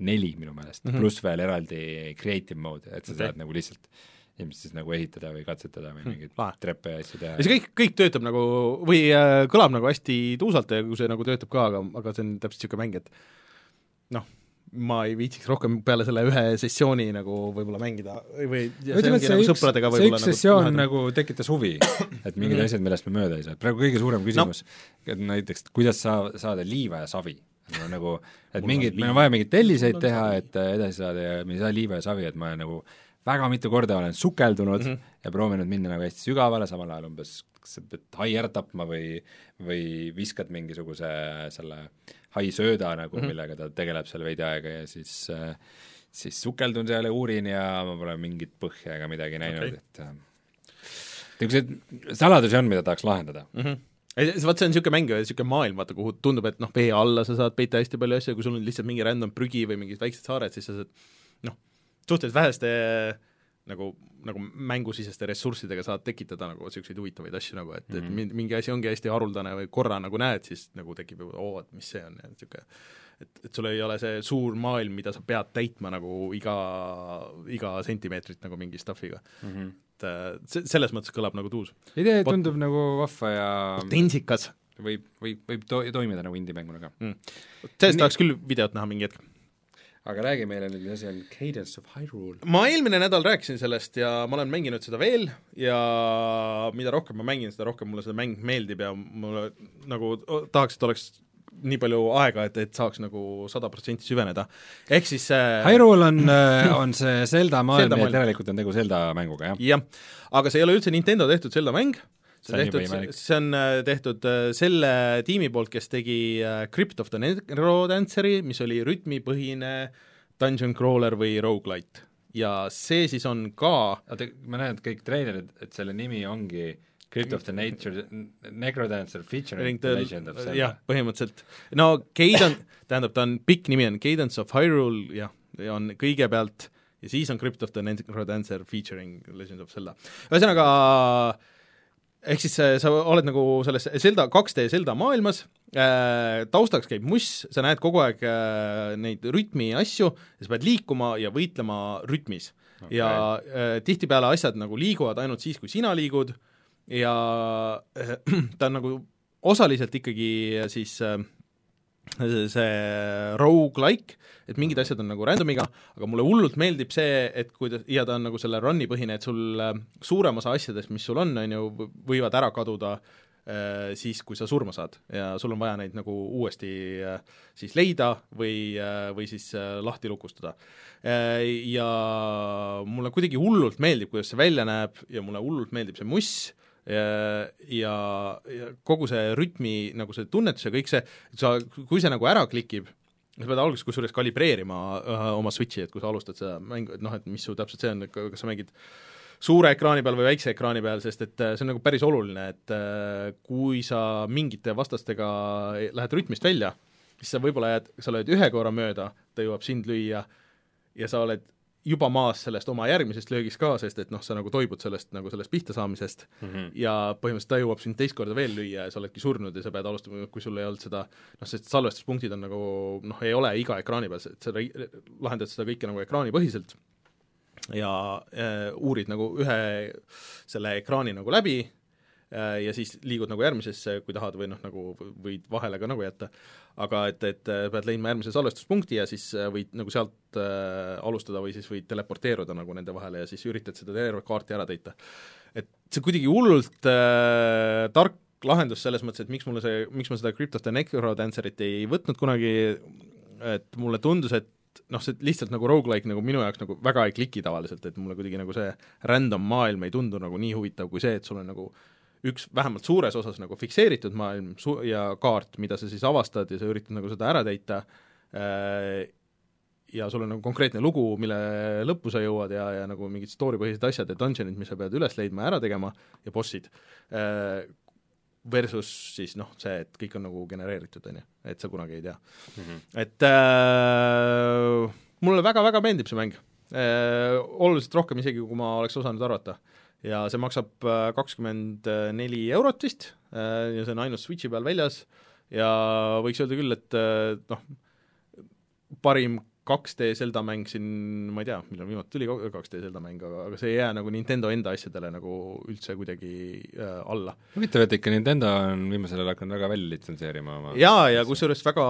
neli minu meelest mm -hmm., pluss veel eraldi creative mode, et sa okay. saad nagu lihtsalt ilmselt siis nagu ehitada või katsetada või hm, mingeid hmm, treppe ja asju teha. ja see kõik, kõik töötab nagu või äh, kõlab nagu hästi tuusalt ja kui see nagu töötab ka, aga, aga see on täpselt niisugune mäng, et noh, ma ei viitsiks rohkem peale selle ühe sessiooni nagu võib-olla mängida või ütleme, et see nagu üks, see üks nagu sessioon nagu, nagu tekitas huvi, et mingid mm. asjad, millest me mööda ei saa, praegu kõige suurem küsimus no., näiteks kuidas saa-, saada liiva ja savi no, nagu, et mingid, meil on vaja mingeid telliseid teha, et edasi saada ja me ei saa liiva ja savi, et ma nagu väga mitu korda olen sukeldunud mm -hmm. ja proovinud minna nagu hästi sügavale, samal ajal umbes kas sa pead hai ära tapma või, või viskad mingisuguse selle hai sööda nagu mm, -hmm. millega ta tegeleb seal veidi aega ja siis siis sukeldun seal ja uurin ja ma pole mingit põhja ega midagi näinud okay., et äh, niisuguseid saladusi on, mida tahaks lahendada mm. -hmm vaat see on niisugune mäng, niisugune maailm, vaata, kuhu tundub, et noh, vee alla sa saad peita hästi palju asju, kui sul on lihtsalt mingi random prügi või mingid väiksed saared, siis sa saad noh, suhteliselt väheste nagu, nagu mängusiseste ressurssidega saad tekitada nagu niisuguseid huvitavaid asju nagu, et mm, -hmm. et mhm. mingi asi ongi hästi haruldane või korra nagu näed, siis nagu tekib ju oo, et mis see on ja niisugune et, et sul ei ole see suur maailm, mida sa pead täitma nagu iga, iga sentimeetrit nagu mingi stuff'iga mm. -hmm. et äh, see, selles mõttes kõlab nagu tuus. idee Pot tundub nagu vahva ja potentsikas. võib, võib, võib to-, toimida nagu indie-mänguna ka mm.. sellest tahaks küll videot näha mingi hetk aga räägi meile nüüd, mis asi on Cadence of Hyrule? ma eelmine nädal rääkisin sellest ja ma olen mänginud seda veel ja mida rohkem ma mängin, seda rohkem mulle see mäng meeldib ja mulle nagu tahaks, et oleks nii palju aega, et, et saaks nagu sada protsenti süveneda. ehk siis äh, Hyrule on äh, on see Zelda maailm, nii et järelikult on tegu Zelda mänguga, jah? jah, aga see ei ole üldse Nintendo tehtud Zelda mäng, see on tehtud, see on äh, tehtud äh, selle tiimi poolt, kes tegi äh, Crypt of the Necrodanceri, mis oli rütmipõhine dungeon crawler või rogu-lite. ja see siis on ka oota, ma näen, et kõik treilerid, et selle nimi ongi Crypt of the Nature, Necrodancer featuring the Legend of Zelda. jah, põhimõtteliselt. no Cadence, tähendab, ta on, pikk nimi on Cadence of Hyrule, jah, ja on kõigepealt ja siis on Crypt of the Necrodancer featuring Legend of Zelda. ühesõnaga äh, ehk siis äh, sa oled nagu selles Zelda, 2D Zelda maailmas äh,, taustaks käib muss, sa näed kogu aeg äh, neid rütmi asju sa pead liikuma ja võitlema rütmis. Okay.. ja tihtipeale asjad nagu liiguvad ainult siis, kui sina liigud ja ta on nagu osaliselt ikkagi siis äh, see rogu-like, et mingid asjad on nagu random'iga, aga mulle hullult meeldib see, et kuidas, ja ta on nagu selle run'i põhine, et sul äh, suurem osa asjadest, mis sul on, on ju, võivad ära kaduda äh, siis, kui sa surma saad ja sul on vaja neid nagu uuesti äh, siis leida või, või siis lahti lukustada. Ja mulle kuidagi hullult meeldib, kuidas see välja näeb ja mulle hullult meeldib see muss, ja, ja, kogu see rütmi nagu see tunnetus ja kõik see, sa, kui see nagu ära klikib, sa pead alguses kusjuures kalibreerima uh, oma switch'i, et kui sa alustad seda mängu, et noh, et mis su täpselt see on, kas sa mängid suure ekraani peal või väikse ekraani peal, sest et äh, see on nagu päris oluline, et uh, kui sa mingite vastastega lähed rütmist välja, siis sa võib-olla jääd, sa lööd ühe korra mööda, ta jõuab sind lüüa ja sa oled juba maas sellest oma järgmisest löögist ka, sest et noh, sa nagu toibud sellest nagu sellest pihta saamisest mm -hmm. ja põhimõtteliselt ta jõuab sind teist korda veel lüüa ja sa oledki surnud ja sa pead alustama, kui sul ei olnud seda noh, sest salvestuspunktid on nagu noh, ei ole iga ekraani peal, sa lahendad seda kõike nagu ekraanipõhiselt ja äh, uurid nagu ühe selle ekraani nagu läbi ja siis liigud nagu järgmisesse, kui tahad, või noh, nagu võid vahele ka nagu jätta, aga et, et äh, pead leidma järgmise salvestuspunkti ja siis äh, võid nagu sealt äh, alustada või siis võid teleporteeruda nagu nende vahele ja siis üritad seda tervet kaarti ära täita. et see kuidagi hullult äh, tark lahendus selles mõttes, et miks mulle see, miks ma seda Crypt of the Necrodancerit ei võtnud kunagi, et mulle tundus, et noh, see lihtsalt nagu rogu-like nagu minu jaoks nagu väga ei kliki tavaliselt, et mulle kuidagi nagu see random maailm ei tundu nagu nii huvitav kui see, et sul on nagu äh, üks vähemalt suures osas nagu fikseeritud maailm su- ja kaart, mida sa siis avastad ja sa üritad nagu seda ära täita äh,, ja sul on nagu konkreetne lugu, mille lõppu sa jõuad ja, ja nagu mingid story-põhised asjad ja dungeonid, mis sa pead üles leidma ja ära tegema, ja bossid äh,, versus siis noh, see, et kõik on nagu genereeritud, on ju, et sa kunagi ei tea mm. -hmm. et äh, mulle väga-väga meeldib see mäng äh,, oluliselt rohkem isegi, kui ma oleks osanud arvata ja see maksab äh, kakskümmend neli eurot vist äh, ja see on ainult Switchi peal väljas. Ja võiks öelda küll, et äh, noh, parim 2D Zelda mäng siin, ma ei tea, millal viimati tuli 2D Zelda mäng, aga, aga see ei jää nagu Nintendo enda asjadele nagu üldse kuidagi äh, alla. huvitav, et ikka Nintendo on viimasel ajal hakanud väga välja litsenseerima oma jaa, ja kusjuures väga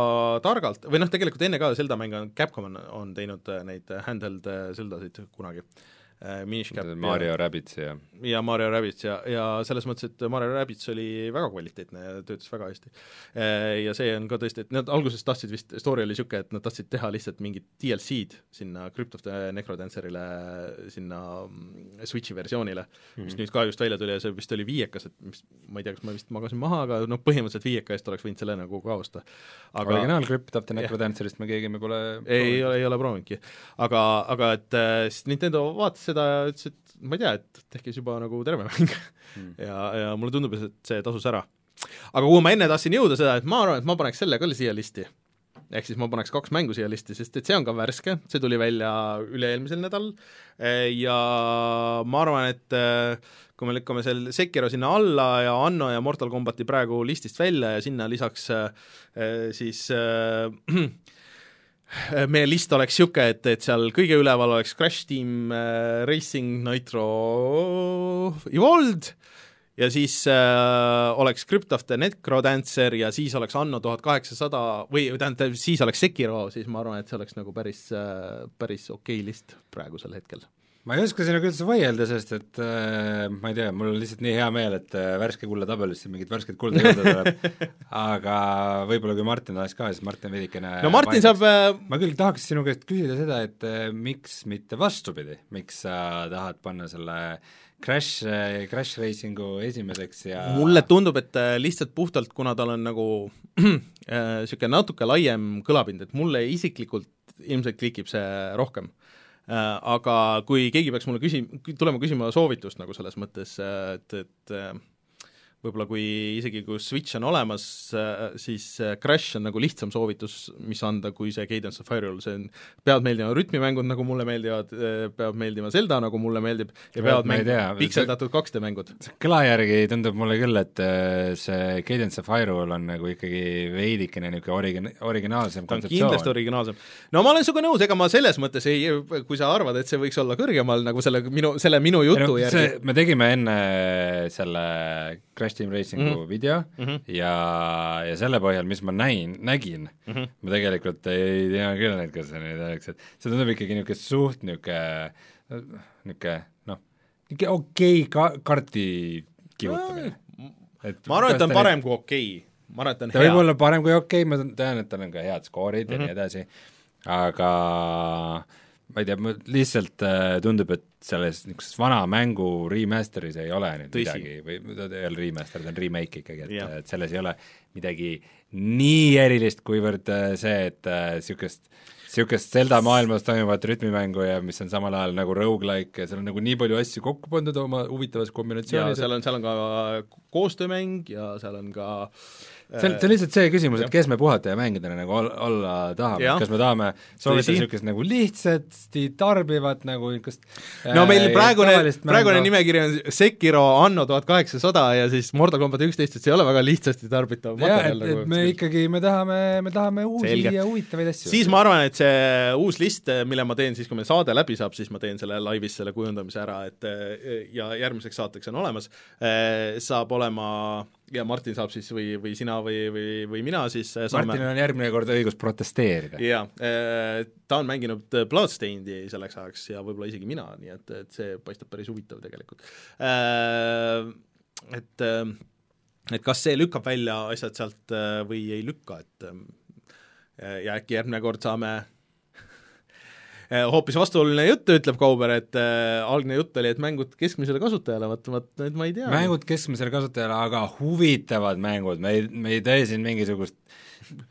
targalt, või noh, tegelikult enne ka Zelda mänge on, Capcom on, on teinud neid handheld Zeldasid kunagi. äh,, Minish Cap Mario ja, Rabbids ja ja Mario Rabbids ja, ja selles mõttes, et Mario Rabbids oli väga kvaliteetne ja töötas väga hästi. Äh, ja see on ka tõesti, et nad alguses tahtsid vist, story oli niisugune, et nad tahtsid teha lihtsalt mingit DLC-d sinna Crypt of the Necrodancerile, sinna mm, Switchi versioonile mm, -hmm. mis mhm. nüüd ka just välja tuli ja see vist oli viiekas, et mis, ma ei tea, kas ma vist magasin maha, aga noh, põhimõtteliselt viieka eest oleks võinud selle nagu ka osta. aga originaal Crypt of the Necrodancerist me keegi me pole ei, ei ole, ei ole proovinudki. aga, aga et äh, siis Nintendo vaatas seda ja ütles, et ma ei tea, et tehke siis juba nagu terve mäng mm. ja, ja mulle tundub, et see tasus ära. aga kuhu ma enne tahtsin jõuda seda, et ma arvan, et ma paneks selle ka siia listi. ehk siis ma paneks kaks mängu siia listi, sest et see on ka värske, see tuli välja üle-eelmisel nädalal ja ma arvan, et äh, kui me lükkame seal Sekiro sinna alla ja Anno ja Mortal Combati praegu listist välja ja sinna lisaks äh, siis äh, meie list oleks niisugune, et, et seal kõige üleval oleks Crash Team äh, Racing Nitro Evolved. Ja siis äh, oleks Crypt of the Necrodancer ja siis oleks Anno tuhat kaheksasada või tähendab, siis oleks Sekiro, siis ma arvan, et see oleks nagu päris äh,, päris okei okay list praegusel hetkel ma ei oska sinuga üldse vaielda, sest et äh, ma ei tea, mul on lihtsalt nii hea meel, et äh, värske kulla tabelisse mingit värsket kulda juurde tuleb. Aga võib-olla kui Martin oleks ka, siis Martin veidikene no Martin saab äh... ma küll tahaks sinu käest küsida seda, et äh, miks mitte vastupidi, miks sa tahad panna selle Crash, äh, Crash Racingu esimeseks ja mulle tundub, et äh, lihtsalt puhtalt, kuna tal on nagu niisugune natuke laiem kõlapind, et mulle isiklikult ilmselt klikib see rohkem. Äh, aga kui keegi peaks mulle küsi-, tulema küsima soovitust nagu selles mõttes, et, et võib-olla kui isegi kui Switch on olemas, siis Crash on nagu lihtsam soovitus, mis anda, kui see Cadence of Hyrule, see on, peavad meeldima rütmimängud, nagu mulle meeldivad, peab meeldima Zelda, nagu mulle meeldib, ja peavad mängima pikseldatud 2D mängud. kõla järgi tundub mulle küll, et see Cadence of Hyrule on nagu ikkagi veidikene niisugune origin-, originaalsem kontseptsioon. kindlasti originaalsem. no ma olen sinuga nõus, ega ma selles mõttes ei, kui sa arvad, et see võiks olla kõrgemal nagu selle minu, selle minu jutu no, järgi. me tegime enne selle Crash Team Racingu mm -hmm. video mm -hmm. ja, ja selle põhjal, mis ma näin, nägin mm, -hmm. ma tegelikult ei tea küll, et kas see nüüd oleks, et see tundub ikkagi niisugune suht niisugune, niisugune noh, niisugune okei okay ka-, karti kihutamine. ma arvan, et ta on parem kui okei okay ma arvan, et ta on ta hea. võib olla parem kui okei okay,, ma tean, et tal on ka head skoorid mm -hmm. ja nii edasi, aga ma ei tea, lihtsalt äh, tundub, et selles niisuguses vana mängu remaster'is ei ole nüüd Tõsi. midagi või ta ei ole remaster, ta on remake ikkagi, et, et selles ei ole midagi nii erilist, kuivõrd äh, see, et niisugust äh, niisugust Zelda maailmas toimuvat rütmimängu ja mis on samal ajal nagu rogu-like ja seal on nagu nii palju asju kokku pandud oma huvitavas kombinatsioonis. seal on, seal on ka koostöömäng ja seal on ka see on, see on lihtsalt see küsimus, et kes me puhata ja mängida nagu ol, olla tahame, kas me tahame soovida niisugust nagu lihtsasti tarbivat nagu niisugust no meil äh, praegune, praegune nimekiri on Sekiro Anno tuhat kaheksasada ja siis Mortal Combat üksteist, et see ei ole väga lihtsasti tarbitav materjal. et, et nagu, me ikkagi, me tahame, me tahame uusi Selge. ja huvitavaid asju. siis ma arvan, et see uus list, mille ma teen siis, kui meil saade läbi saab, siis ma teen selle laivis selle kujundamise ära, et ja järgmiseks saateks on olemas, saab olema ja Martin saab siis või, või sina või, või, või mina siis äh, saame Martinil on järgmine kord õigus protesteerida. jaa, äh, ta on mänginud äh, Bloodstainedi selleks ajaks ja võib-olla isegi mina, nii et, et see paistab päris huvitav tegelikult. Et, et kas see lükkab välja asjad sealt või ei lükka, et ja äkki järgmine kord saame hoopis vastuoluline jutt, ütleb Kauber, et äh, algne jutt oli, et mängud keskmisele kasutajale, vot, vot nüüd ma ei tea. mängud keskmisele kasutajale, aga huvitavad mängud, me ei, me ei tee siin mingisugust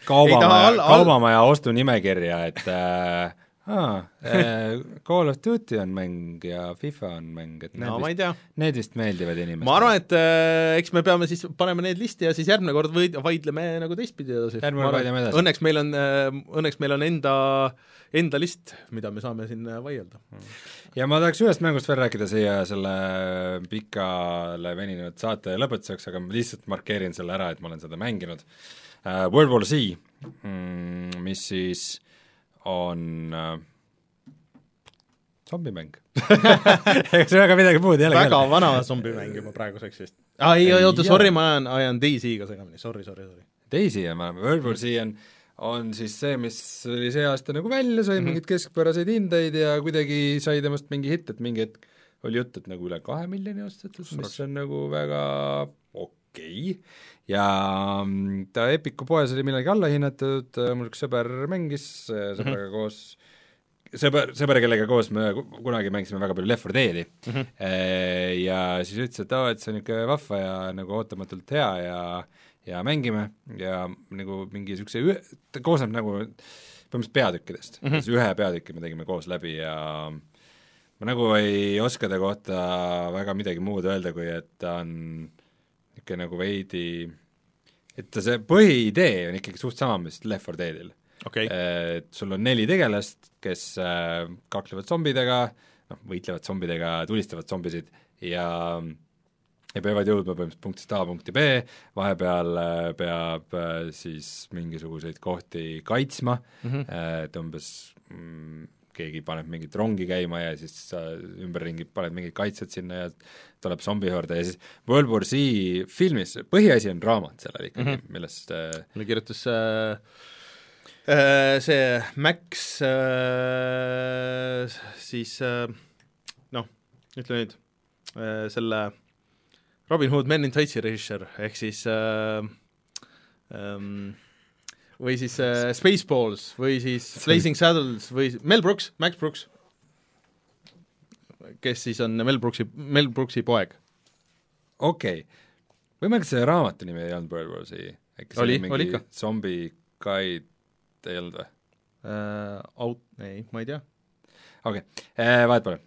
kaubamaja, kaubamaja ostunimekirja, et äh, aa, Call of Duty on mäng ja FIFA on mäng, et need no, vist, need vist meeldivad inimestele. ma arvan, et äh, eks me peame siis, paneme need listi ja siis järgmine kord võid-, vaidleme nagu teistpidi edasi. järgmine kord vaidleme edasi. Õnneks meil on äh,, õnneks meil on enda äh, enda list, mida me saame siin äh, vaielda. ja ma tahaks ühest mängust veel rääkida siia selle pikale veninud saate lõpetuseks, aga ma lihtsalt markeerin selle ära, et ma olen seda mänginud uh,. World War Z mm,, mis siis on uh, zombimäng ega see väga midagi muud ei ole. väga vana zombimäng juba praeguseks vist. aa ei, oota, sorry, ma ajan, ajan Daisy-ga segamini, sorry, sorry, sorry. Daisy on, World War Z on mm on siis see, mis oli see aasta nagu välja, sai mm -hmm. mingeid keskpäraseid hindeid ja kuidagi sai temast mingi hitt, et mingi hetk oli jutt, et nagu üle kahe miljoni ostetud, mis on nagu väga okei okay. ja mm, ta Epiku poes oli millalgi allahinnatud, mul üks sõber mängis sõbraga mm -hmm. koos sõber, sõber, kellega koos me kunagi mängisime väga palju Left 4 Dead'i mm -hmm. ja siis ütles, et aa, et see on niisugune vahva ja nagu ootamatult hea ja ja mängime ja nagu mingi niisuguse ühe, ta koosneb nagu põhimõtteliselt peatükkidest. Mm, -hmm. ühe peatüki me tegime koos läbi ja ma nagu ei oska ta kohta väga midagi muud öelda, kui et ta on niisugune nagu veidi, et ta see põhiidee on ikkagi suht sama, mis Left 4 Deadil. Okay.. Et sul on neli tegelast, kes äh, kaklevad zombidega, noh, võitlevad zombidega, tulistavad zombisid ja ja peavad jõudma põhimõtteliselt punktist A punkti B, vahepeal äh, peab äh, siis mingisuguseid kohti kaitsma mm, -hmm. et umbes mm, keegi paneb mingit rongi käima ja siis sa ümberringi paned mingid kaitsed sinna ja tuleb zombihorde ja siis World War Z filmis, põhiasi on raamat sellel ikkagi mm, -hmm. millest mulle kirjutas äh, äh, see Max äh, siis äh, noh, ütle nüüd äh,, selle Robin Hood Men in Tights'i režissöör, ehk siis äh, ähm, või siis äh, Spaceballs või siis Blazing Saddles või Mel Brooks, Max Brooks, kes siis on Mel Brooksi, Mel Brooksi poeg. okei okay., võimalik see raamatu nimi ei olnud War Z, äkki see oli, oli mingi zombi guide ei olnud või uh,? Out, ei, ma ei tea. okei okay. uh,, vahet pole.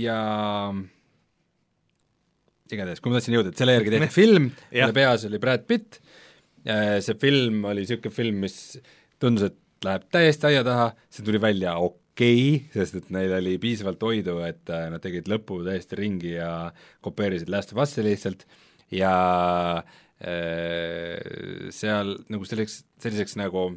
ja igatahes, kui ma tahtsin jõuda, et selle järgi tehti film, mille peas oli Brad Pitt, see film oli niisugune film, mis tundus, et läheb täiesti aia taha, see tuli välja okei okay,, sest et neil oli piisavalt oidu, et äh, nad tegid lõpu täiesti ringi ja kopeerisid Last of Us'i lihtsalt ja äh, seal nagu selliseks, selliseks nagu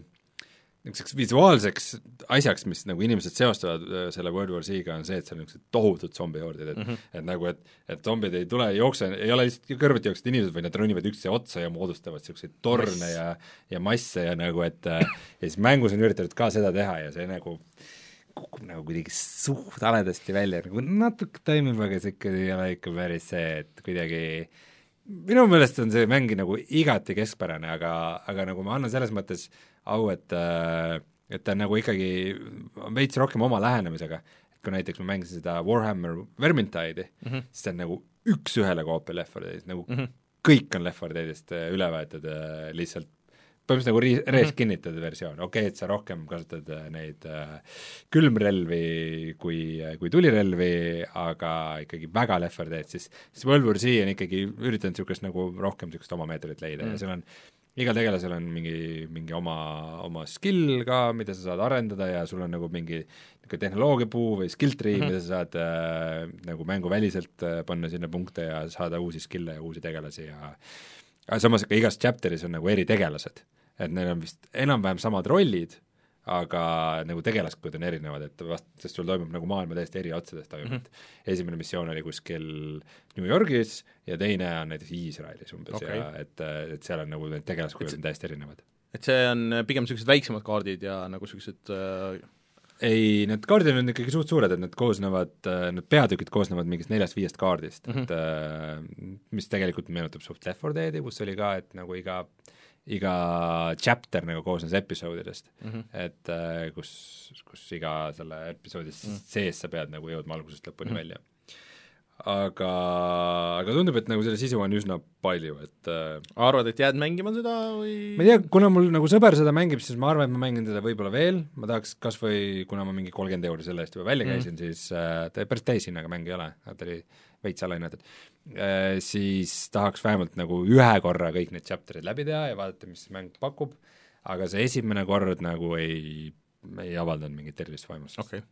niisuguseks visuaalseks asjaks, mis nagu inimesed seostavad äh, selle World War Z-ga, on see, et seal on niisugused tohutud zombihordid, et mm -hmm. et nagu, et et zombid ei tule, ei jookse, ei ole lihtsalt kõrvuti jooksvad inimesed, vaid nad ronivad üksteise otsa ja moodustavad niisuguseid torne Mass. ja ja masse ja nagu, et äh, ja siis mängus on üritatud ka seda teha ja see nagu kukub nagu kuidagi suht haledasti välja, nagu natuke toimib, aga see ikka ei ole ikka päris see, et kuidagi minu meelest on see mäng nagu igati keskpärane, aga, aga nagu ma annan selles mõttes au, et äh, et ta on nagu ikkagi veits rohkem oma lähenemisega, et kui näiteks ma mängisin seda Warhammer Vermintide'i mm, -hmm. siis see on nagu üks-ühele koopia Left 4 Deadist, nagu mm -hmm. kõik on Left 4 Deadist äh, üle võetud äh, lihtsalt põhimõtteliselt nagu ri-, res kinnitatud versioon, okei okay,, et sa rohkem kasutad neid äh, külmrelvi kui, kui tulirelvi, aga ikkagi väga 4 Dead, siis siis World War Z on ikkagi üritanud niisugust nagu rohkem niisugust oma meetodit leida mm. ja seal on igal tegelasel on mingi, mingi oma, oma skill ka, mida sa saad arendada ja sul on nagu mingi niisugune tehnoloogiapuu või skill tree mm, -hmm. mida sa saad äh, nagu mänguväliselt äh, panna sinna punkte ja saada uusi skill'e ja uusi tegelasi ja aga samas ka igas chapter'is on nagu eritegelased. et neil on vist enam-vähem samad rollid, aga nagu tegelaskud on erinevad, et vast, sest sul toimub nagu maailma täiesti eri otsadest toimub mm, -hmm. et esimene missioon oli kuskil New Yorgis ja teine on näiteks Iisraelis umbes okay. ja et, et seal on nagu need tegelaskujud on täiesti erinevad. et see on pigem niisugused väiksemad kaardid ja nagu niisugused äh... ei, need kaardid on ikkagi suht suured, et need koosnevad, need peatükid koosnevad mingist neljast-viiest kaardist mm, -hmm. et äh, mis tegelikult meenutab suht Left 4 Deadi, kus oli ka, et nagu iga iga chapter nagu koosnes episoodidest mm, -hmm. et äh, kus, kus iga selle episoodi mm -hmm. sees sa pead nagu jõudma algusest lõpuni mm -hmm. välja. aga, aga tundub, et nagu selle sisu on üsna palju, et äh, arvad, et jääd mängima seda või? ma ei tea, kuna mul nagu sõber seda mängib, siis ma arvan, et ma mängin teda võib-olla veel, ma tahaks kas või, kuna ma mingi kolmkümmend euri selle eest juba välja käisin mm, -hmm. siis äh, ta päris täishinnaga mäng ei ole, ta oli veits alahinnatud äh,, siis tahaks vähemalt nagu ühe korra kõik need chapter'id läbi teha ja vaadata, mis mäng pakub, aga see esimene kord nagu ei, ei avaldanud mingit erilist vaimustust okay.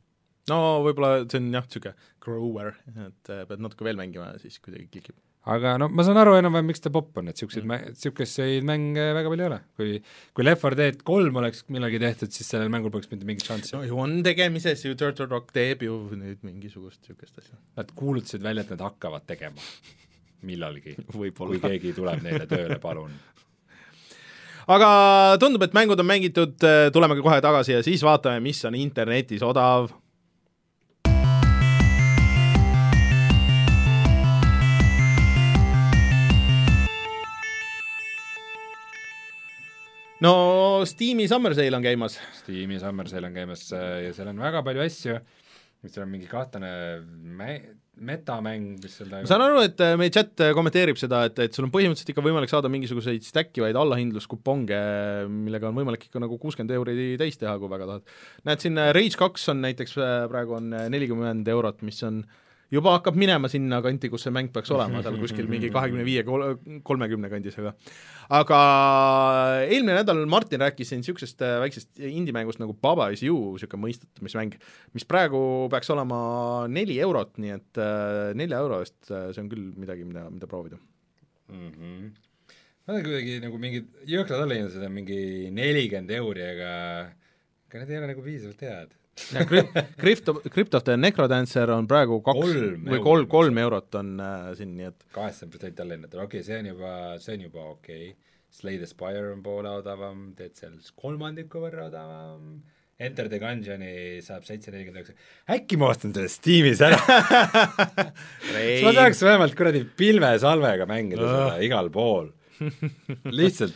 no võib-olla see on jah, niisugune grower, et äh, pead natuke veel mängima ja siis kuidagi klikib aga no ma saan aru enam-vähem, miks ta popp on, et niisuguseid mm. niisuguseid mänge väga palju ei ole. kui, kui Left 4 Dead kolm oleks millalgi tehtud, siis sellel mängul poleks mitte mingit šanssi. no ju on tegemises ju, Turtle Rock teeb ju nüüd mingisugust niisugust asja. Nad kuulutasid välja, et nad hakkavad tegema millalgi kui keegi tuleb neile tööle, palun aga tundub, et mängud on mängitud, tuleme kohe tagasi ja siis vaatame, mis on internetis odav no Steam'i Summer Sale on käimas. Steam'i Summer Sale on käimas äh, ja seal on väga palju asju, seal on mingi kahtlane mä-, metamäng, mis seal ma saan aru, et äh, meie chat äh, kommenteerib seda, et, et sul on põhimõtteliselt ikka võimalik saada mingisuguseid stack ivaid allahindluskuponge, millega on võimalik ikka nagu kuuskümmend euri täis teha, kui väga tahad. näed, siin Rage kaks on näiteks praegu on nelikümmend eurot, mis on äh, juba hakkab minema sinna kanti, kus see mäng peaks olema, seal kuskil mingi kahekümne viie, kolmekümne kandis, aga aga eelmine nädal Martin rääkis siin niisugusest äh, väiksest indie-mängust nagu Baba is you, niisugune mõistatamismäng, mis praegu peaks olema neli eurot, nii et äh, nelja euro eest äh, see on küll midagi, mida, mida proovida mm. -hmm. ma olen kuidagi nagu mingid jõhkrad allahinnased on mingi nelikümmend euri, aga aga need ei ole nagu piisavalt head Of, Crypt of the Necrodancer on praegu kaks kolm või kolm, kolm eurot on äh, siin, nii et kaheksakümmend protsenti alla hinnatud, okei okay,, see on juba, see on juba okei. Okay.. Slay the Spire on poole odavam, teed seal kolmandiku võrra odavam, Enter the Gungeoni saab seitse nelikümmend üheksa, äkki ma ostan selle Steamis ära? Ma tahaks vähemalt kuradi pilvesalvega mängida seda igal pool. Lihtsalt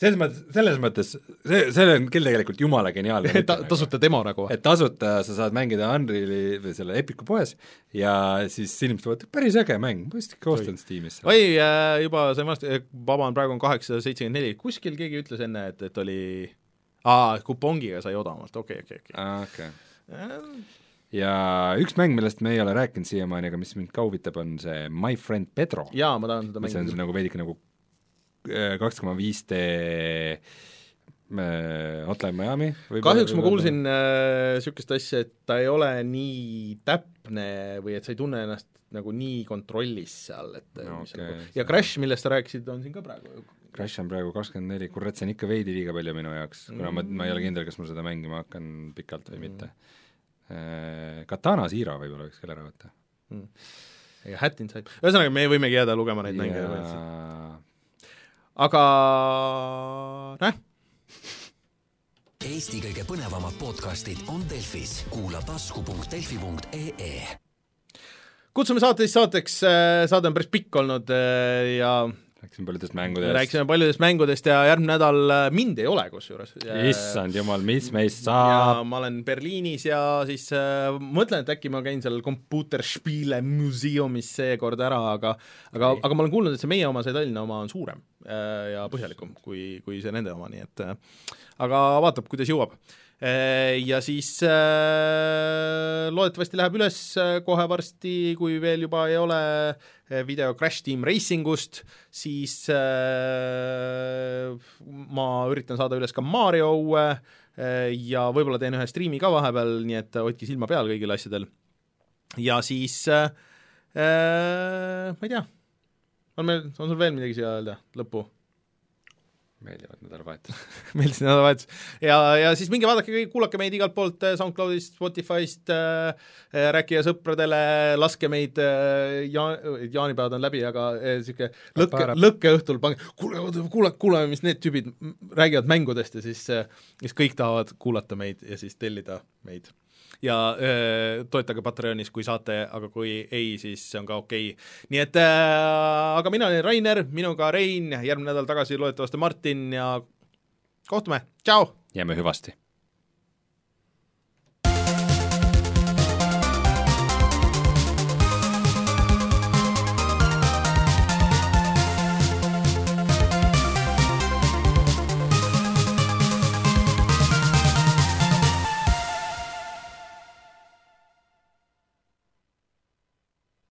selles mõttes, selles mõttes see, see on küll tegelikult jumala geniaalne ta, tasuta demo nagu? et tasuta sa saad mängida Unreali või selle Epicu poes ja siis inimesed vaatavad, päris äge mäng, ma vist ikka ostan Steamis. oi, äh, juba sain vastu, vaba on praegu on kaheksasada seitsekümmend neli, kuskil keegi ütles enne, et, et oli aa, kupongiga sai odavamalt, okei, okei, okei. okei. ja üks mäng, millest me ei ole rääkinud siiamaani, aga mis mind ka huvitab, on see My Friend Pedro, jaa, ma tahan seda mis on mängida nagu veidike nagu kaks koma viis D äh, Hotline Miami kahjuks ma kuulsin niisugust äh, asja, et ta ei ole nii täpne või et sa ei tunne ennast nagu nii kontrollis seal, et No okei, nagu ja Crash, millest sa rääkisid, on siin ka praegu. Crash on praegu kakskümmend neli, kurat, see on ikka veidi liiga palju minu jaoks, kuna ma, ma ei ole kindel, kas ma seda mängima hakkan pikalt või mitte. Katana Zero võib-olla võiks küll ära võtta. ja Hat Inside, ühesõnaga me võimegi jääda lugema neid mänge ja..., ja aga noh, Eesti kõige põnevamad podcastid on Delfis, kuula tasku.delfi.ee. kutsume saateist saateks, saade on päris pikk olnud äh, ja rääkisime paljudest mängudest. rääkisime paljudest mängudest ja järgmine nädal äh, mind ei ole kusjuures. issand jumal, mis meist ja saab? ma olen Berliinis ja siis äh, mõtlen, et äkki ma käin seal Computerspiele museumis seekord ära, aga aga, aga ma olen kuulnud, et see meie oma, see Tallinna oma on suurem äh, ja põhjalikum kui, kui see nende oma, nii et äh, aga vaatab, kuidas jõuab äh, ja siis äh, loodetavasti läheb üles äh, kohe varsti, kui veel juba ei ole video Crash Team Racingust, siis äh, ma üritan saada üles ka Mario uue äh, ja võib-olla teen ühe striimi ka vahepeal, nii et hoidke silma peal kõigil asjadel. ja siis äh, äh, ma ei tea, on meil, on sul veel midagi siia öelda lõppu? Meeldivad nädalavahetused. meeldis nädalavahetus. ja, ja siis minge vaadake, kuulake meid igalt poolt äh, SoundCloudist, Spotify'st äh,, rääkige sõpradele, laske meid äh,, jaa-, jaanipäevad on läbi, aga niisugune äh, lõkke, lõkkeõhtul pange, kuule, kuule, kuulame, mis need tüübid räägivad mängudest ja siis äh, siis kõik tahavad kuulata meid ja siis tellida meid. Ja äh, toetage Patreonis, kui saate, aga kui ei, siis see on ka okei. Okay.. nii et äh, aga mina olen Rainer, minuga Rein, järgmine nädal tagasi loodetavasti Martin ja kohtume, tšau! jääme hüvasti